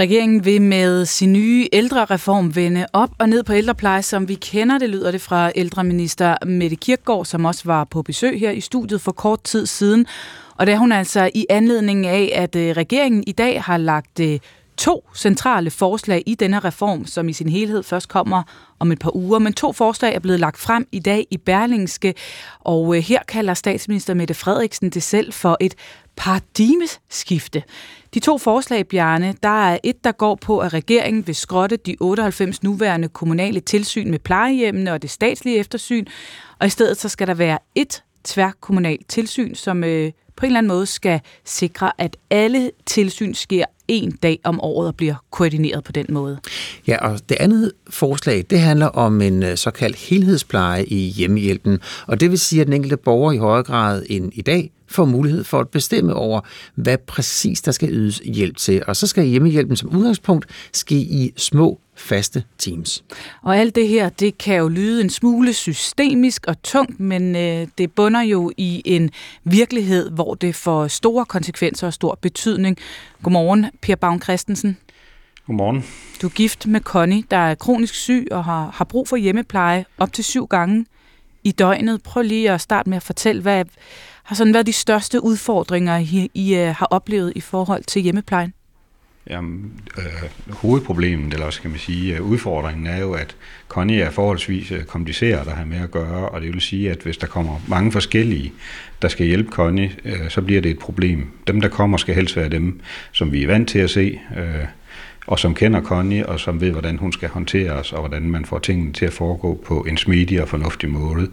Regeringen vil med sin nye ældrereform vende op og ned på ældrepleje, som vi kender. Det lyder det fra ældreminister Mette Kirkgaard, som også var på besøg her i studiet for kort tid siden. Og det er hun altså i anledning af, at øh, regeringen i dag har lagt øh, to centrale forslag i denne reform, som i sin helhed først kommer om et par uger. Men to forslag er blevet lagt frem i dag i Berlingske, og øh, her kalder statsminister Mette Frederiksen det selv for et paradigmeskifte. De to forslag, Bjarne, der er et, der går på, at regeringen vil skrotte de 98 nuværende kommunale tilsyn med plejehjemmene og det statslige eftersyn, og i stedet så skal der være et tværkommunalt tilsyn, som øh, på en eller anden måde skal sikre, at alle tilsyn sker en dag om året og bliver koordineret på den måde. Ja, og det andet forslag, det handler om en øh, såkaldt helhedspleje i hjemmehjælpen, og det vil sige, at den enkelte borger i højere grad end i dag får mulighed for at bestemme over, hvad præcis der skal ydes hjælp til. Og så skal hjemmehjælpen som udgangspunkt ske i små faste teams. Og alt det her, det kan jo lyde en smule systemisk og tungt, men øh, det bunder jo i en virkelighed, hvor det får store konsekvenser og stor betydning. Godmorgen, Per Baum Christensen. Godmorgen. Du er gift med Connie, der er kronisk syg og har, har brug for hjemmepleje op til syv gange i døgnet. Prøv lige at starte med at fortælle, hvad har sådan været de største udfordringer, I, I uh, har oplevet i forhold til hjemmeplejen? Jamen, øh, hovedproblemet, eller skal man sige, øh, udfordringen er jo, at Connie er forholdsvis øh, kompliceret at have med at gøre, og det vil sige, at hvis der kommer mange forskellige, der skal hjælpe Connie, øh, så bliver det et problem. Dem, der kommer, skal helst være dem, som vi er vant til at se, øh, og som kender Connie, og som ved, hvordan hun skal håndteres, og hvordan man får tingene til at foregå på en smidig og fornuftig måde.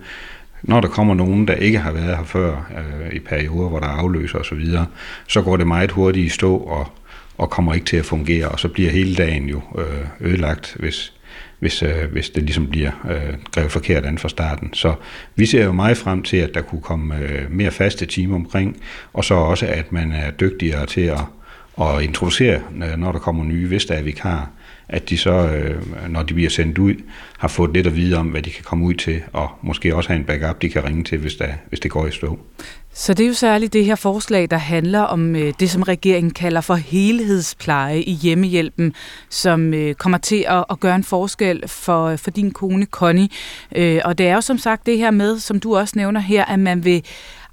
Når der kommer nogen, der ikke har været her før, øh, i perioder, hvor der er afløser osv., så, så går det meget hurtigt i stå, og og kommer ikke til at fungere, og så bliver hele dagen jo øh, ødelagt, hvis, hvis, øh, hvis det ligesom bliver øh, grevet forkert an fra starten. Så vi ser jo meget frem til, at der kunne komme øh, mere faste timer omkring, og så også, at man er dygtigere til at, at introducere, øh, når der kommer nye, hvis der er vikar, at de så, øh, når de bliver sendt ud, har fået lidt at vide om, hvad de kan komme ud til, og måske også have en backup, de kan ringe til, hvis, der, hvis det går i stå. Så det er jo særligt det her forslag, der handler om øh, det, som regeringen kalder for helhedspleje i hjemmehjælpen, som øh, kommer til at, at gøre en forskel for, for din kone Connie. Øh, og det er jo som sagt det her med, som du også nævner her, at man vil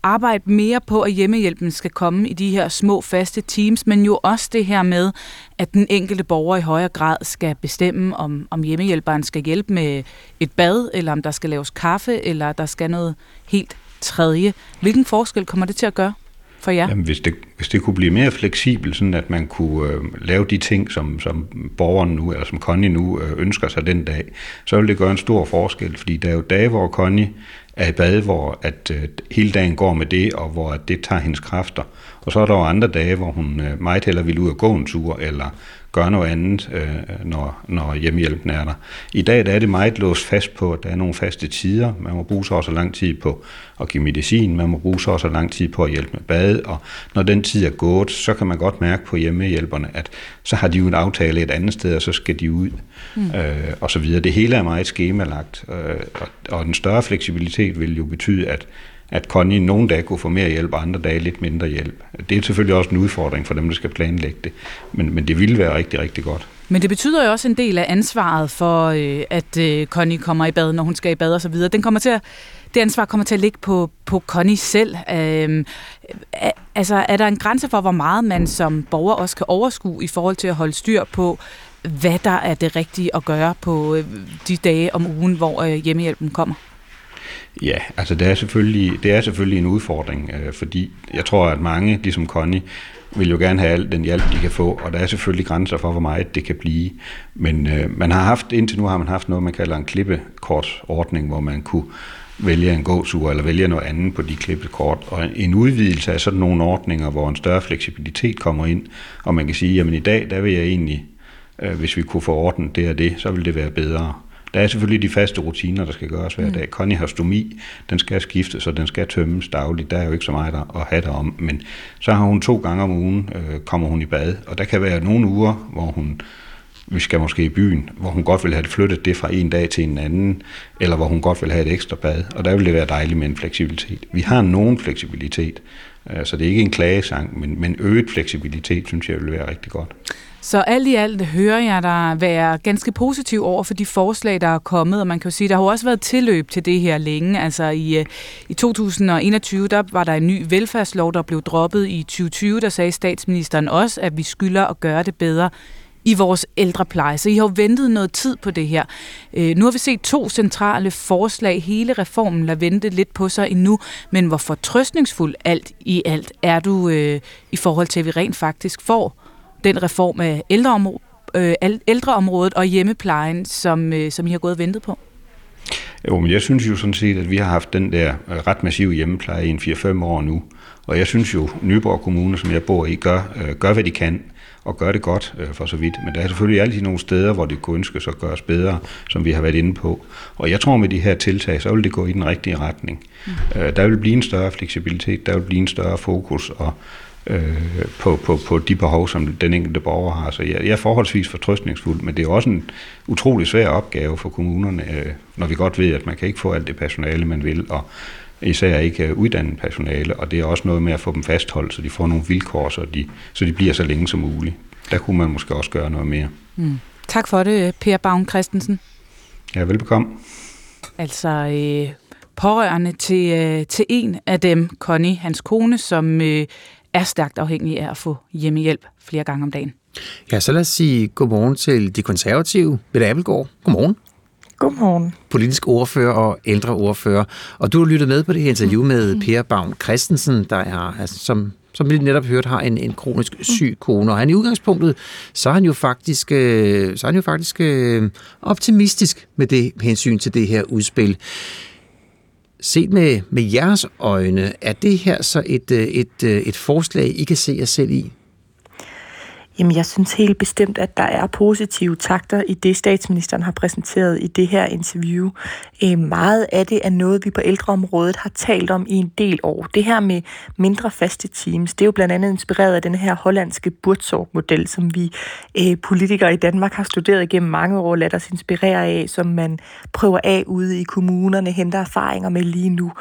arbejde mere på, at hjemmehjælpen skal komme i de her små faste teams, men jo også det her med, at den enkelte borger i højere grad skal bestemme, om, om hjemmehjælperen skal hjælpe med et bad, eller om der skal laves kaffe, eller der skal noget helt tredje. Hvilken forskel kommer det til at gøre for jer? Jamen, hvis, det, hvis det kunne blive mere fleksibelt, sådan at man kunne øh, lave de ting, som, som borgeren nu, eller som Connie nu øh, ønsker sig den dag, så ville det gøre en stor forskel, fordi der er jo dage, hvor Connie er i bad, hvor at øh, hele dagen går med det, og hvor at det tager hendes kræfter. Og så er der jo andre dage, hvor hun øh, meget hellere vil ud og gå en tur, eller gøre noget andet, øh, når, når hjemmehjælpen er der. I dag der er det meget låst fast på, at der er nogle faste tider. Man må bruge så også lang tid på at give medicin, man må bruge så også lang tid på at hjælpe med bad, og når den tid er gået, så kan man godt mærke på hjemmehjælperne, at så har de jo en aftale et andet sted, og så skal de ud, mm. øh, og så videre. Det hele er meget skemalagt, øh, og, og den større fleksibilitet vil jo betyde, at at Connie nogle dage kunne få mere hjælp, og andre dage lidt mindre hjælp. Det er selvfølgelig også en udfordring for dem, der skal planlægge det, men, men det ville være rigtig, rigtig godt. Men det betyder jo også en del af ansvaret for, øh, at øh, Connie kommer i bad, når hun skal i bad og så videre. Den kommer til at det ansvar kommer til at ligge på, på Connie selv. Øh, altså, er der en grænse for, hvor meget man som borger også kan overskue i forhold til at holde styr på, hvad der er det rigtige at gøre på øh, de dage om ugen, hvor øh, hjemmehjælpen kommer? Ja, altså det er selvfølgelig, det er selvfølgelig en udfordring, øh, fordi jeg tror, at mange, ligesom Connie, vil jo gerne have al den hjælp, de kan få, og der er selvfølgelig grænser for, hvor meget det kan blive. Men øh, man har haft, indtil nu har man haft noget, man kalder en klippekortordning, hvor man kunne vælge en gåtur eller vælge noget andet på de klippekort. Og en udvidelse af sådan nogle ordninger, hvor en større fleksibilitet kommer ind, og man kan sige, jamen i dag, der vil jeg egentlig, øh, hvis vi kunne få ordnet det og det, så vil det være bedre. Der er selvfølgelig de faste rutiner, der skal gøres hver mm. dag. Connie har stomi, den skal skiftes, så den skal tømmes dagligt. Der er jo ikke så meget der at have der om, men så har hun to gange om ugen, øh, kommer hun i bad, og der kan være nogle uger, hvor hun vi skal måske i byen, hvor hun godt vil have det flyttet det fra en dag til en anden, eller hvor hun godt vil have et ekstra bad, og der vil det være dejligt med en fleksibilitet. Vi har nogen fleksibilitet, øh, så det er ikke en klagesang, men, men øget fleksibilitet, synes jeg vil være rigtig godt. Så alt i alt hører jeg dig være ganske positiv over for de forslag, der er kommet, og man kan jo sige, der har jo også været tilløb til det her længe. Altså i, øh, i 2021, der var der en ny velfærdslov, der blev droppet i 2020, der sagde statsministeren også, at vi skylder at gøre det bedre i vores ældrepleje. Så I har jo ventet noget tid på det her. Øh, nu har vi set to centrale forslag. Hele reformen lader vente lidt på sig endnu. Men hvor fortrøstningsfuld alt i alt er du øh, i forhold til, at vi rent faktisk får den reform af ældreområdet, øh, ældreområdet og hjemmeplejen, som, øh, som I har gået og ventet på? Jo, men jeg synes jo sådan set, at vi har haft den der øh, ret massive hjemmepleje i en 4-5 år nu. Og jeg synes jo, Nyborg Kommune, som jeg bor i, gør, øh, gør hvad de kan og gør det godt øh, for så vidt. Men der er selvfølgelig altid nogle steder, hvor det kunne ønskes at gøres bedre, som vi har været inde på. Og jeg tror med de her tiltag, så vil det gå i den rigtige retning. Mm. Øh, der vil blive en større fleksibilitet, der vil blive en større fokus, og øh, på, på, på de behov, som den enkelte borger har. Så jeg, jeg er forholdsvis fortrøstningsfuld, men det er også en utrolig svær opgave for kommunerne, øh, når vi godt ved, at man kan ikke få alt det personale, man vil, og især ikke øh, uddannet personale, og det er også noget med at få dem fastholdt, så de får nogle vilkår, så de, så de bliver så længe som muligt. Der kunne man måske også gøre noget mere. Mm. Tak for det, Per Baum Christensen. Ja, velbekomme. Altså øh, pårørende til, øh, til en af dem, Connie, hans kone, som øh, er stærkt afhængig af at få hjemmehjælp flere gange om dagen. Ja, så lad os sige godmorgen til de konservative. Mette Appelgaard, godmorgen. Godmorgen. Politisk ordfører og ældre ordfører. Og du har lyttet med på det her interview med Per Baum Christensen, der er, altså, som, som vi netop hørt, har en, en kronisk syg kone. Og han i udgangspunktet, så er han jo faktisk, øh, så er han jo faktisk øh, optimistisk med det hensyn til det her udspil. Set med, med jeres øjne, er det her så et, øh, et, øh, et forslag, I kan se jer selv i? Jamen, jeg synes helt bestemt, at der er positive takter i det, statsministeren har præsenteret i det her interview. Øh, meget af det er noget, vi på ældreområdet har talt om i en del år. Det her med mindre faste teams, det er jo blandt andet inspireret af den her hollandske Buurtzorg-model, som vi øh, politikere i Danmark har studeret igennem mange år, lader os inspirere af, som man prøver af ude i kommunerne, henter erfaringer med lige nu.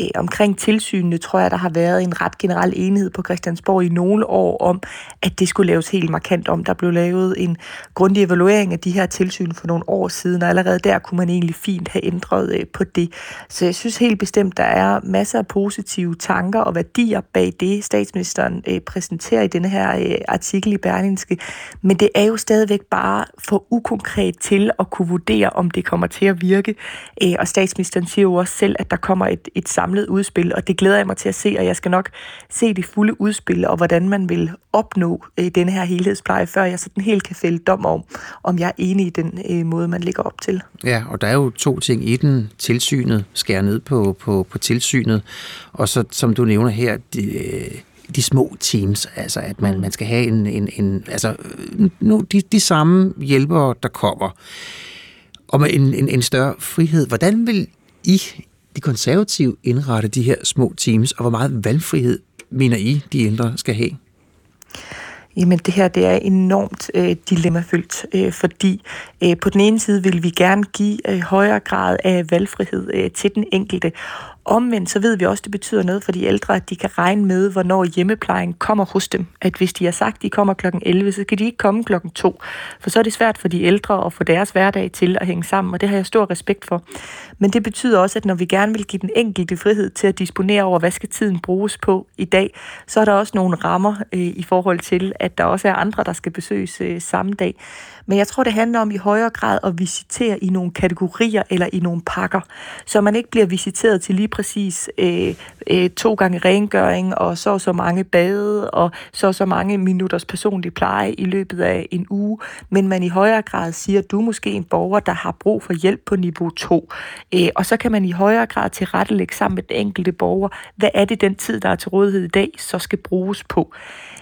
Øh, omkring tilsynene tror jeg, der har været en ret generel enighed på Christiansborg i nogle år om, at det skulle laves helt markant om. Der blev lavet en grundig evaluering af de her tilsyn for nogle år siden, og allerede der kunne man egentlig fint have ændret øh, på det. Så jeg synes helt bestemt, der er masser af positive tanker og værdier bag det, statsministeren øh, præsenterer i denne her øh, artikel i Berlingske. Men det er jo stadigvæk bare for ukonkret til at kunne vurdere, om det kommer til at virke. Og statsministeren siger jo også selv, at der kommer et, et samlet udspil, og det glæder jeg mig til at se, og jeg skal nok se det fulde udspil, og hvordan man vil opnå øh, den her helhedspleje, før jeg sådan helt kan fælde dom om, om jeg er enig i den øh, måde, man ligger op til. Ja, og der er jo to ting i den. Tilsynet skærer ned på, på, på tilsynet, og så som du nævner her, de, øh, de små teams, altså at man, man skal have en, en, en altså øh, nu, de, de samme hjælpere, der kommer, og med en, en, en større frihed. Hvordan vil I, de konservative, indrette de her små teams, og hvor meget valgfrihed mener I, de ældre skal have? Jamen det her det er enormt øh, dilemmafyldt, øh, fordi øh, på den ene side vil vi gerne give øh, højere grad af valgfrihed øh, til den enkelte, Omvendt så ved vi også, at det betyder noget for de ældre, at de kan regne med, hvornår hjemmeplejen kommer hos dem. At hvis de har sagt, at de kommer kl. 11, så kan de ikke komme kl. 2. For så er det svært for de ældre at få deres hverdag til at hænge sammen, og det har jeg stor respekt for. Men det betyder også, at når vi gerne vil give den enkelte frihed til at disponere over, hvad skal tiden bruges på i dag, så er der også nogle rammer øh, i forhold til, at der også er andre, der skal besøges øh, samme dag. Men jeg tror, det handler om i højere grad at visitere i nogle kategorier eller i nogle pakker, så man ikke bliver visiteret til lige præcis øh, øh, to gange rengøring og så så mange bade og så så mange minutters personlig pleje i løbet af en uge, men man i højere grad siger, at du er måske en borger, der har brug for hjælp på niveau 2. Øh, og så kan man i højere grad tilrettelægge sammen med den enkelte borger, hvad er det den tid, der er til rådighed i dag, så skal bruges på.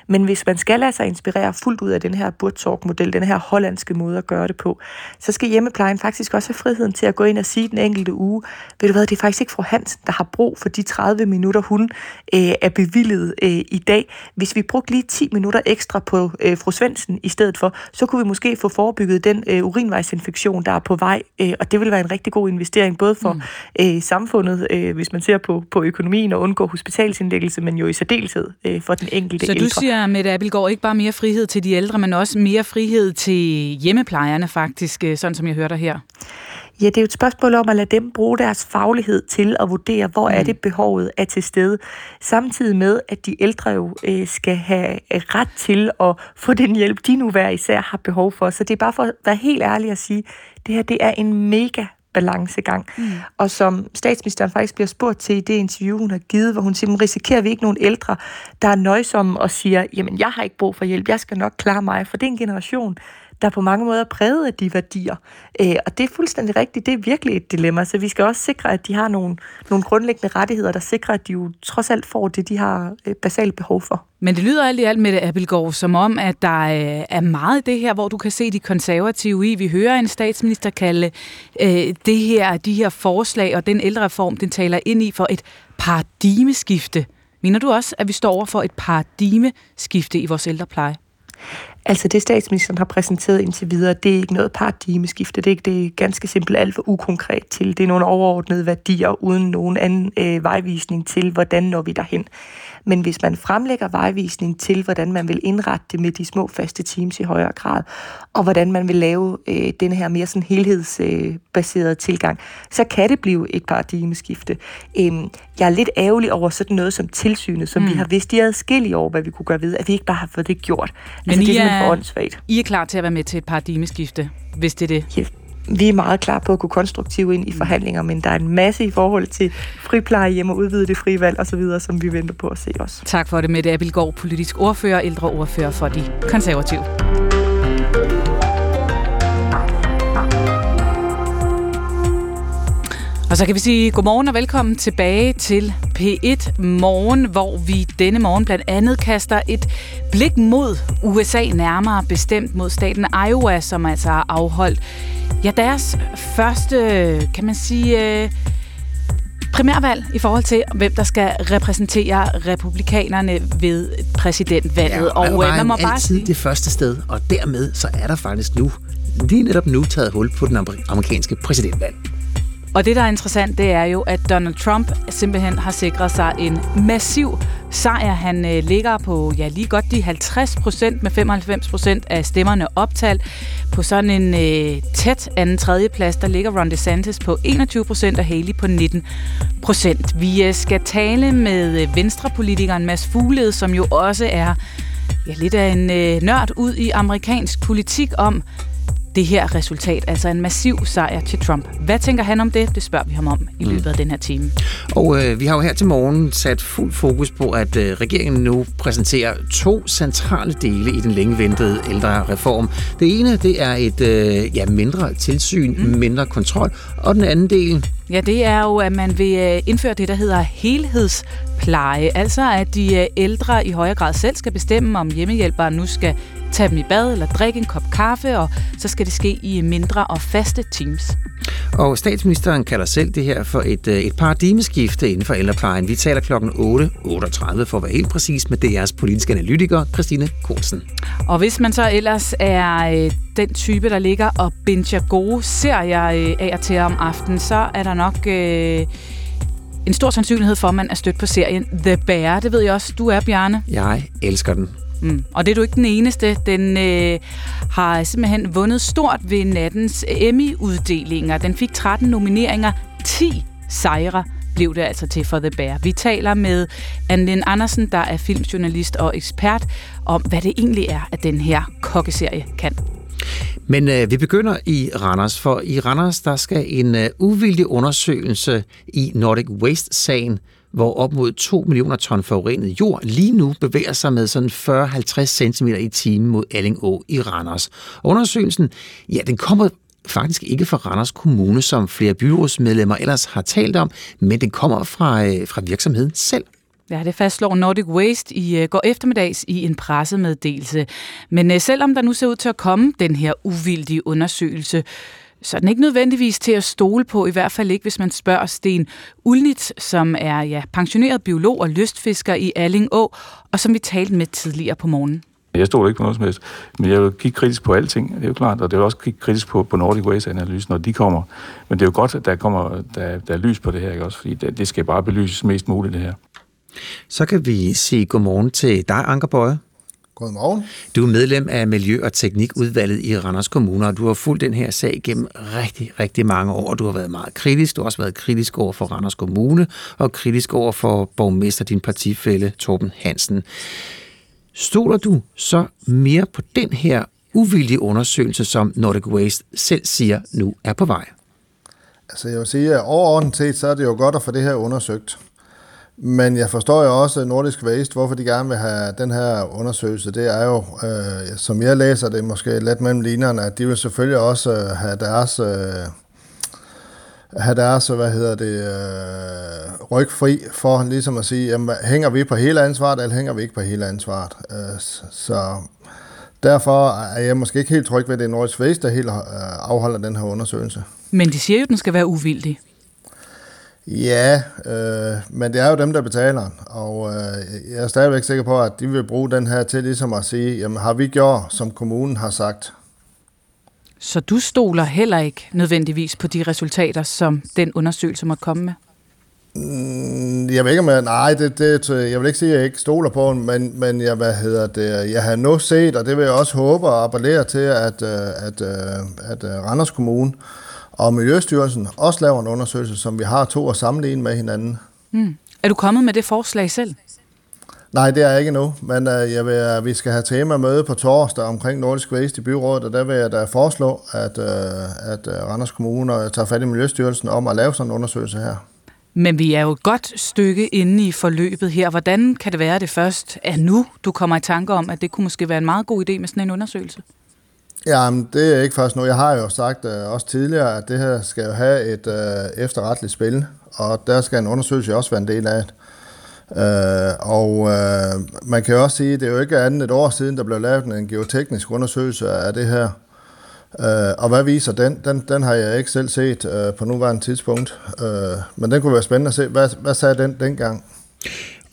Men hvis man skal lade sig inspirere fuldt ud af den her Burtsorg-model, den her hollandske måde at gøre det på, så skal hjemmeplejen faktisk også have friheden til at gå ind og sige den enkelte uge, ved du hvad, det er faktisk ikke fru Hansen, der har brug for de 30 minutter, hun øh, er bevillet øh, i dag. Hvis vi brugte lige 10 minutter ekstra på øh, fru Svendsen i stedet for, så kunne vi måske få forebygget den øh, urinvejsinfektion, der er på vej, øh, og det vil være en rigtig god investering, både for mm. øh, samfundet, øh, hvis man ser på, på økonomien og undgå hospitalsindlæggelse, men jo i særdeleshed øh, for den enkelte så ældre. Du siger, siger, Mette Abelgaard, ikke bare mere frihed til de ældre, men også mere frihed til hjemmeplejerne faktisk, øh, sådan som jeg hørte her. Ja, det er jo et spørgsmål om at lade dem bruge deres faglighed til at vurdere, hvor mm. er det behovet er til stede. Samtidig med, at de ældre jo øh, skal have ret til at få den hjælp, de nu hver især har behov for. Så det er bare for at være helt ærlig at sige, det her det er en mega balancegang. Mm. Og som statsministeren faktisk bliver spurgt til i det interview, hun har givet, hvor hun siger, risikerer vi ikke nogen ældre, der er nøjsomme og siger, jamen jeg har ikke brug for hjælp, jeg skal nok klare mig, for det er en generation, der på mange måder er præget af de værdier. Øh, og det er fuldstændig rigtigt, det er virkelig et dilemma, så vi skal også sikre, at de har nogle, nogle grundlæggende rettigheder, der sikrer, at de jo trods alt får det, de har øh, basalt behov for. Men det lyder alt i alt med det, Abelgaard, som om, at der øh, er meget af det her, hvor du kan se de konservative i. Vi hører en statsminister kalde øh, det her, de her forslag og den ældrereform, den taler ind i for et paradigmeskifte. Mener du også, at vi står over for et paradigmeskifte i vores ældrepleje? Altså det statsministeren har præsenteret indtil videre, det er ikke noget paradigmeskifte, det er, ikke, det er ganske simpelt alt for ukonkret til. Det er nogle overordnede værdier uden nogen anden øh, vejvisning til, hvordan når vi derhen. Men hvis man fremlægger vejvisning til, hvordan man vil indrette det med de små faste teams i højere grad, og hvordan man vil lave øh, den her mere sådan helhedsbaserede øh, tilgang, så kan det blive et paradigmeskifte. Øhm, jeg er lidt ærgerlig over sådan noget som tilsynet, som mm. vi har vidst i adskillige år, hvad vi kunne gøre ved, at vi ikke bare har fået det gjort. Men altså, I, det er, er I er klar til at være med til et paradigmeskifte, hvis det er det? Ja vi er meget klar på at gå konstruktivt ind i mm. forhandlinger, men der er en masse i forhold til friplejehjem og udvide det frie valg osv., som vi venter på at se os. Tak for det, Mette Abelgaard, politisk ordfører og ældre ordfører for de konservative. Og så kan vi sige godmorgen og velkommen tilbage til P1 Morgen, hvor vi denne morgen blandt andet kaster et blik mod USA, nærmere bestemt mod staten Iowa, som altså har afholdt ja, deres første, kan man sige, øh, primærvalg i forhold til, hvem der skal repræsentere republikanerne ved præsidentvalget. Ja, og, og øh, man må bare altid sige... det første sted, og dermed så er der faktisk nu, lige netop nu, taget hul på den amerikanske præsidentvalg. Og det, der er interessant, det er jo, at Donald Trump simpelthen har sikret sig en massiv sejr. Han øh, ligger på ja, lige godt de 50 procent med 95 procent af stemmerne optalt. På sådan en øh, tæt anden tredje plads, der ligger Ron DeSantis på 21 procent og Haley på 19 procent. Vi øh, skal tale med øh, venstrepolitikeren Mads Fuglede, som jo også er ja, lidt af en øh, nørd ud i amerikansk politik om, det her resultat, altså en massiv sejr til Trump. Hvad tænker han om det? Det spørger vi ham om i løbet af den her time. Og øh, vi har jo her til morgen sat fuld fokus på, at øh, regeringen nu præsenterer to centrale dele i den længe ventede ældre reform. Det ene, det er et øh, ja, mindre tilsyn, mm. mindre kontrol, og den anden del, Ja, det er jo, at man vil øh, indføre det, der hedder helhedspleje. Altså, at de øh, ældre i højere grad selv skal bestemme, om hjemmehjælpere nu skal tage dem i bad eller drikke en kop kaffe, og så skal det ske i mindre og faste teams. Og statsministeren kalder selv det her for et, øh, et paradigmeskifte inden for ældreplejen. Vi taler klokken 8.38 for at være helt præcis med DR's politiske analytiker, Christine Korsen. Og hvis man så ellers er den type, der ligger og binger gode serier af og til om aftenen, så er der nok... Øh, en stor sandsynlighed for, at man er stødt på serien The Bear. Det ved jeg også, du er, Bjarne. Jeg elsker den. Mm. Og det er du ikke den eneste. Den øh, har simpelthen vundet stort ved nattens Emmy-uddelinger. Den fik 13 nomineringer, 10 sejre blev det altså til for The Bear. Vi taler med Anne Andersen, der er filmjournalist og ekspert, om hvad det egentlig er, at den her kokkeserie kan. Men øh, vi begynder i Randers, for i Randers der skal en øh, uvildig undersøgelse i Nordic Waste-sagen, hvor op mod 2 millioner ton forurenet jord lige nu bevæger sig med sådan 40-50 cm i timen mod Allingå i Randers. Undersøgelsen, ja, den kommer faktisk ikke fra Randers Kommune, som flere byrådsmedlemmer ellers har talt om, men den kommer fra, øh, fra virksomheden selv. Ja, det fastslår Nordic Waste i øh, går eftermiddags i en pressemeddelelse. Men øh, selvom der nu ser ud til at komme den her uvildige undersøgelse, så er den ikke nødvendigvis til at stole på, i hvert fald ikke, hvis man spørger Sten Ulnitz, som er ja, pensioneret biolog og lystfisker i Allingå, og som vi talte med tidligere på morgenen. Jeg stoler ikke på noget som helst, men jeg vil kigge kritisk på alting, det er jo klart, og det vil også kigge kritisk på, på Nordic Waste-analysen, når de kommer. Men det er jo godt, at der kommer der, der er lys på det her, ikke også? fordi det, det skal bare belyses mest muligt, det her. Så kan vi sige godmorgen til dig, Anker Bøje. Godmorgen. Du er medlem af Miljø- og Teknikudvalget i Randers Kommune, og du har fulgt den her sag gennem rigtig, rigtig mange år. Du har været meget kritisk. Du har også været kritisk over for Randers Kommune, og kritisk over for borgmester, din partifælle Torben Hansen. Stoler du så mere på den her uvildige undersøgelse, som Nordic Waste selv siger nu er på vej? Altså jeg vil sige, at overordnet set, så er det jo godt at få det her undersøgt. Men jeg forstår jo også Nordisk Waste, hvorfor de gerne vil have den her undersøgelse. Det er jo, øh, som jeg læser det, måske lidt mellem linjerne, at de vil selvfølgelig også øh, have deres... Øh, have deres, hvad hedder det, øh, ryg fri for ligesom at sige, jamen, hænger vi på hele ansvaret, eller hænger vi ikke på hele ansvaret? Øh, så derfor er jeg måske ikke helt tryg ved, at det er Nordisk Waste, der helt øh, afholder den her undersøgelse. Men de siger jo, at den skal være uvildig. Ja, øh, men det er jo dem, der betaler, og øh, jeg er stadigvæk sikker på, at de vil bruge den her til ligesom at sige, jamen har vi gjort, som kommunen har sagt. Så du stoler heller ikke nødvendigvis på de resultater, som den undersøgelse må komme med? Mm, jeg ved ikke, om jeg, nej, det, det, jeg vil ikke sige, at jeg ikke stoler på den, men, men jeg, hvad hedder det, jeg har nu set, og det vil jeg også håbe og appellere til, at, øh, at, at, at Randers Kommune og Miljøstyrelsen også laver en undersøgelse, som vi har to at sammenligne med hinanden. Mm. Er du kommet med det forslag selv? Nej, det er jeg ikke nu, men uh, jeg vil, uh, vi skal have tema møde på torsdag omkring Nordisk Waste i byrådet, og der vil jeg da foreslå, at, uh, at Randers Kommune tager fat i Miljøstyrelsen om at lave sådan en undersøgelse her. Men vi er jo et godt stykke inde i forløbet her. Hvordan kan det være, at det først er nu, du kommer i tanke om, at det kunne måske være en meget god idé med sådan en undersøgelse? Jamen, det er ikke først nu. Jeg har jo sagt øh, også tidligere, at det her skal jo have et øh, efterretteligt spil, og der skal en undersøgelse også være en del af det. Øh, og øh, man kan jo også sige, at det er jo ikke andet et år siden, der blev lavet en geoteknisk undersøgelse af det her. Øh, og hvad viser den? den? Den har jeg ikke selv set øh, på nuværende tidspunkt. Øh, men den kunne være spændende at se. Hvad, hvad sagde den dengang?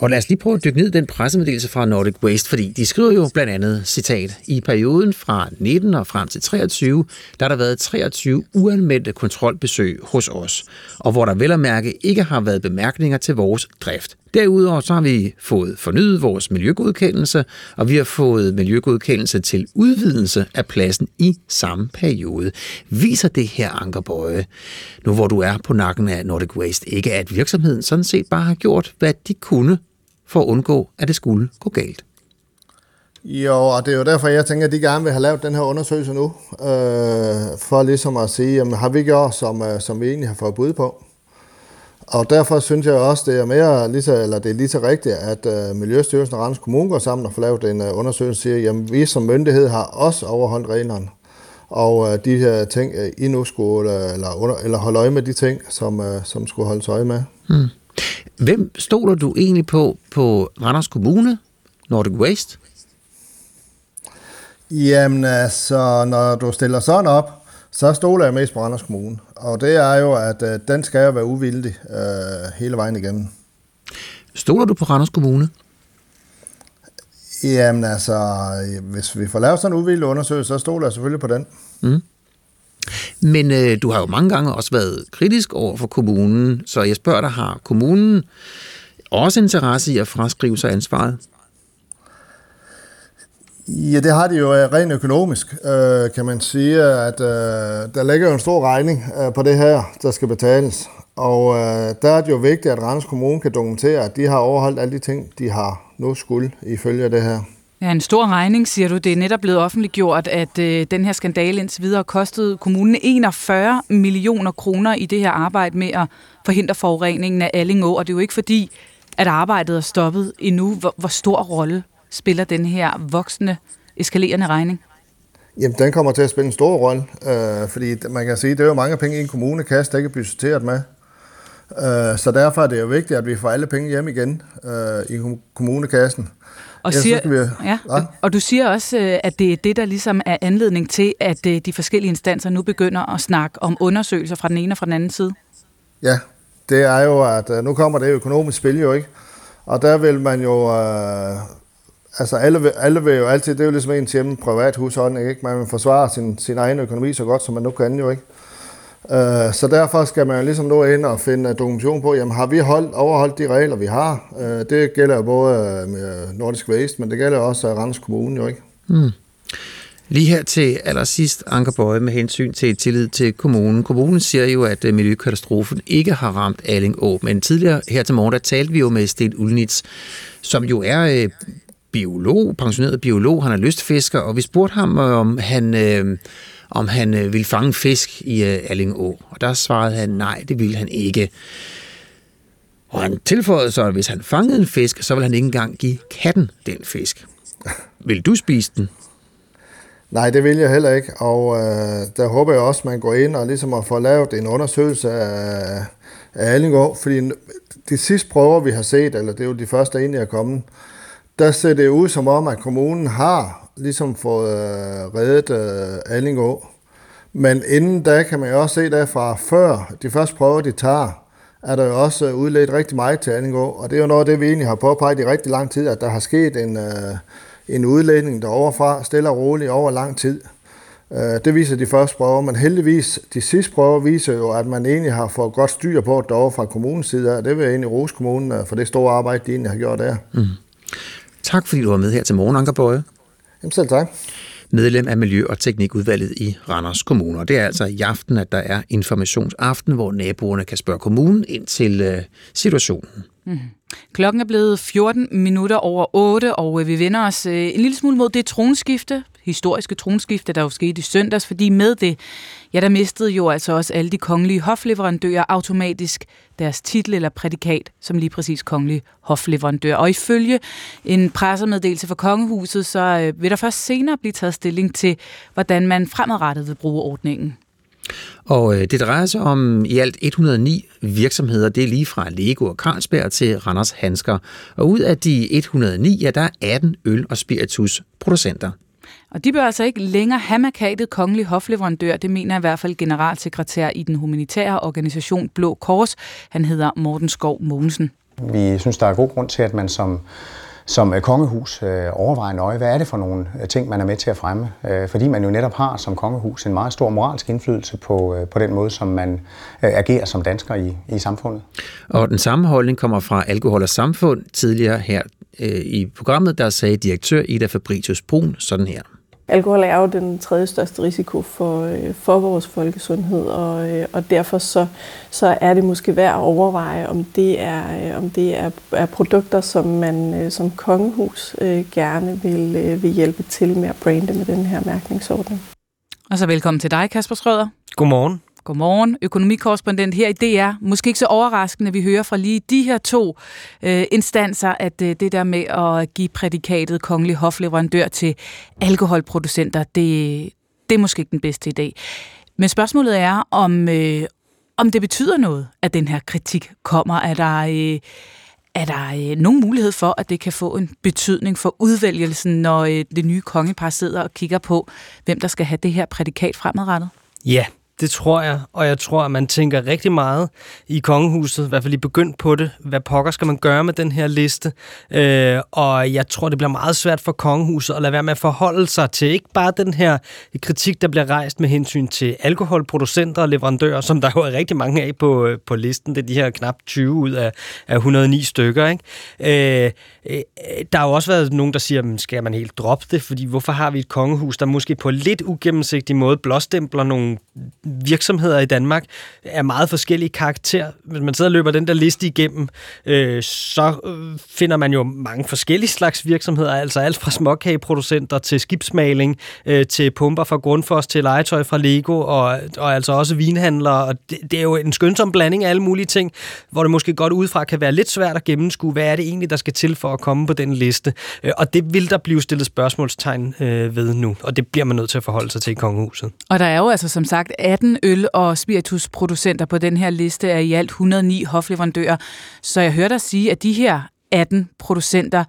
Og lad os lige prøve at dykke ned i den pressemeddelelse fra Nordic Waste, fordi de skriver jo blandt andet, citat, i perioden fra 19 og frem til 23, der har der været 23 uanmeldte kontrolbesøg hos os, og hvor der vel at mærke ikke har været bemærkninger til vores drift. Derudover så har vi fået fornyet vores miljøgodkendelse, og vi har fået miljøgodkendelse til udvidelse af pladsen i samme periode. Viser det her, Ankerbøje, nu hvor du er på nakken af Nordic Waste, ikke at virksomheden sådan set bare har gjort, hvad de kunne for at undgå, at det skulle gå galt? Jo, og det er jo derfor, jeg tænker, at de gerne vil have lavet den her undersøgelse nu, øh, for ligesom at sige, jamen, har vi gjort, som, øh, som vi egentlig har fået bud på? Og derfor synes jeg også, det er mere lige så, eller det er lige så rigtigt, at uh, Miljøstyrelsen og Randers Kommune går sammen og får lavet en uh, undersøgelse, og siger, jamen vi som myndighed har også overholdt reglerne. Og uh, de her ting, uh, I nu skulle, uh, eller, under, eller holde øje med de ting, som, uh, som skulle holdes øje med. Hmm. Hvem stoler du egentlig på på Randers Kommune, Nordic Waste? Jamen altså, når du stiller sådan op, så stoler jeg mest på Randers Kommune. Og det er jo, at øh, den skal jo være uvildig øh, hele vejen igennem. Stoler du på Randers Kommune? Jamen altså, hvis vi får lavet sådan en uvildig undersøgelse, så stoler jeg selvfølgelig på den. Mm. Men øh, du har jo mange gange også været kritisk over for kommunen, så jeg spørger dig, har kommunen også interesse i at fraskrive sig ansvaret? Ja, det har de jo øh, rent økonomisk, øh, kan man sige, at øh, der ligger jo en stor regning øh, på det her, der skal betales. Og øh, der er det jo vigtigt, at Randers Kommune kan dokumentere, at de har overholdt alle de ting, de har nu skulle ifølge det her. Ja, en stor regning, siger du. Det er netop blevet offentliggjort, at øh, den her skandale indtil videre kostede kommunen 41 millioner kroner i det her arbejde med at forhindre forureningen af Allingå. Og det er jo ikke fordi, at arbejdet er stoppet endnu. Hvor, hvor stor rolle spiller den her voksende, eskalerende regning? Jamen, den kommer til at spille en stor rolle, øh, fordi man kan sige, det er jo mange penge i en kommune der ikke er budgetteret med. Øh, så derfor er det jo vigtigt, at vi får alle penge hjem igen øh, i kommunekassen. Og, siger, vi, ja, ja. og du siger også, øh, at det er det, der ligesom er anledning til, at øh, de forskellige instanser nu begynder at snakke om undersøgelser fra den ene og fra den anden side. Ja, det er jo, at øh, nu kommer det økonomisk spil jo ikke. Og der vil man jo... Øh, altså alle, alle vil jo altid, det er jo ligesom ens hjemme privat husholdning, ikke? Man vil forsvare sin, sin egen økonomi så godt, som man nu kan jo ikke. Øh, så derfor skal man ligesom nå ind og finde dokumentation på, jamen har vi holdt, overholdt de regler, vi har? Øh, det gælder jo både med Nordisk Waste, men det gælder også øh, Randers Kommune jo ikke. Mm. Lige her til allersidst, Anker Bøje, med hensyn til tillid til kommunen. Kommunen siger jo, at øh, miljøkatastrofen ikke har ramt Allingå, men tidligere her til morgen, der talte vi jo med Sten Ulnitz, som jo er biolog, pensioneret biolog, han er lystfisker, og vi spurgte ham, om han... Øh, om han øh, ville fange fisk i øh, Allingå. Og der svarede han, nej, det ville han ikke. Og han tilføjede så, at hvis han fangede en fisk, så ville han ikke engang give katten den fisk. (laughs) Vil du spise den? Nej, det vil jeg heller ikke, og øh, der håber jeg også, at man går ind og ligesom at få lavet en undersøgelse af, af Allingå, fordi de sidste prøver, vi har set, eller det er jo de første, egentlig er kommet, der ser det ud som om, at kommunen har ligesom fået øh, reddet øh, Allingå. Men inden da kan man jo også se derfra, før de første prøver, de tager, er der jo også udledt rigtig meget til Allingå. Og det er jo noget af det, vi egentlig har påpeget i rigtig lang tid, at der har sket en, øh, en udledning deroverfra, stille og roligt over lang tid. Øh, det viser de første prøver, men heldigvis, de sidste prøver viser jo, at man egentlig har fået godt styr på det derovre fra kommunens side, og det vil jeg egentlig rose kommunen øh, for det store arbejde, de egentlig har gjort der. Mm. Tak fordi du var med her til morgen, Anker Bøje. Jamen selv tak. Medlem af Miljø- og Teknikudvalget i Randers Kommune. Og det er altså i aften, at der er informationsaften, hvor naboerne kan spørge kommunen ind til øh, situationen. Mm. Klokken er blevet 14 minutter over 8, og øh, vi vender os øh, en lille smule mod det tronskifte, historiske tronskifte, der jo skete i søndags, fordi med det, ja, der mistede jo altså også alle de kongelige hofleverandører automatisk deres titel eller prædikat som lige præcis kongelig hofleverandør. Og ifølge en pressemeddelelse fra kongehuset, så øh, vil der først senere blive taget stilling til, hvordan man fremadrettet vil bruge ordningen. Og øh, det drejer sig om i alt 109 virksomheder. Det er lige fra Lego og Carlsberg til Randers Handsker. Og ud af de 109, ja, der er 18 øl- og spiritusproducenter. Og de bør altså ikke længere have markatet kongelig hofleverandør, det mener i hvert fald generalsekretær i den humanitære organisation Blå Kors. Han hedder Morten Skov Mogensen. Vi synes, der er god grund til, at man som som kongehus øh, overvejer nøje, hvad er det for nogle øh, ting, man er med til at fremme. Øh, fordi man jo netop har som kongehus en meget stor moralsk indflydelse på, øh, på den måde, som man øh, agerer som dansker i, i samfundet. Og den samme holdning kommer fra Alkohol og Samfund tidligere her øh, i programmet, der sagde direktør Ida Fabricius Brun sådan her. Alkohol er jo den tredje største risiko for, øh, for vores folkesundhed, og, øh, og derfor så, så er det måske værd at overveje, om det er, øh, om det er, er produkter, som man som kongehus gerne vil, vil hjælpe til med at brande med den her mærkningsordning. Og så velkommen til dig, Kasper Schrøder. Godmorgen. Godmorgen, økonomikorrespondent her i DR. Måske ikke så overraskende, vi hører fra lige de her to øh, instanser, at øh, det der med at give prædikatet kongelig hofleverandør til alkoholproducenter, det, det er måske ikke den bedste idé. Men spørgsmålet er, om, øh, om det betyder noget, at den her kritik kommer. Er der, øh, er der øh, nogen mulighed for, at det kan få en betydning for udvælgelsen, når øh, det nye kongepar sidder og kigger på, hvem der skal have det her prædikat fremadrettet? Ja, det tror jeg, og jeg tror, at man tænker rigtig meget i kongehuset, i hvert fald i begyndt på det. Hvad pokker skal man gøre med den her liste? Øh, og jeg tror, det bliver meget svært for kongehuset at lade være med at forholde sig til ikke bare den her kritik, der bliver rejst med hensyn til alkoholproducenter og leverandører, som der jo er rigtig mange af på, øh, på listen. Det er de her knap 20 ud af, af 109 stykker. Ikke? Øh, øh, der har jo også været nogen, der siger, skal man helt droppe det? Fordi hvorfor har vi et kongehus, der måske på lidt ugennemsigtig måde blåstempler nogle virksomheder i Danmark er meget forskellige karakter. Hvis man sidder og løber den der liste igennem, øh, så øh, finder man jo mange forskellige slags virksomheder, altså alt fra småkageproducenter til skibsmaling, øh, til pumper fra Grundfos, til legetøj fra Lego, og, og altså også vinhandlere. Og det, det er jo en skønsom blanding af alle mulige ting, hvor det måske godt udefra kan være lidt svært at gennemskue, hvad er det egentlig, der skal til for at komme på den liste. Øh, og det vil der blive stillet spørgsmålstegn øh, ved nu, og det bliver man nødt til at forholde sig til i kongehuset. Og der er jo altså som sagt 18 øl- og spiritusproducenter på den her liste af i alt 109 hofleverandører. Så jeg hører dig sige, at de her 18 producenter,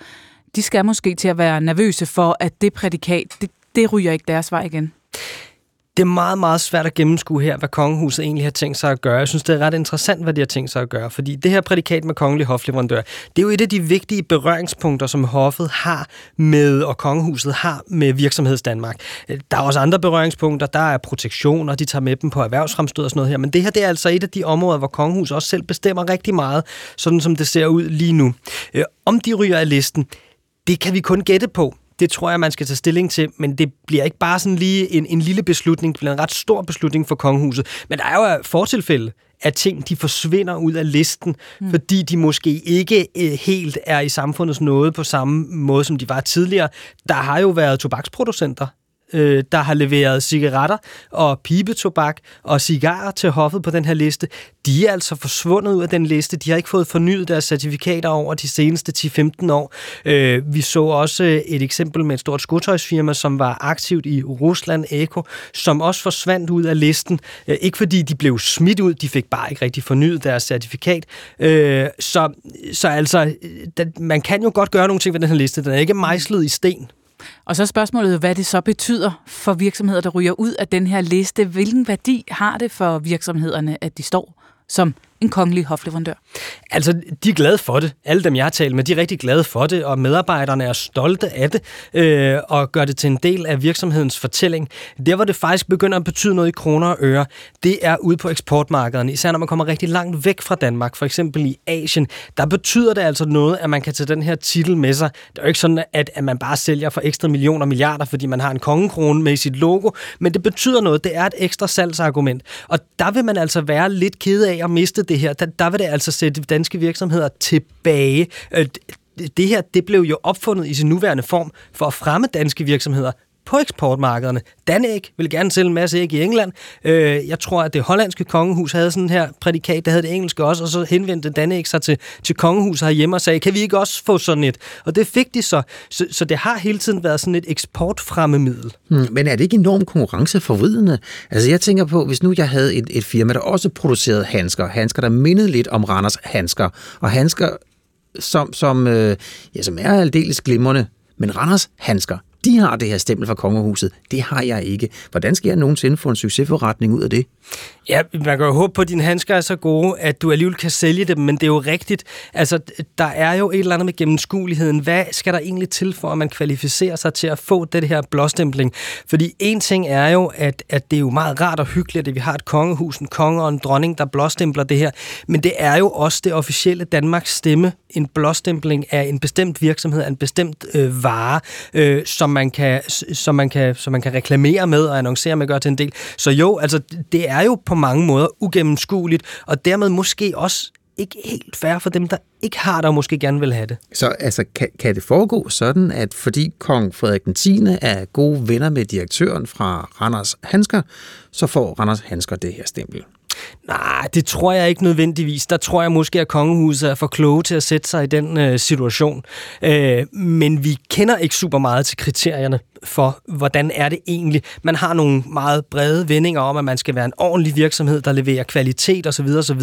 de skal måske til at være nervøse for, at det prædikat, det, det ryger ikke deres vej igen det er meget, meget svært at gennemskue her, hvad kongehuset egentlig har tænkt sig at gøre. Jeg synes, det er ret interessant, hvad de har tænkt sig at gøre, fordi det her prædikat med kongelig hofleverandør, det er jo et af de vigtige berøringspunkter, som hoffet har med, og kongehuset har med virksomhedsdanmark. Øh, der er også andre berøringspunkter, der er protektion, og de tager med dem på erhvervsfremstød og sådan noget her, men det her det er altså et af de områder, hvor kongehuset også selv bestemmer rigtig meget, sådan som det ser ud lige nu. Øh, om de ryger af listen, det kan vi kun gætte på det tror jeg, man skal tage stilling til, men det bliver ikke bare sådan lige en, en lille beslutning, det bliver en ret stor beslutning for kongehuset. Men der er jo fortilfælde, at ting de forsvinder ud af listen, mm. fordi de måske ikke eh, helt er i samfundets noget på samme måde, som de var tidligere. Der har jo været tobaksproducenter, øh, der har leveret cigaretter og pibetobak og cigarer til hoffet på den her liste, de er altså forsvundet ud af den liste. De har ikke fået fornyet deres certifikater over de seneste 10-15 år. Øh, vi så også øh, et eksempel med et stort skotøjsfirma, som var aktivt i Rusland, Eko, som også forsvandt ud af listen. Øh, ikke fordi de blev smidt ud, de fik bare ikke rigtig fornyet deres certifikat. Øh, så, så altså, øh, man kan jo godt gøre nogle ting ved den her liste. Den er ikke mejslet i sten og så er spørgsmålet, hvad det så betyder for virksomheder, der ryger ud af den her liste. Hvilken værdi har det for virksomhederne, at de står som en kongelig hofleverandør? Altså, de er glade for det. Alle dem, jeg har talt med, de er rigtig glade for det, og medarbejderne er stolte af det, øh, og gør det til en del af virksomhedens fortælling. Der, hvor det faktisk begynder at betyde noget i kroner og øre, det er ude på eksportmarkederne. Især når man kommer rigtig langt væk fra Danmark, for eksempel i Asien. Der betyder det altså noget, at man kan tage den her titel med sig. Det er jo ikke sådan, at, at man bare sælger for ekstra millioner og milliarder, fordi man har en kongekrone med i sit logo, men det betyder noget. Det er et ekstra salgsargument. Og der vil man altså være lidt ked af at miste det her. Der, der vil det altså sætte danske virksomheder tilbage. Øh, det her det blev jo opfundet i sin nuværende form for at fremme danske virksomheder på eksportmarkederne. Danæg vil gerne sælge en masse æg i England. Øh, jeg tror, at det hollandske kongehus havde sådan her prædikat, der havde det engelske også, og så henvendte Danæg sig til, til kongehuset herhjemme og sagde, kan vi ikke også få sådan et? Og det fik de så. Så, så det har hele tiden været sådan et eksportfremmemiddel. Hmm, men er det ikke enormt konkurrenceforvridende? Altså jeg tænker på, hvis nu jeg havde et, et firma, der også producerede handsker, handsker, der mindede lidt om Randers handsker, og handsker, som, som, øh, ja, som er aldeles glimrende, men Randers handsker, de har det her stempel fra kongehuset. Det har jeg ikke. Hvordan skal jeg nogensinde få en succesforretning ud af det? Ja, man kan jo håbe på, at dine handsker er så gode, at du alligevel kan sælge dem, men det er jo rigtigt. Altså, der er jo et eller andet med gennemskueligheden. Hvad skal der egentlig til for, at man kvalificerer sig til at få det her blåstempling? Fordi en ting er jo, at, at det er jo meget rart og hyggeligt, at vi har et kongehus, en konge og en dronning, der blåstempler det her. Men det er jo også det officielle Danmarks stemme, en blåstempling af en bestemt virksomhed, af en bestemt øh, vare, øh, som, man kan, som, man kan, som man kan reklamere med og annoncere med, gøre til en del. Så jo, altså, det er jo på mange måder ugennemskueligt, og dermed måske også ikke helt fair for dem, der ikke har det og måske gerne vil have det. Så altså, kan, kan det foregå sådan, at fordi kong Frederik den 10. er gode venner med direktøren fra Randers Hansker, så får Randers Hansker det her stempel? Nej, det tror jeg ikke nødvendigvis. Der tror jeg måske, at kongehuset er for kloge til at sætte sig i den øh, situation. Øh, men vi kender ikke super meget til kriterierne for, hvordan er det egentlig. Man har nogle meget brede vendinger om, at man skal være en ordentlig virksomhed, der leverer kvalitet osv. osv.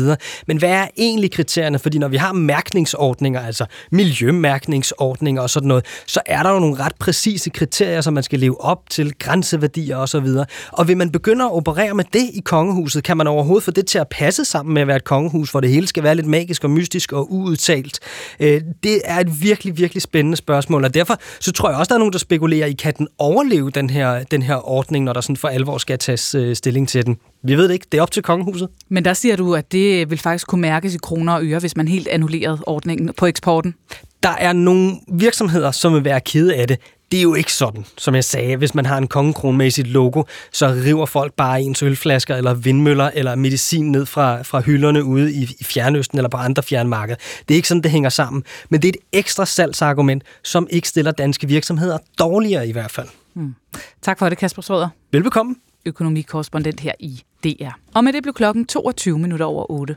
Men hvad er egentlig kriterierne? Fordi når vi har mærkningsordninger, altså miljømærkningsordninger og sådan noget, så er der jo nogle ret præcise kriterier, som man skal leve op til, grænseværdier osv. Og, og vil man begynde at operere med det i kongehuset, kan man overhovedet få det til at passe sammen med at være et kongehus, hvor det hele skal være lidt magisk og mystisk og uudtalt? Øh, det er et virkelig, virkelig spændende spørgsmål, og derfor så tror jeg også, der er nogen, der spekulerer i, kan den overleve den her, den her ordning, når der sådan for alvor skal tages øh, stilling til den? Vi ved det ikke. Det er op til kongehuset. Men der siger du, at det vil faktisk kunne mærkes i kroner og øre, hvis man helt annullerede ordningen på eksporten. Der er nogle virksomheder, som vil være kede af det. Det er jo ikke sådan, som jeg sagde. Hvis man har en kongekrone med i sit logo, så river folk bare ens ølflasker eller vindmøller eller medicin ned fra, fra hylderne ude i, i Fjernøsten eller på andre fjernmarkeder. Det er ikke sådan, det hænger sammen. Men det er et ekstra salgsargument, som ikke stiller danske virksomheder dårligere i hvert fald. Hmm. Tak for det, Kasper Srøder. Velbekomme. Økonomikorrespondent her i DR. Og med det blev klokken 22 minutter over 8.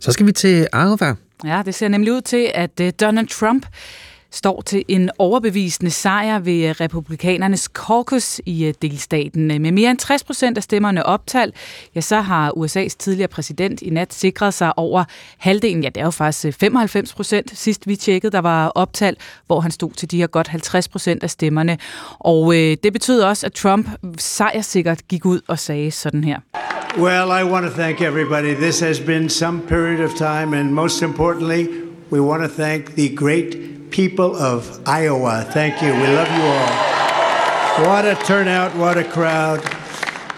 Så skal vi til Iowa. Ja, det ser nemlig ud til, at øh, Donald Trump står til en overbevisende sejr ved øh, republikanernes caucus i øh, delstaten. Øh, med mere end 60 procent af stemmerne optalt, ja, så har USA's tidligere præsident i nat sikret sig over halvdelen, ja, det er jo faktisk 95 procent sidst vi tjekkede, der var optalt, hvor han stod til de her godt 50 procent af stemmerne. Og øh, det betyder også, at Trump sejrsikkert gik ud og sagde sådan her. Well, I want to thank everybody. This has been some period of time, and most importantly, we want to thank the great people of Iowa. Thank you. We love you all. What a turnout, what a crowd.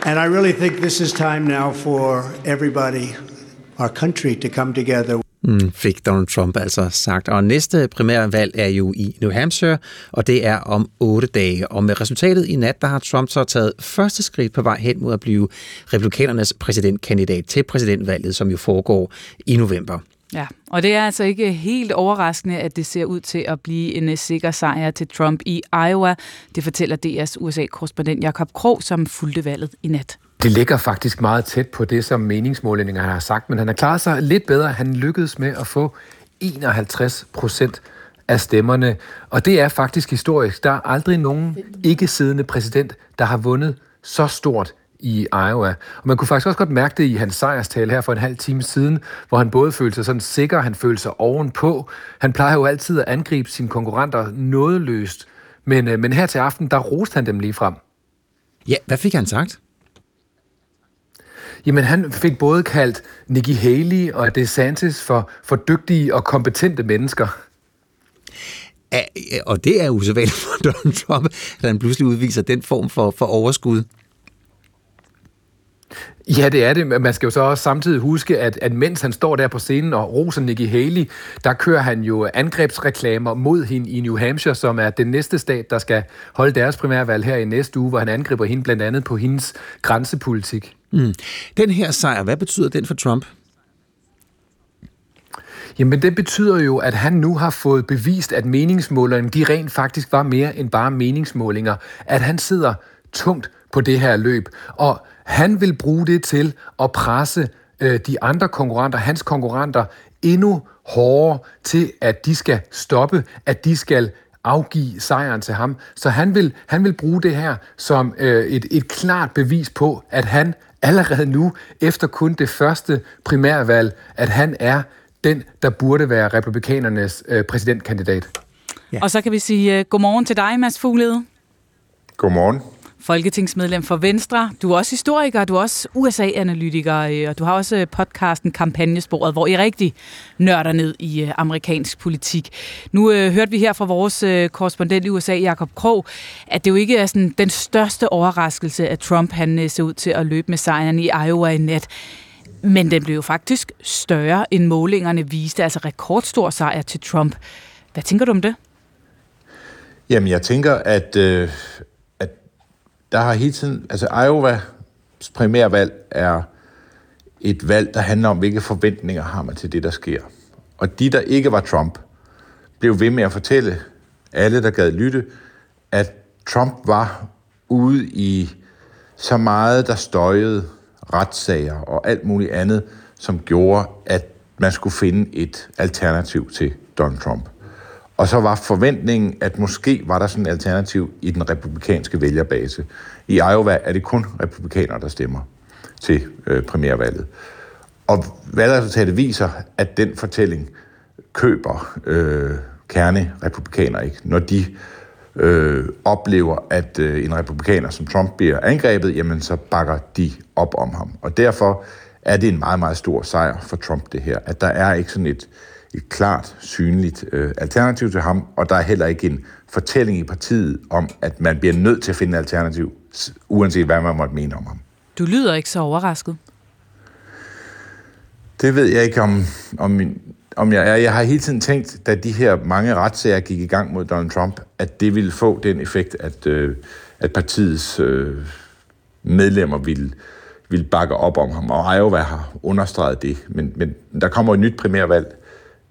And I really think this is time now for everybody, our country, to come together. Mm, fik Donald Trump altså sagt. Og næste primærvalg er jo i New Hampshire, og det er om otte dage. Og med resultatet i nat, der har Trump så taget første skridt på vej hen mod at blive republikanernes præsidentkandidat til præsidentvalget, som jo foregår i november. Ja, og det er altså ikke helt overraskende, at det ser ud til at blive en øh, sikker sejr til Trump i Iowa. Det fortæller DR's USA-korrespondent Jakob Krog, som fulgte valget i nat. Det ligger faktisk meget tæt på det, som meningsmålingerne har sagt, men han har klaret sig lidt bedre. Han lykkedes med at få 51 procent af stemmerne, og det er faktisk historisk. Der er aldrig nogen ikke-siddende præsident, der har vundet så stort i Iowa. Og man kunne faktisk også godt mærke det i hans sejrstale her for en halv time siden, hvor han både følte sig sådan sikker, han følte sig ovenpå. Han plejer jo altid at angribe sine konkurrenter nådeløst, men, øh, men her til aften, der roste han dem lige frem. Ja, hvad fik han sagt? Jamen, han fik både kaldt Nikki Haley og DeSantis for, for dygtige og kompetente mennesker. Ja, og det er usædvanligt for Donald Trump, at han pludselig udviser den form for, for overskud. Ja, det er det. Man skal jo så også samtidig huske, at, at mens han står der på scenen og roser Nikki Haley, der kører han jo angrebsreklamer mod hende i New Hampshire, som er den næste stat, der skal holde deres primærvalg her i næste uge, hvor han angriber hende blandt andet på hendes grænsepolitik. Mm. Den her sejr, hvad betyder den for Trump? Jamen det betyder jo, at han nu har fået bevist, at meningsmålerne de rent faktisk var mere end bare meningsmålinger. At han sidder tungt på det her løb. Og han vil bruge det til at presse øh, de andre konkurrenter, hans konkurrenter, endnu hårdere til, at de skal stoppe, at de skal afgive sejren til ham. Så han vil, han vil bruge det her som øh, et, et klart bevis på, at han allerede nu, efter kun det første primærvalg, at han er den, der burde være republikanernes øh, præsidentkandidat. Ja. Og så kan vi sige uh, godmorgen til dig, Mads Fuglede. Godmorgen folketingsmedlem for Venstre. Du er også historiker, du er også USA-analytiker, øh, og du har også øh, podcasten Kampagnesporet, hvor I rigtig nørder ned i øh, amerikansk politik. Nu øh, hørte vi her fra vores øh, korrespondent i USA, Jakob Krog, at det jo ikke er sådan den største overraskelse, at Trump han øh, ser ud til at løbe med sejren i Iowa i nat. Men den blev jo faktisk større, end målingerne viste, altså rekordstor sejr til Trump. Hvad tænker du om det? Jamen, jeg tænker, at, øh, der har hele tiden, altså Iowas primærvalg er et valg, der handler om, hvilke forventninger har man til det, der sker. Og de, der ikke var Trump, blev ved med at fortælle alle, der gad lytte, at Trump var ude i så meget, der støjede retssager og alt muligt andet, som gjorde, at man skulle finde et alternativ til Donald Trump. Og så var forventningen, at måske var der sådan et alternativ i den republikanske vælgerbase. I Iowa er det kun republikanere, der stemmer til øh, primærvalget. Og valgresultatet viser, at den fortælling køber øh, kernerepublikanere ikke. Når de øh, oplever, at øh, en republikaner som Trump bliver angrebet, jamen så bakker de op om ham. Og derfor er det en meget, meget stor sejr for Trump, det her. At der er ikke sådan et, et klart, synligt øh, alternativ til ham, og der er heller ikke en fortælling i partiet om, at man bliver nødt til at finde en alternativ, uanset hvad man måtte mene om ham. Du lyder ikke så overrasket. Det ved jeg ikke, om, om, min, om jeg er. Jeg har hele tiden tænkt, da de her mange retssager gik i gang mod Donald Trump, at det ville få den effekt, at, øh, at partiets øh, medlemmer ville, ville bakke op om ham. Og Iowa har understreget det. Men, men der kommer et nyt primærvalg,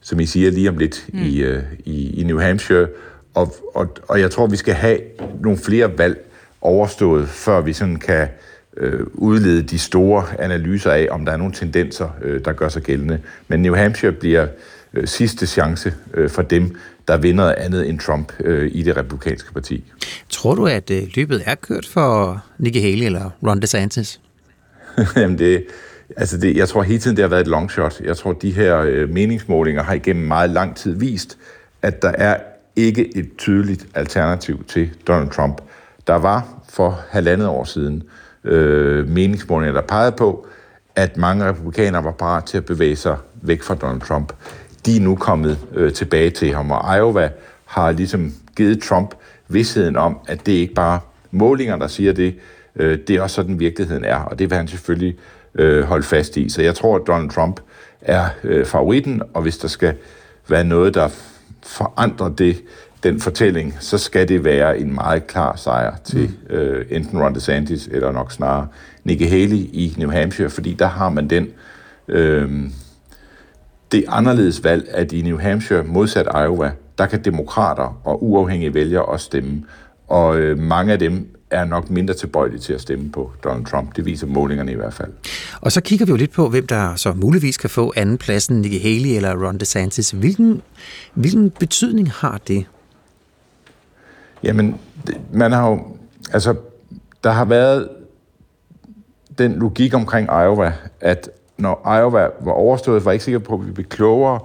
som I siger lige om lidt, mm. i, øh, i, i New Hampshire. Og, og, og jeg tror, vi skal have nogle flere valg overstået, før vi sådan kan øh, udlede de store analyser af, om der er nogle tendenser, øh, der gør sig gældende. Men New Hampshire bliver øh, sidste chance øh, for dem, der vinder andet end Trump øh, i det republikanske parti. Tror du, at øh, løbet er kørt for Nikki Haley eller Ron DeSantis? (laughs) Jamen det, altså det, jeg tror hele tiden, det har været et long shot. Jeg tror, de her øh, meningsmålinger har igennem meget lang tid vist, at der er ikke et tydeligt alternativ til Donald Trump. Der var for halvandet år siden øh, meningsmålinger, der pegede på, at mange republikanere var parat til at bevæge sig væk fra Donald Trump. De er nu kommet øh, tilbage til ham, og Iowa har ligesom givet Trump vidsheden om, at det ikke bare målinger, der siger det, øh, det er også sådan, virkeligheden er, og det vil han selvfølgelig øh, holde fast i. Så jeg tror, at Donald Trump er øh, favoritten, og hvis der skal være noget, der forandrer det, den fortælling, så skal det være en meget klar sejr til mm. øh, enten Ron DeSantis eller nok snarere Nikki Haley i New Hampshire, fordi der har man den øh, det anderledes valg, at i New Hampshire modsat Iowa, der kan demokrater og uafhængige vælgere også stemme, og øh, mange af dem er nok mindre tilbøjelige til at stemme på Donald Trump. Det viser målingerne i hvert fald. Og så kigger vi jo lidt på, hvem der så muligvis kan få anden pladsen, Nikki Haley eller Ron DeSantis. Hvilken, hvilken betydning har det? Jamen, man har jo... Altså, der har været den logik omkring Iowa, at når Iowa var overstået, var jeg ikke sikker på, at vi blev klogere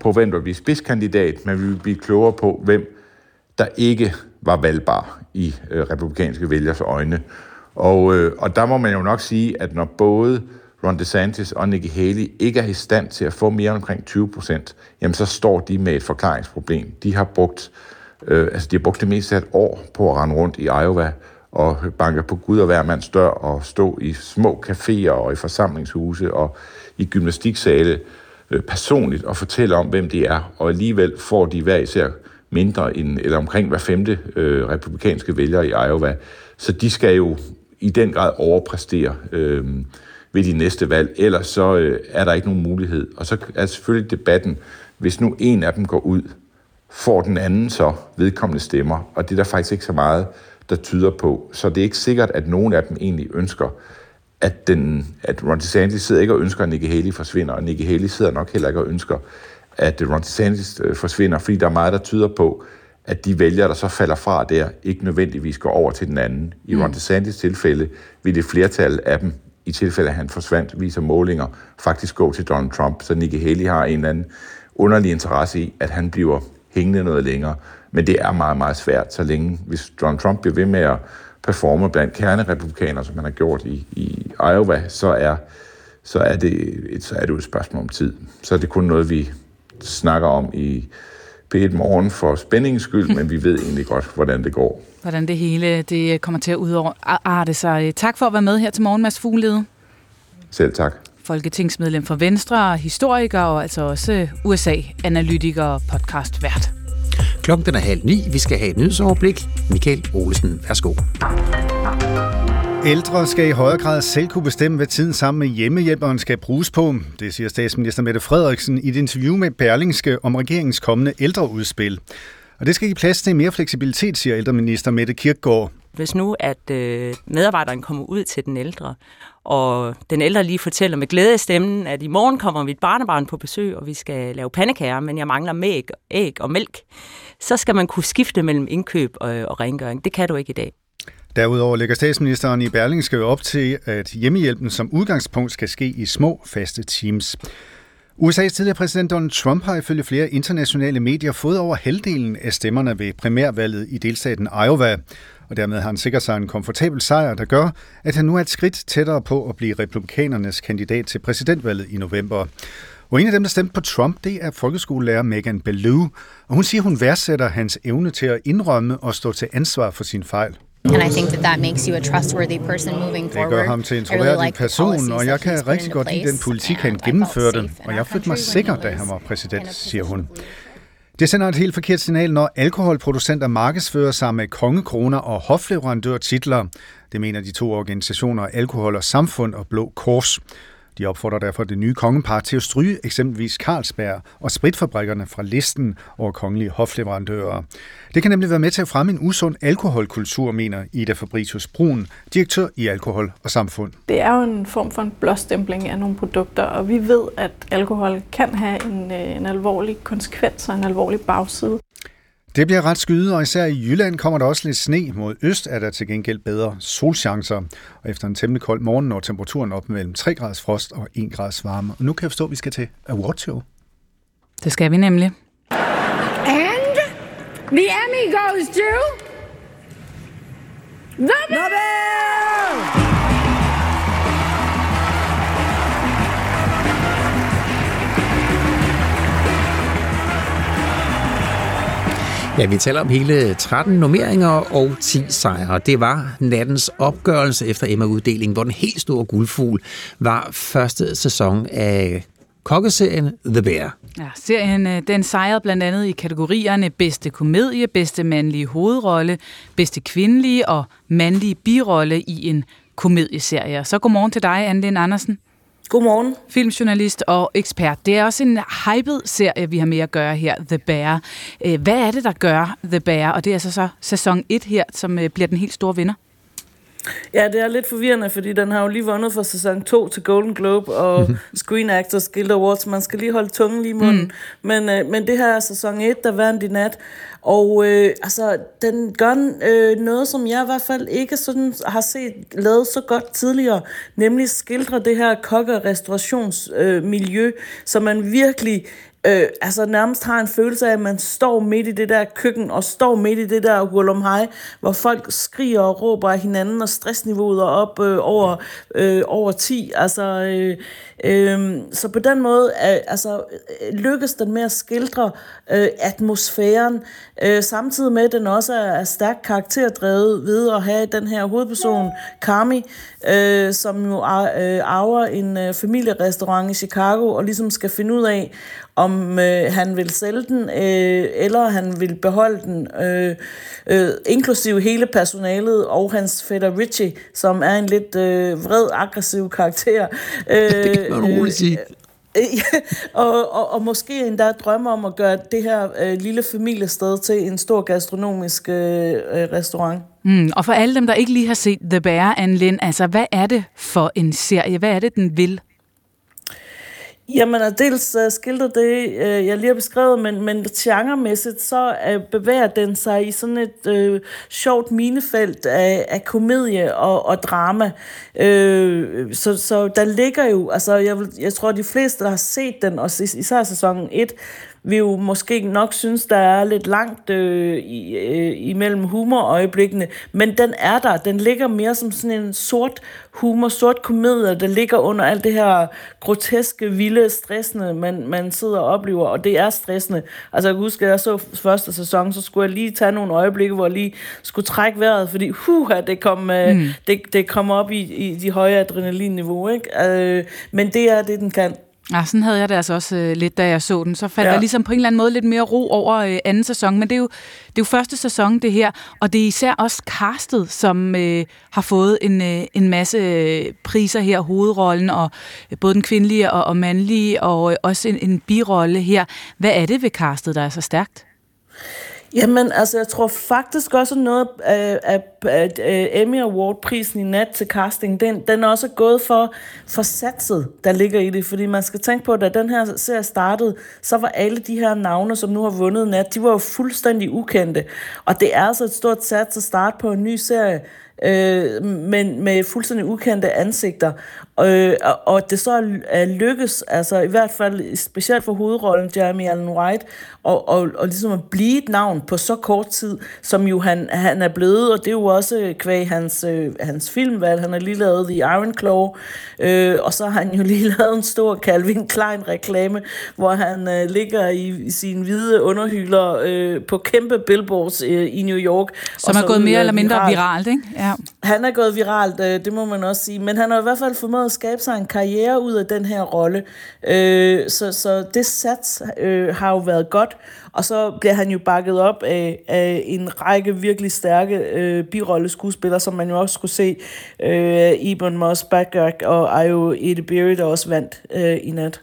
på, hvem der blev spidskandidat, men vi ville blive klogere på, hvem der ikke var valgbar i øh, republikanske vælgers øjne. Og, øh, og der må man jo nok sige, at når både Ron DeSantis og Nikki Haley ikke er i stand til at få mere omkring 20 procent, jamen så står de med et forklaringsproblem. De har brugt, øh, altså de har brugt det meste af et år på at rende rundt i Iowa og banke på Gud og hver mands dør og stå i små caféer og i forsamlingshuse og i gymnastiksale øh, personligt og fortælle om, hvem de er. Og alligevel får de hver især mindre end, eller omkring hver femte øh, republikanske vælger i Iowa. Så de skal jo i den grad overpræstere øh, ved de næste valg, ellers så øh, er der ikke nogen mulighed. Og så er selvfølgelig debatten, hvis nu en af dem går ud, får den anden så vedkommende stemmer, og det er der faktisk ikke så meget, der tyder på. Så det er ikke sikkert, at nogen af dem egentlig ønsker, at, den, at Ron DeSantis sidder ikke og ønsker, at Nikki Haley forsvinder, og Nikki Haley sidder nok heller ikke og ønsker, at Ron DeSantis øh, forsvinder, fordi der er meget, der tyder på, at de vælgere, der så falder fra der, ikke nødvendigvis går over til den anden. I mm. Ron DeSantis tilfælde vil et flertal af dem, i tilfælde at han forsvandt, viser målinger, faktisk gå til Donald Trump. Så Nikki Haley har en eller anden underlig interesse i, at han bliver hængende noget længere. Men det er meget, meget svært, så længe, hvis Donald Trump bliver ved med at performe blandt kernerepublikanere, som han har gjort i, i Iowa, så er, så, er det, et, så er det jo et spørgsmål om tid. Så er det kun noget, vi snakker om i P1 Morgen for spændingens skyld, (laughs) men vi ved egentlig godt, hvordan det går. Hvordan det hele det kommer til at udarte sig. Tak for at være med her til morgen, Mads Fuglede. Selv tak. Folketingsmedlem for Venstre, historiker og altså også USA-analytiker og podcastvært. Klokken er halv ni. Vi skal have et nyhedsoverblik. Michael Olesen, værsgo. Ældre skal i højere grad selv kunne bestemme, hvad tiden sammen med hjemmehjælperen skal bruges på. Det siger statsminister Mette Frederiksen i et interview med Berlingske om regeringens kommende ældreudspil. Og det skal give plads til mere fleksibilitet, siger ældreminister Mette Kirkgaard. hvis nu, at øh, medarbejderen kommer ud til den ældre, og den ældre lige fortæller med glæde i stemmen, at i morgen kommer mit barnebarn på besøg, og vi skal lave pandekager, men jeg mangler mæg, æg og mælk, så skal man kunne skifte mellem indkøb og, og rengøring. Det kan du ikke i dag. Derudover lægger statsministeren i Berlingske op til, at hjemmehjælpen som udgangspunkt skal ske i små, faste teams. USA's tidligere præsident Donald Trump har ifølge flere internationale medier fået over halvdelen af stemmerne ved primærvalget i delstaten Iowa, og dermed har han sikret sig en komfortabel sejr, der gør, at han nu er et skridt tættere på at blive republikanernes kandidat til præsidentvalget i november. Og en af dem, der stemte på Trump, det er folkeskolelærer Megan Ballou, og hun siger, hun værdsætter hans evne til at indrømme og stå til ansvar for sin fejl. And I think that that makes you a trustworthy person moving forward. Det gør ham til en troværdig person, og jeg kan rigtig godt lide den politik, han gennemførte, og jeg følte mig sikker, da han var præsident, siger hun. Det sender et helt forkert signal, når alkoholproducenter markedsfører sig med kongekroner og hofleverandørtitler. Det mener de to organisationer Alkohol og Samfund og Blå Kors. De opfordrer derfor det nye kongepar til at stryge eksempelvis Carlsberg og spritfabrikkerne fra listen over kongelige hofleverandører. Det kan nemlig være med til at fremme en usund alkoholkultur, mener Ida Fabricius Brun, direktør i Alkohol og Samfund. Det er jo en form for en blåstempling af nogle produkter, og vi ved, at alkohol kan have en, øh, en alvorlig konsekvens og en alvorlig bagside. Det bliver ret skyde, og især i Jylland kommer der også lidt sne. Mod øst er der til gengæld bedre solchancer. Og efter en temmelig kold morgen når temperaturen op mellem 3 graders frost og 1 grads varme. Og nu kan jeg forstå, at vi skal til Show. Det skal vi nemlig. And the Emmy goes to... The Bear! Ja, vi taler om hele 13 nomineringer og 10 sejre. Det var nattens opgørelse efter Emma-uddelingen, hvor den helt store guldfugl var første sæson af kokkeserien The Bear. Ja, serien øh, den sejrede blandt andet i kategorierne bedste komedie, bedste mandlige hovedrolle, bedste kvindelige og mandlige birolle i en komedieserie. Så godmorgen til dig, Anne Andersen. Godmorgen. Filmjournalist og ekspert. Det er også en hyped serie, vi har med at gøre her, The Bear. Øh, hvad er det, der gør The Bear? Og det er altså så sæson 1 her, som øh, bliver den helt store vinder. Ja, det er lidt forvirrende, fordi den har jo lige vundet fra sæson 2 til Golden Globe og Screen Actors Guild Awards. Man skal lige holde tungen lige i munden. Mm. Men, øh, men det her er sæson 1, der vandt i nat. Og øh, altså, den gør øh, noget, som jeg i hvert fald ikke sådan har set lavet så godt tidligere, nemlig skildre det her kokke- og restaurationsmiljø, øh, så man virkelig øh, altså nærmest har en følelse af, at man står midt i det der køkken, og står midt i det der hurlumhej, hvor folk skriger og råber af hinanden, og stressniveauet er op øh, over, øh, over 10. Altså, øh, øh, så på den måde øh, altså, lykkes den med at skildre øh, atmosfæren, øh, samtidig med, at den også er, er stærkt karakterdrevet ved at have den her hovedperson, Kami, øh, som jo øh, arver en øh, familierestaurant i Chicago, og ligesom skal finde ud af, om øh, han vil sælge den, øh, eller han vil beholde den, øh, øh, inklusive hele personalet og hans fætter Richie, som er en lidt øh, vred, aggressiv karakter. Øh, (laughs) man roligt sige. (laughs) Og, og, og måske endda drømme om at gøre det her øh, lille familiested til en stor gastronomisk øh, øh, restaurant. Mm, og for alle dem, der ikke lige har set The Bear, Anne Lind, altså hvad er det for en serie? Hvad er det, den vil? Jamen, og dels uh, skildrer det, uh, jeg lige har beskrevet, men, men genremæssigt, så uh, bevæger den sig i sådan et uh, sjovt minefelt af, af komedie og, og drama. Uh, så, så der ligger jo, altså jeg, jeg tror, de fleste, der har set den, og især sæson 1, vi jo måske nok synes, der er lidt langt øh, i, øh, imellem humorøjeblikkene, men den er der. Den ligger mere som sådan en sort humor, sort komedie, der ligger under alt det her groteske, vilde, stressende, man, man sidder og oplever, og det er stressende. Altså jeg kan huske, at jeg så første sæson, så skulle jeg lige tage nogle øjeblikke, hvor jeg lige skulle trække vejret, fordi huh, det kom, øh, mm. det, det kom op i, i de høje adrenalinniveau, ikke? Øh, men det er det, den kan. Ja, sådan havde jeg det altså også øh, lidt, da jeg så den. Så faldt ja. der ligesom på en eller anden måde lidt mere ro over øh, anden sæson. Men det er, jo, det er jo første sæson, det her. Og det er især også castet, som øh, har fået en, øh, en masse øh, priser her. Hovedrollen, og øh, både den kvindelige og, og mandlige, og øh, også en, en birolle her. Hvad er det ved castet, der er så stærkt? Jamen, altså, jeg tror faktisk også, noget af, af, af Emmy Award-prisen i nat til casting, den, den er også gået for, for satset, der ligger i det. Fordi man skal tænke på, at da den her serie startede, så var alle de her navne, som nu har vundet nat, de var jo fuldstændig ukendte. Og det er altså et stort sats at starte på en ny serie, øh, men med fuldstændig ukendte ansigter. Øh, og, og det så er lykkes, altså i hvert fald specielt for hovedrollen Jeremy Allen White, og, og, og ligesom at blive et navn på så kort tid, som jo han, han er blevet, og det er jo også kvæg hans, øh, hans filmvalg. Han har lige lavet The Iron Claw, øh, og så har han jo lige (laughs) lavet en stor Calvin Klein-reklame, hvor han øh, ligger i, i sine hvide underhylder øh, på kæmpe billboards øh, i New York. Som er gået mere eller mindre viralt, viralt ikke? Ja. Han er gået viralt, øh, det må man også sige, men han har i hvert fald formået at skabe sig en karriere ud af den her rolle. Øh, så, så det sats øh, har jo været godt, og så bliver han jo bakket op af, af en række virkelig stærke øh, birolleskuespillere, som man jo også skulle se. Øh, Ibn Moss Bagak og Ayo Edebiri, der også vandt øh, i nat.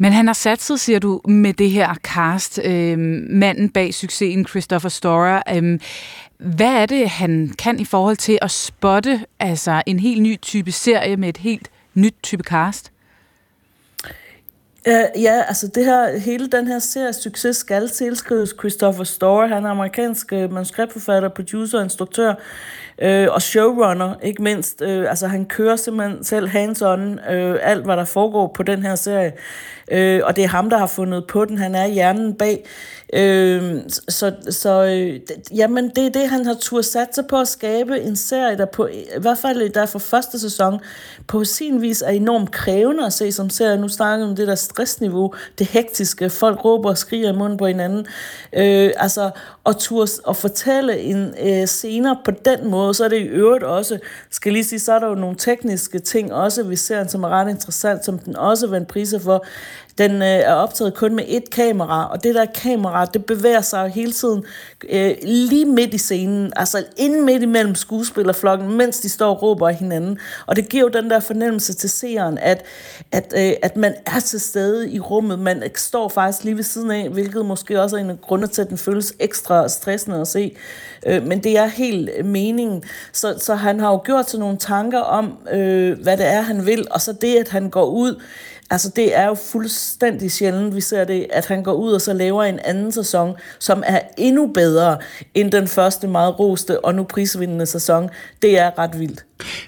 Men han har satset, siger du, med det her cast. Øh, manden bag succesen, Christopher Storer. Øh, hvad er det, han kan i forhold til at spotte altså en helt ny type serie med et helt nyt type cast? Uh, ja, altså det her, hele den her serie succes skal tilskrives Christopher Storer. Han er amerikansk uh, manuskriptforfatter, producer, instruktør uh, og showrunner, ikke mindst. Uh, altså han kører simpelthen selv hands-on øh, alt, hvad der foregår på den her serie. Øh, og det er ham, der har fundet på den. Han er hjernen bag. Øh, så så øh, jamen, det er det, han har tur sat sig på at skabe en serie, der på, i hvert fald øh, der for første sæson, på sin vis er enormt krævende at se som serie. Nu snakker vi om det der stressniveau, det hektiske, folk råber og skriger i munden på hinanden. Øh, altså, og tur at fortælle en øh, scener på den måde, så er det i øvrigt også, skal lige sige, så er der jo nogle tekniske ting også vi ser, som er ret interessant, som den også vandt priser for. Den øh, er optaget kun med et kamera, og det der kamera, det bevæger sig hele tiden øh, lige midt i scenen, altså ind midt imellem skuespillerflokken, mens de står og råber af hinanden. Og det giver jo den der fornemmelse til seeren, at, at, øh, at man er til stede i rummet, man står faktisk lige ved siden af, hvilket måske også er en af grunde til, at den føles ekstra stressende at se. Øh, men det er helt meningen. Så, så han har jo gjort sig nogle tanker om, øh, hvad det er, han vil, og så det, at han går ud Altså, det er jo fuldstændig sjældent, vi ser det, at han går ud og så laver en anden sæson, som er endnu bedre end den første meget roste og nu prisvindende sæson. Det er ret vildt.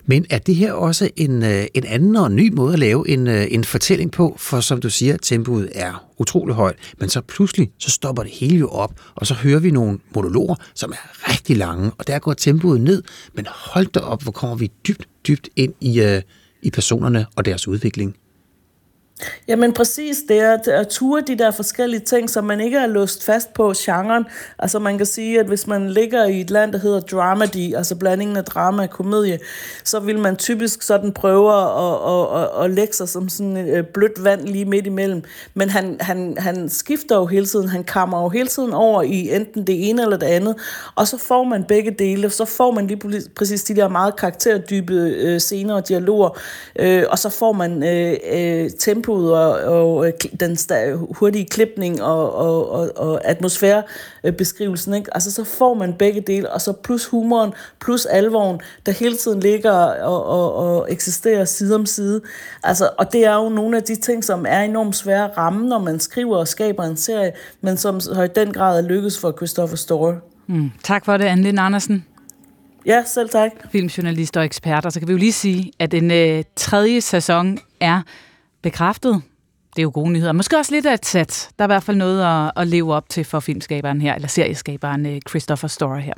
Men er det her også en, øh, en anden og ny måde at lave en, øh, en fortælling på? For som du siger, tempoet er utrolig højt, men så pludselig så stopper det hele jo op, og så hører vi nogle monologer, som er rigtig lange, og der går tempoet ned, men hold da op, hvor kommer vi dybt, dybt ind i, øh, i personerne og deres udvikling. Jamen præcis, det er at ture de der forskellige ting, som man ikke er låst fast på genren. Altså man kan sige, at hvis man ligger i et land, der hedder dramedy, altså blandingen af drama og komedie, så vil man typisk sådan prøve at, at, at, at lægge sig som sådan et blødt vand lige midt imellem. Men han, han, han skifter jo hele tiden, han kammer jo hele tiden over i enten det ene eller det andet, og så får man begge dele, så får man lige præcis de der meget karakterdybe øh, scener og dialoger, øh, og så får man øh, øh, tempo tempoet og, og den hurtige klipning og, og, og, og atmosfærebeskrivelsen. Ikke? Altså så får man begge dele, og så plus humoren, plus alvoren, der hele tiden ligger og, og, og eksisterer side om side. Altså, og det er jo nogle af de ting, som er enormt svære at ramme, når man skriver og skaber en serie, men som har i den grad er lykkes for Christopher Story. Mm. Tak for det, Anne Andersen. Ja, selv tak. Filmjournalist og ekspert. Og så kan vi jo lige sige, at den øh, tredje sæson er bekræftet. Det er jo gode nyheder. Måske også lidt af et sæt. Der er i hvert fald noget at, at leve op til for filmskaberen her, eller serieskaberen øh, Christopher Storer her.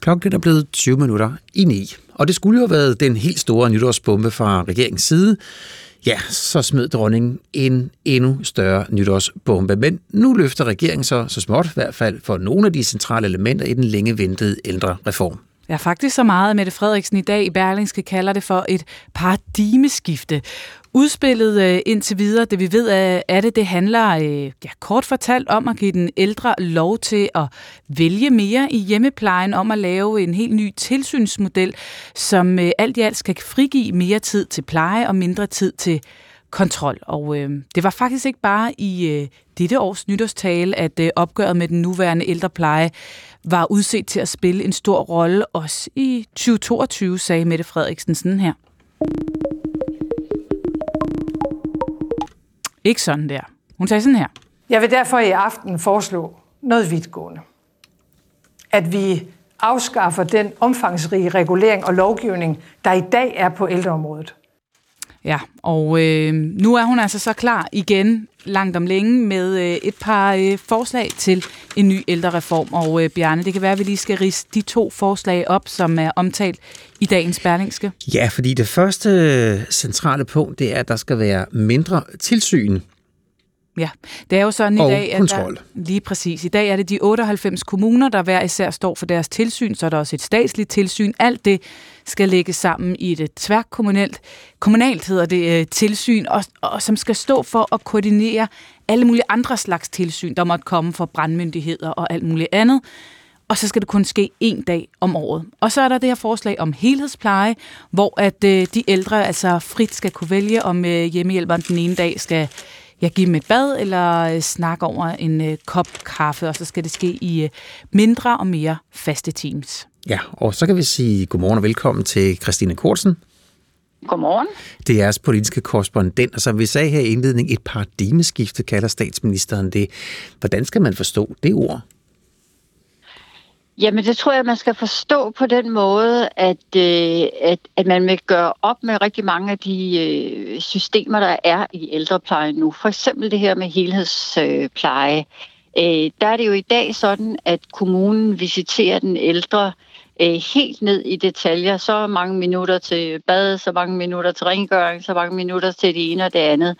Klokken er blevet 20 minutter i 9, og det skulle jo have været den helt store nytårsbombe fra regeringens side. Ja, så smed dronningen en endnu større nytårsbombe. Men nu løfter regeringen så, så småt i hvert fald for nogle af de centrale elementer i den længe ventede ældre reform. Ja, faktisk så meget, at Mette Frederiksen i dag i Berlingske kalder det for et paradigmeskifte. Udspillet øh, indtil videre, det vi ved af det, det handler øh, ja, kort fortalt om at give den ældre lov til at vælge mere i hjemmeplejen, om at lave en helt ny tilsynsmodel, som øh, alt i alt skal frigive mere tid til pleje og mindre tid til kontrol. Og øh, det var faktisk ikke bare i øh, dette års nytårstale, at øh, opgøret med den nuværende ældrepleje var udset til at spille en stor rolle også i 2022, sagde Mette Frederiksen sådan her. Ikke sådan der. Hun sagde sådan her. Jeg vil derfor i aften foreslå noget vidtgående. At vi afskaffer den omfangsrige regulering og lovgivning, der i dag er på ældreområdet. Ja, og øh, nu er hun altså så klar igen langt om længe med øh, et par øh, forslag til en ny ældrereform. Og øh, Bjarne, det kan være, at vi lige skal rise de to forslag op, som er omtalt i dagens Berlingske. Ja, fordi det første centrale punkt, det er, at der skal være mindre tilsyn Ja, det er jo sådan i dag, at kontrol. der, lige præcis. I dag er det de 98 kommuner, der hver især står for deres tilsyn, så er der også et statsligt tilsyn. Alt det skal lægges sammen i et øh, tværkommunalt, kommunalt hedder det, øh, tilsyn, og, og som skal stå for at koordinere alle mulige andre slags tilsyn, der måtte komme fra brandmyndigheder og alt muligt andet. Og så skal det kun ske en dag om året. Og så er der det her forslag om helhedspleje, hvor at øh, de ældre altså frit skal kunne vælge, om øh, hjemmehjælperen den ene dag skal jeg give dem et bad eller øh, snakke over en øh, kop kaffe, og så skal det ske i øh, mindre og mere faste teams. Ja, og så kan vi sige godmorgen og velkommen til Christine Kortsen. Godmorgen. Det er jeres politiske korrespondent, og som vi sagde her i indledning, et paradigmeskifte kalder statsministeren det. Hvordan skal man forstå det ord? Jamen, det tror jeg, man skal forstå på den måde, at, øh, at, at man vil gøre op med rigtig mange af de øh, systemer, der er i ældreplejen nu. For eksempel det her med helhedspleje. Øh, der er det jo i dag sådan, at kommunen visiterer den ældre øh, helt ned i detaljer. Så mange minutter til bad, så mange minutter til rengøring, så mange minutter til det ene og det andet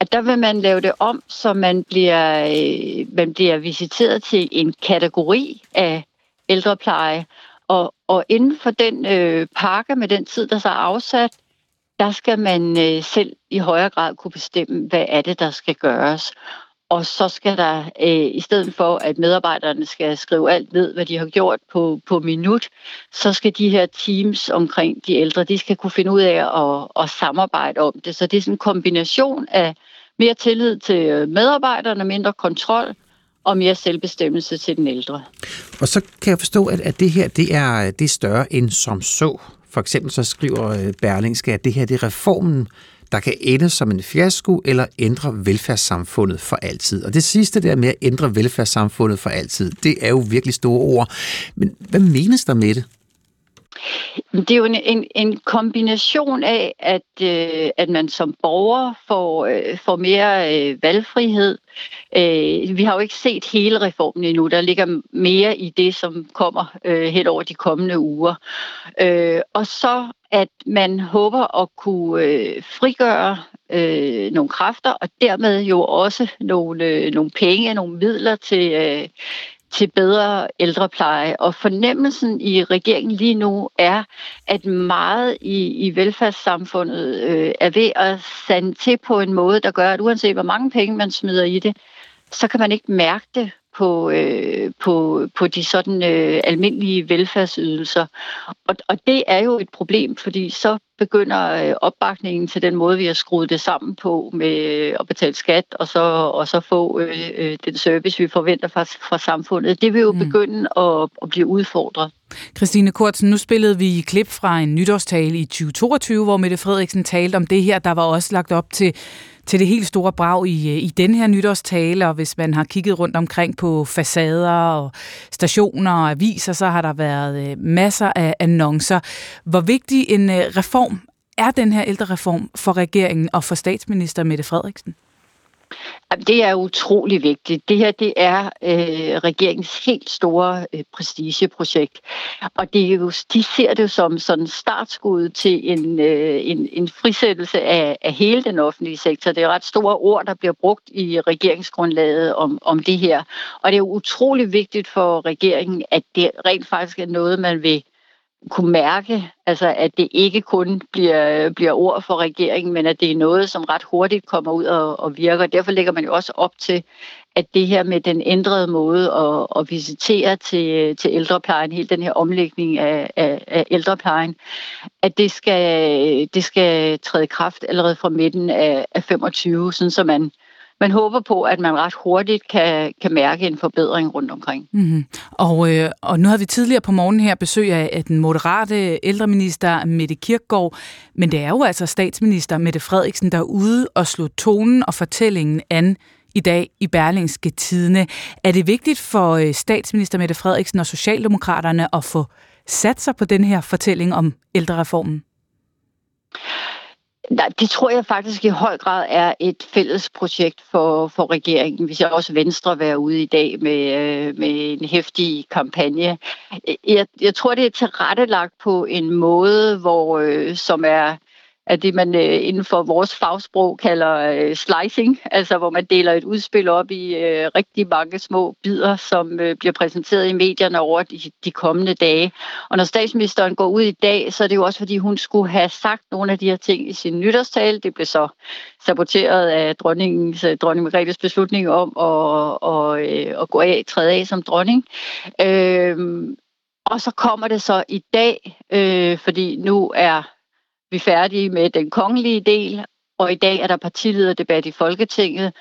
at der vil man lave det om, så man bliver, øh, man bliver visiteret til en kategori af ældrepleje. Og, og inden for den øh, pakke med den tid, der så er afsat, der skal man øh, selv i højere grad kunne bestemme, hvad er det, der skal gøres. Og så skal der, øh, i stedet for at medarbejderne skal skrive alt ned, hvad de har gjort på, på minut, så skal de her teams omkring de ældre, de skal kunne finde ud af at, at samarbejde om det. Så det er sådan en kombination af mere tillid til øh, medarbejderne, mindre kontrol, og mere selvbestemmelse til den ældre. Og så kan jeg forstå, at, at det her det er, det er større end som så. For eksempel så skriver øh, Berlingske, at det her det er reformen, der kan ende som en fiasko eller ændre velfærdssamfundet for altid. Og det sidste der med at ændre velfærdssamfundet for altid, det er jo virkelig store ord. Men hvad menes der med det? Det er jo en, en, en kombination af, at, øh, at man som borger får, øh, får mere øh, valgfrihed. Øh, vi har jo ikke set hele reformen endnu. Der ligger mere i det, som kommer øh, hen over de kommende uger. Øh, og så at man håber at kunne øh, frigøre øh, nogle kræfter, og dermed jo også nogle, øh, nogle penge, nogle midler til, øh, til bedre ældrepleje. Og fornemmelsen i regeringen lige nu er, at meget i, i velfærdssamfundet øh, er ved at sande til på en måde, der gør, at uanset hvor mange penge man smider i det, så kan man ikke mærke det på, øh, på, på de sådan øh, almindelige velfærdsydelser. Og, og det er jo et problem, fordi så begynder øh, opbakningen til den måde, vi har skruet det sammen på med øh, at betale skat og så, og så få øh, øh, den service, vi forventer fra, fra samfundet. Det vil jo mm. begynde at, at blive udfordret. Christine Kortsen, nu spillede vi klip fra en nytårstale i 2022, hvor Mette Frederiksen talte om det her. Der var også lagt op til til det helt store brag i, øh, i den her nytårstale, og hvis man har kigget rundt omkring på facader og stationer og aviser, så har der været øh, masser af annoncer. Hvor vigtig en øh, reform er den her ældrereform for regeringen og for statsminister Mette Frederiksen? Det er utrolig vigtigt. Det her det er øh, regeringens helt store øh, prestigeprojekt. Og det er jo, de ser det som sådan startskud til en, øh, en, en frisættelse af, af hele den offentlige sektor. Det er ret store ord, der bliver brugt i regeringsgrundlaget om, om det her. Og det er jo utrolig vigtigt for regeringen, at det rent faktisk er noget, man vil kunne mærke, altså at det ikke kun bliver, bliver ord for regeringen, men at det er noget, som ret hurtigt kommer ud og, og virker. Derfor lægger man jo også op til, at det her med den ændrede måde at, at visitere til, til ældreplejen, hele den her omlægning af, af, af ældreplejen, at det skal, det skal træde kraft allerede fra midten af, af 25, sådan så man, man håber på, at man ret hurtigt kan, kan mærke en forbedring rundt omkring. Mm-hmm. Og, øh, og nu har vi tidligere på morgen her besøg af den moderate ældreminister Mette Kirkgaard, men det er jo altså statsminister Mette Frederiksen, der er ude og slå tonen og fortællingen an i dag i Berlingske Tidene. Er det vigtigt for øh, statsminister Mette Frederiksen og Socialdemokraterne at få sat sig på den her fortælling om ældrereformen? Nej, det tror jeg faktisk i høj grad er et fælles projekt for, for regeringen. Vi ser også Venstre være ude i dag med, øh, med en hæftig kampagne. Jeg, jeg tror, det er tilrettelagt på en måde, hvor øh, som er af det, man øh, inden for vores fagsprog kalder øh, slicing, altså hvor man deler et udspil op i øh, rigtig mange små bidder, som øh, bliver præsenteret i medierne over de, de kommende dage. Og når statsministeren går ud i dag, så er det jo også, fordi hun skulle have sagt nogle af de her ting i sin nytårstale. Det blev så saboteret af dronningens, øh, dronning Margrethes beslutning om at, og, øh, at gå af, træde af som dronning. Øh, og så kommer det så i dag, øh, fordi nu er vi færdige med den kongelige del, og i dag er der partilederdebat i Folketinget,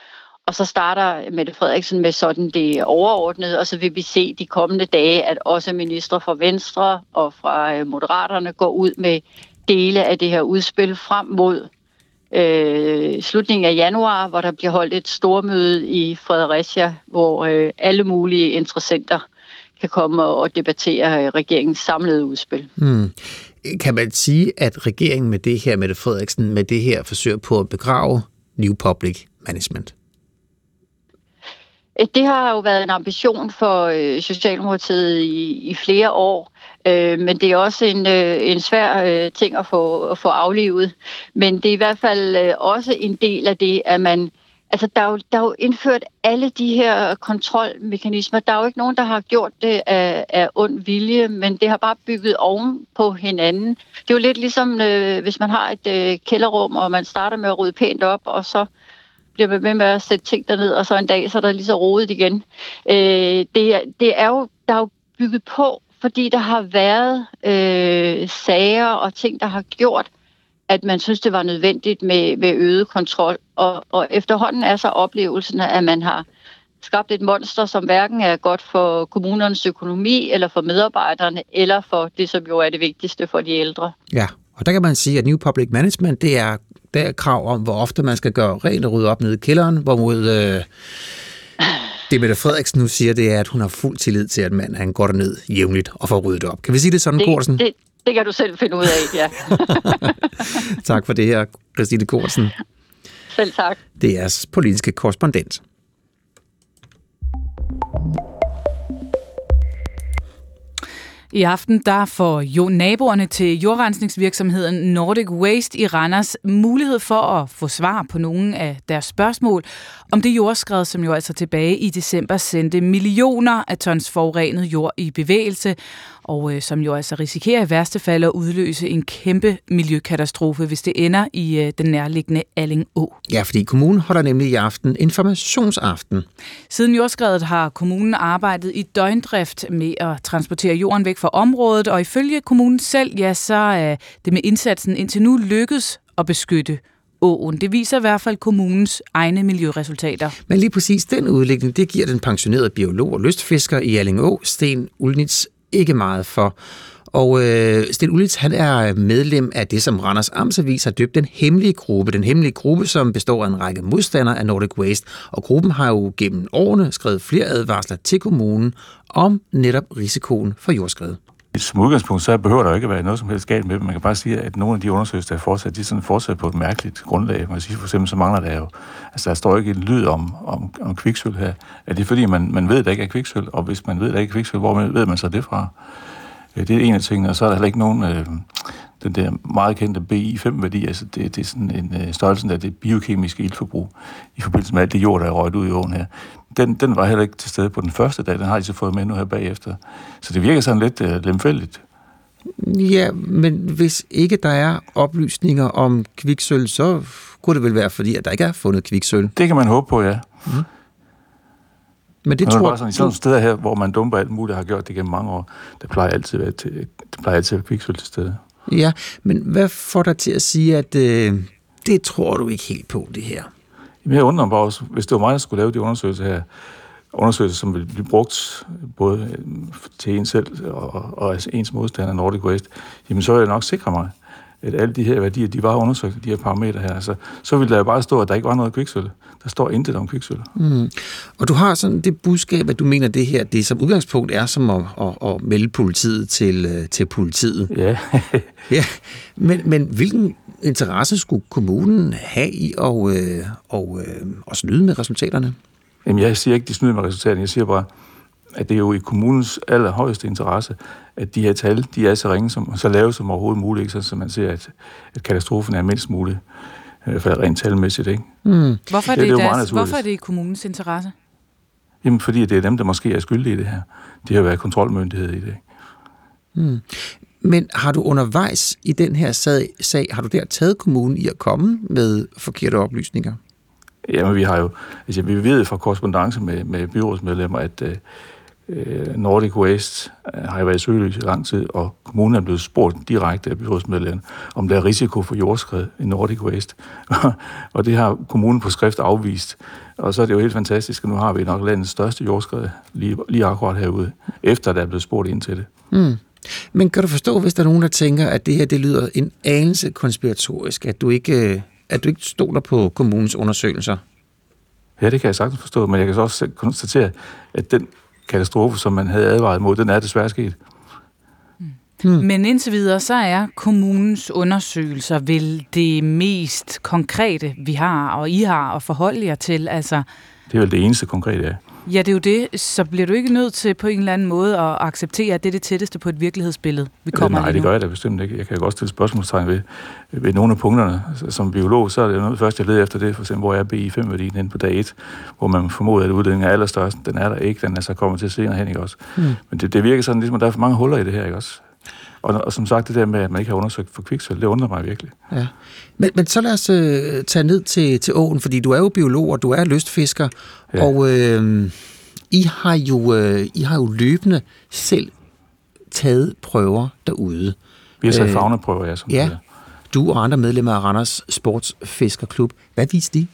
og så starter Mette Frederiksen med sådan det overordnede, og så vil vi se de kommende dage, at også ministre fra Venstre og fra øh, Moderaterne går ud med dele af det her udspil frem mod øh, slutningen af januar, hvor der bliver holdt et stormøde i Fredericia, hvor øh, alle mulige interessenter kan komme og debattere øh, regeringens samlede udspil. Hmm. Kan man sige, at regeringen med det her, Mette Frederiksen, med det her forsøger på at begrave New Public Management? Øh, det har jo været en ambition for øh, Socialdemokratiet i, i flere år, øh, men det er også en, øh, en svær øh, ting at få, at få aflivet. Men det er i hvert fald øh, også en del af det, at man Altså, der er, jo, der er jo indført alle de her kontrolmekanismer. Der er jo ikke nogen, der har gjort det af, af ond vilje, men det har bare bygget oven på hinanden. Det er jo lidt ligesom, øh, hvis man har et øh, kælderrum, og man starter med at rydde pænt op, og så bliver man ved med at sætte ting derned, og så en dag, så er der lige så rodet igen. Øh, det, det er jo, der er jo bygget på, fordi der har været øh, sager og ting, der har gjort, at man synes, det var nødvendigt med, med øget kontrol. Og, og efterhånden er så oplevelsen, at man har skabt et monster, som hverken er godt for kommunernes økonomi, eller for medarbejderne, eller for det, som jo er det vigtigste for de ældre. Ja, og der kan man sige, at New Public Management, det er, der er krav om, hvor ofte man skal gøre rent og rydde op nede i kælderen, hvorimod øh, det Mette Frederiksen nu siger, det er, at hun har fuld tillid til, at manden han går derned jævnligt og får ryddet op. Kan vi sige det sådan, Korsen? Det, det kan du selv finde ud af, ja. (laughs) tak for det her, Christine Korsen. Selv tak. Det er politiske korrespondent. I aften der får jo naboerne til jordrensningsvirksomheden Nordic Waste i Randers mulighed for at få svar på nogle af deres spørgsmål om det jordskred, som jo altså tilbage i december sendte millioner af tons forurenet jord i bevægelse, og øh, som jo altså risikerer i værste fald at udløse en kæmpe miljøkatastrofe, hvis det ender i øh, den nærliggende Alling Å. Ja, fordi kommunen holder nemlig i aften informationsaften. Siden jordskredet har kommunen arbejdet i døgndrift med at transportere jorden væk fra området, og ifølge kommunen selv, ja, så er det med indsatsen indtil nu lykkedes at beskytte åen. Det viser i hvert fald kommunens egne miljøresultater. Men lige præcis den udlægning, det giver den pensionerede biolog og lystfisker i Allingå, Sten Ulnitz, ikke meget for. Og øh, Sten Ulitz, han er medlem af det, som Randers Amtsavis har døbt den hemmelige gruppe. Den hemmelige gruppe, som består af en række modstandere af Nordic Waste. Og gruppen har jo gennem årene skrevet flere advarsler til kommunen om netop risikoen for jordskred. Som udgangspunkt, så behøver der ikke at være noget som helst galt med dem. Man kan bare sige, at nogle af de undersøgelser, der er fortsat, de er sådan fortsat på et mærkeligt grundlag. Man kan sige, for eksempel, så mangler der jo, altså der står ikke en lyd om, om, om kviksøl her. Er det fordi, man, man ved, at der ikke er kviksøl? Og hvis man ved, at der ikke er kviksøl, hvor ved man så det fra? Det er en af tingene, og så er der heller ikke nogen, øh, den der meget kendte BI5-værdi, altså det, det er sådan en øh, størrelsen af det biokemiske ildforbrug i forbindelse med alt det jord, der er røget ud i åen her. Den, den var heller ikke til stede på den første dag, den har de så fået med nu her bagefter. Så det virker sådan lidt øh, lemfældigt Ja, men hvis ikke der er oplysninger om kviksøl, så kunne det vel være fordi, at der ikke er fundet kviksøl. Det kan man håbe på, ja. Mm. Men det Nå, tror bare sådan, I sådan nogle steder her, hvor man dumper alt muligt, har gjort det gennem mange år, der plejer altid at være, til, der plejer altid at være kviksøl til stede. Ja, men hvad får dig til at sige, at øh, det tror du ikke helt på, det her? Jamen, jeg undrer mig bare også, hvis det var mig, der skulle lave de undersøgelser her, undersøgelser, som vil blive brugt både øh, til en selv og, og altså ens modstander, Nordic Waste, jamen så vil jeg nok sikre mig, at alle de her værdier, de var undersøgt, de her parametre her. Altså, så ville der jo bare stå, at der ikke var noget kviksøl. Der står intet om kviksøl. Mm. Og du har sådan det budskab, at du mener, at det her, det som udgangspunkt er som at, at, at melde politiet til, øh, til politiet. Ja. ja. Men, men hvilken interesse skulle kommunen have i at, øh, og, øh, at snyde med resultaterne? Jamen, jeg siger ikke, de snyder med resultaterne. Jeg siger bare, at det er jo i kommunens allerhøjeste interesse, at de her tal, de er så ringe, som, så lave som overhovedet muligt, ikke? så man ser, at, at katastrofen er mindst mulig, øh, for rent talmæssigt. Ikke? Mm. Hvorfor, er det, det, det deres, hvorfor er det i kommunens interesse? Jamen, fordi det er dem, der måske er skyldige i det her. De har været kontrolmyndighed i det. Mm. Men har du undervejs i den her sag, sag, har du der taget kommunen i at komme med forkerte oplysninger? Jamen, vi har jo, altså vi ved fra korrespondence med, med byrådsmedlemmer, at øh, Nordic Waste øh, har jo været i søgelys i lang tid, og kommunen er blevet spurgt direkte af byrådsmedlemmerne, om der er risiko for jordskred i Nordic Waste. (laughs) og det har kommunen på skrift afvist. Og så er det jo helt fantastisk, at nu har vi nok landets største jordskred lige, lige akkurat herude, efter der er blevet spurgt ind til det. Mm. Men kan du forstå, hvis der er nogen, der tænker, at det her det lyder en anelse konspiratorisk, at du ikke, at du ikke stoler på kommunens undersøgelser? Ja, det kan jeg sagtens forstå, men jeg kan så også konstatere, at den katastrofe, som man havde advaret mod, den er desværre sket. Hmm. Men indtil videre, så er kommunens undersøgelser vel det mest konkrete, vi har, og I har at forholde jer til. Altså, det er vel det eneste konkrete, ja. Ja, det er jo det. Så bliver du ikke nødt til på en eller anden måde at acceptere, at det er det tætteste på et virkelighedsbillede, vi kommer Nej, det gør jeg da bestemt ikke. Jeg kan godt stille spørgsmålstegn ved, ved nogle af punkterne. Som biolog, så er det noget først, jeg leder efter det, for eksempel, hvor er BI5-værdien inde på dag 1, hvor man formoder, at uddelingen er allerstørst. Den er der ikke, den er så kommet til senere hen, ikke også? Mm. Men det, det, virker sådan, ligesom, at der er for mange huller i det her, ikke også? Og, og som sagt, det der med, at man ikke har undersøgt for kviksøl, det undrer mig virkelig. Ja. Men, men så lad os øh, tage ned til, til åen, fordi du er jo biolog, og du er lystfisker, ja. og øh, I, har jo, øh, I har jo løbende selv taget prøver derude. Vi har taget øh, fagneprøver, ja. Som ja. Du og andre medlemmer af Randers Sportsfiskerklub. Hvad viste de?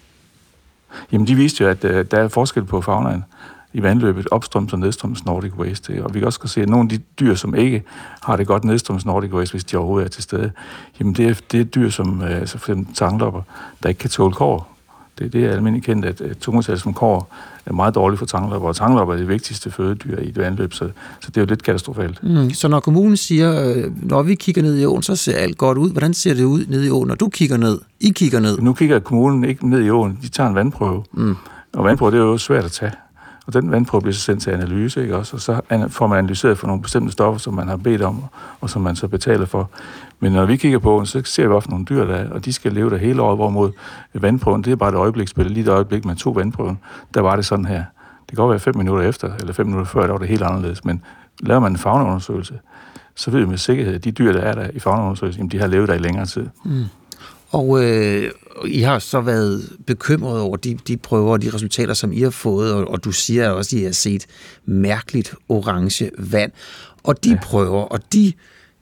Jamen, de viste jo, at øh, der er forskel på fagnaen i vandløbet, opstrøms og nedstrøms Nordic Waste. Og vi kan også se, at nogle af de dyr, som ikke har det godt nedstrøms Nordic Waste, hvis de overhovedet er til stede, jamen det er, det er dyr, som altså for eksempel tanglopper, der ikke kan tåle kår. Det, det er almindeligt kendt, at, at tungetal som kår er meget dårligt for tanglopper, og tanglopper er det vigtigste fødedyr i et vandløb, så, så det er jo lidt katastrofalt. Mm. Så når kommunen siger, øh, når vi kigger ned i åen, så ser alt godt ud. Hvordan ser det ud ned i åen, når du kigger ned? I kigger ned? Nu kigger kommunen ikke ned i åen, de tager en vandprøve. Mm. Og vandprøve, det er jo svært at tage. Og den vandprøve bliver så sendt til analyse, ikke også? Og så får man analyseret for nogle bestemte stoffer, som man har bedt om, og som man så betaler for. Men når vi kigger på så ser vi ofte nogle dyr, der er, og de skal leve der hele året, hvorimod vandprøven, det er bare et øjebliksspil. Lige et øjeblik, man tog vandprøven, der var det sådan her. Det kan godt være fem minutter efter, eller fem minutter før, der var det helt anderledes. Men laver man en fagneundersøgelse, så ved vi med sikkerhed, at de dyr, der er der i fagneundersøgelsen, de har levet der i længere tid. Mm. Og øh, I har så været bekymret over de, de prøver og de resultater, som I har fået, og, og du siger også, at I har set mærkeligt orange vand. Og de ja. prøver, og de,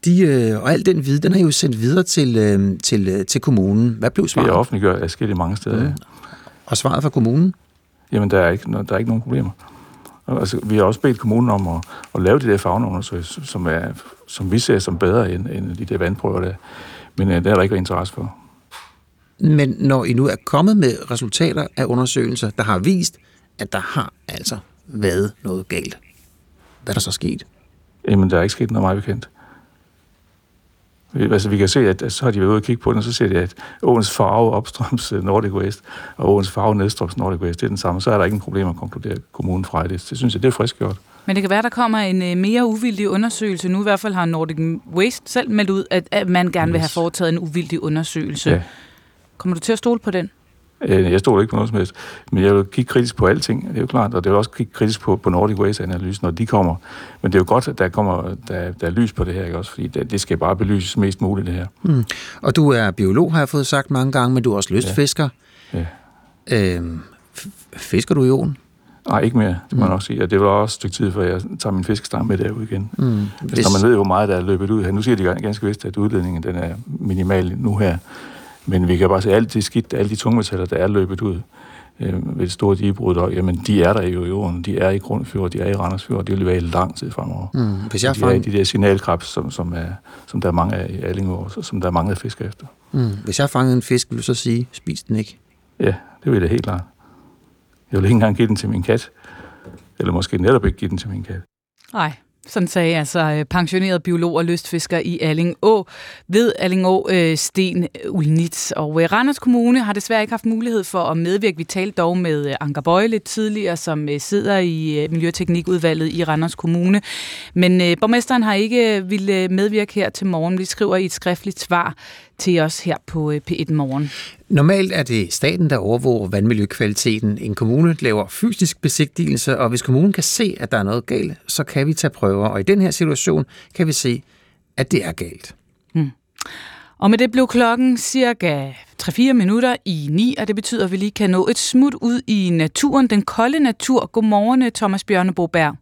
de, øh, og al den viden, den har I jo sendt videre til, øh, til, øh, til kommunen. Hvad blev svaret? Det er offentliggjort af mange steder. Mm. Og svaret fra kommunen? Jamen, der er ikke, der er ikke nogen problemer. Altså, vi har også bedt kommunen om at, at lave de der fagnundersøgelser, som, er, som vi ser som bedre end, end de der vandprøver der. Men uh, det er der ikke interesse for. Men når I nu er kommet med resultater af undersøgelser, der har vist, at der har altså været noget galt, hvad er der så sket? Jamen, der er ikke sket noget meget bekendt. Altså, vi kan se, at, at så har de været ude og kigge på den, og så ser de, at åens farve opstrøms øh, Nordic West, og åens farve nedstrøms Nordic West, det er den samme. Så er der ikke en problem at konkludere kommunen fra det. Det synes jeg, det er frisk gjort. Men det kan være, der kommer en øh, mere uvildig undersøgelse. Nu i hvert fald har Nordic Waste selv meldt ud, at, at man gerne yes. vil have foretaget en uvildig undersøgelse. Ja. Kommer du til at stole på den? Øh, jeg stod ikke på noget som helst. Men jeg vil kigge kritisk på alting, det er jo klart, og det vil også kigge kritisk på, på Nordic Waste-analysen, når de kommer. Men det er jo godt, at der kommer der, der er lys på det her, ikke også? Fordi det, det skal bare belyses mest muligt, det her. Mm. Og du er biolog, har jeg fået sagt mange gange, men du er også lystfisker. Ja. ja. Øhm, fisker du i åen? Nej, ikke mere, det må mm. jeg nok sige. Og det var også et stykke tid, før jeg tager min fiskestang med derud igen. Mm. Hvis... Når man ved, hvor meget der er løbet ud her. Nu siger de ganske vist, at udledningen den er minimal nu her. Men vi kan bare se, at alt det skidt, alle de tungmetaller, der er løbet ud øh, ved et stort digebrud, jamen de er der jo i jorden. De er i Grundfjord, de er i Randersfjord, de vil være i lang tid fremover. Mm. Hvis jeg de er i de der signalkrabs, som, som, er, som der er mange af i Allingård, som der er mange af fisk efter. Mm. Hvis jeg fangede en fisk, vil du så sige, spis den ikke? Ja, det vil jeg helt klart. Jeg vil ikke engang give den til min kat. Eller måske netop ikke give den til min kat. Nej, sådan sagde altså øh, pensioneret biolog og lystfisker i Allingå ved Allingå øh, Sten Ulnitz. Og øh, Randers Kommune har desværre ikke haft mulighed for at medvirke. Vi talte dog med øh, Anker Bøje lidt tidligere, som øh, sidder i Miljøteknikudvalget i Randers Kommune. Men borgmesteren har ikke ville medvirke her til morgen. Vi skriver i et skriftligt svar til os her på P1 Morgen. Normalt er det staten, der overvåger vandmiljøkvaliteten. En kommune laver fysisk besigtigelse, og hvis kommunen kan se, at der er noget galt, så kan vi tage prøver. Og i den her situation kan vi se, at det er galt. Hmm. Og med det blev klokken cirka 3-4 minutter i 9, og det betyder, at vi lige kan nå et smut ud i naturen, den kolde natur. Godmorgen, Thomas Bjørneboberg.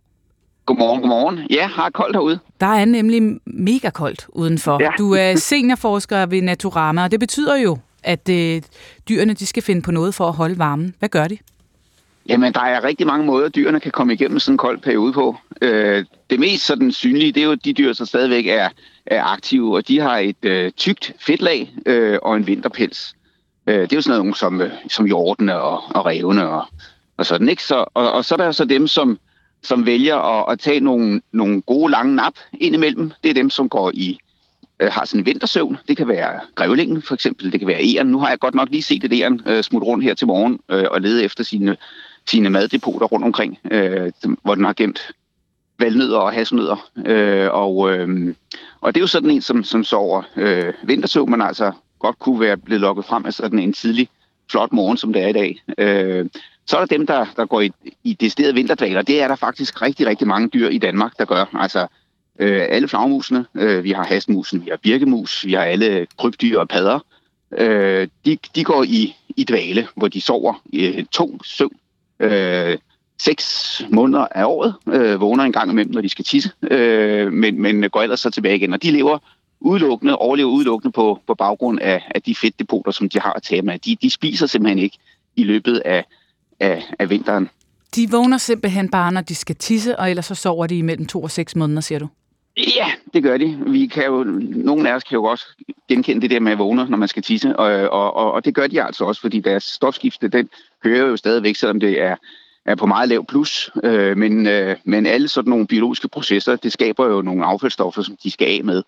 Godmorgen, godmorgen. Ja, har koldt herude. Der er nemlig mega koldt udenfor. Ja. Du er seniorforsker ved Naturama, og det betyder jo, at øh, dyrene de skal finde på noget for at holde varmen. Hvad gør de? Jamen, der er rigtig mange måder, dyrene kan komme igennem sådan en kold periode på. Øh, det mest sådan synlige, det er jo de dyr, som stadigvæk er, er aktive, og de har et øh, tykt fedtlag øh, og en vinterpels. Øh, det er jo sådan noget som, øh, som hjortene og, og revene og, og sådan, ikke? Så, og, og så er der så dem, som, som vælger at, at tage nogle, nogle gode lange nap indimellem. Det er dem, som går i øh, har sådan en vintersøvn. Det kan være grævlingen for eksempel, det kan være æren. Nu har jeg godt nok lige set et æren øh, smutte rundt her til morgen øh, og lede efter sine, sine maddepoter rundt omkring, øh, hvor den har gemt valnødder og hasnødder. Øh, og, øh, og det er jo sådan en, som, som sover øh, vintersøvn, men altså godt kunne være blevet lukket frem af sådan en tidlig, flot morgen, som det er i dag. Øh, så er der dem, der, der går i, i decideret vinterdvaler. Det er der faktisk rigtig, rigtig mange dyr i Danmark, der gør. Altså øh, alle flagmusene, øh, vi har hasmusen, vi har birkemus, vi har alle krybdyr og padder, øh, de, de går i, i dvale, hvor de sover i øh, tung søvn. Øh, seks måneder af året, øh, vågner en gang imellem, når de skal tisse, øh, men, men går ellers så tilbage igen. Og de lever udelukkende, overlever udelukkende på, på baggrund af, af de fedtdepoter, som de har at tage med. De, de spiser simpelthen ikke i løbet af, af, af vinteren. De vågner simpelthen bare, når de skal tisse, og ellers så sover de imellem to og seks måneder, siger du? Ja, det gør de. Vi kan jo, nogle af os kan jo også genkende det der med at vågne, når man skal tisse, og, og, og det gør de altså også, fordi deres stofskifte, den kører jo stadigvæk, selvom det er, er på meget lav plus. Øh, men, øh, men alle sådan nogle biologiske processer, det skaber jo nogle affaldsstoffer, som de skal af med.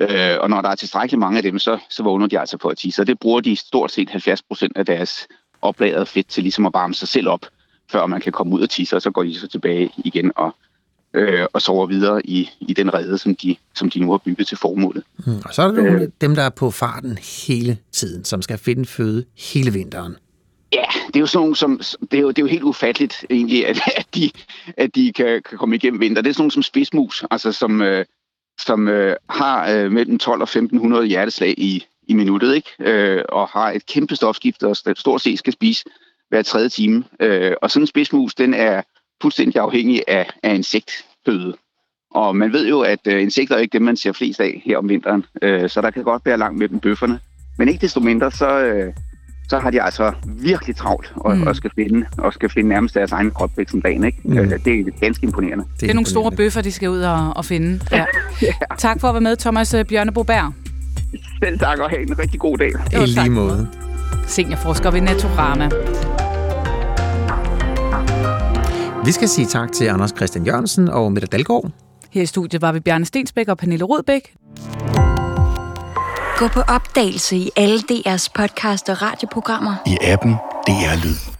Øh, og når der er tilstrækkeligt mange af dem, så, så vågner de altså på at tisse. Og det bruger de stort set 70 procent af deres oplagrede fedt til ligesom at varme sig selv op, før man kan komme ud og tisse, og så går de så tilbage igen og øh, og sover videre i, i den rede, som de, som de nu har bygget til formålet. Mm, og så er nogle øh, dem, der er på farten hele tiden, som skal finde føde hele vinteren. Ja, det er jo sådan nogle, som, det er jo, det er jo helt ufatteligt egentlig, at, at, de, at de kan, kan komme igennem vinter. Det er sådan nogle som spidsmus, altså som, øh, som øh, har øh, mellem 12 og 1500 hjerteslag i, i minuttet, ikke? Øh, og har et kæmpe stofskifte, og stort set skal spise hver tredje time. Øh, og sådan en spidsmus, den er fuldstændig afhængig af, af insektføde. Og man ved jo, at øh, insekter er ikke dem, man ser flest af her om vinteren. Øh, så der kan godt være langt mellem bøfferne. Men ikke desto mindre, så, øh, så har de altså virkelig travlt og, mm. og, skal, finde, og skal finde nærmest deres egen dagen. Ikke? Mm. Øh, det er ganske imponerende. Det er, det er nogle store bøffer, de skal ud og, og finde. Ja. (laughs) ja. Tak for at være med, Thomas øh, Bjørneboberg. Selv tak, og have en rigtig god dag. I lige måde. Seniorforsker ved Naturama. Vi skal sige tak til Anders Christian Jørgensen og Mette Dalgaard. Her i studiet var vi Bjarne Stensbæk og Pernille Rodbæk. Gå på opdagelse i alle DR's podcast og radioprogrammer. I appen DR Lyd.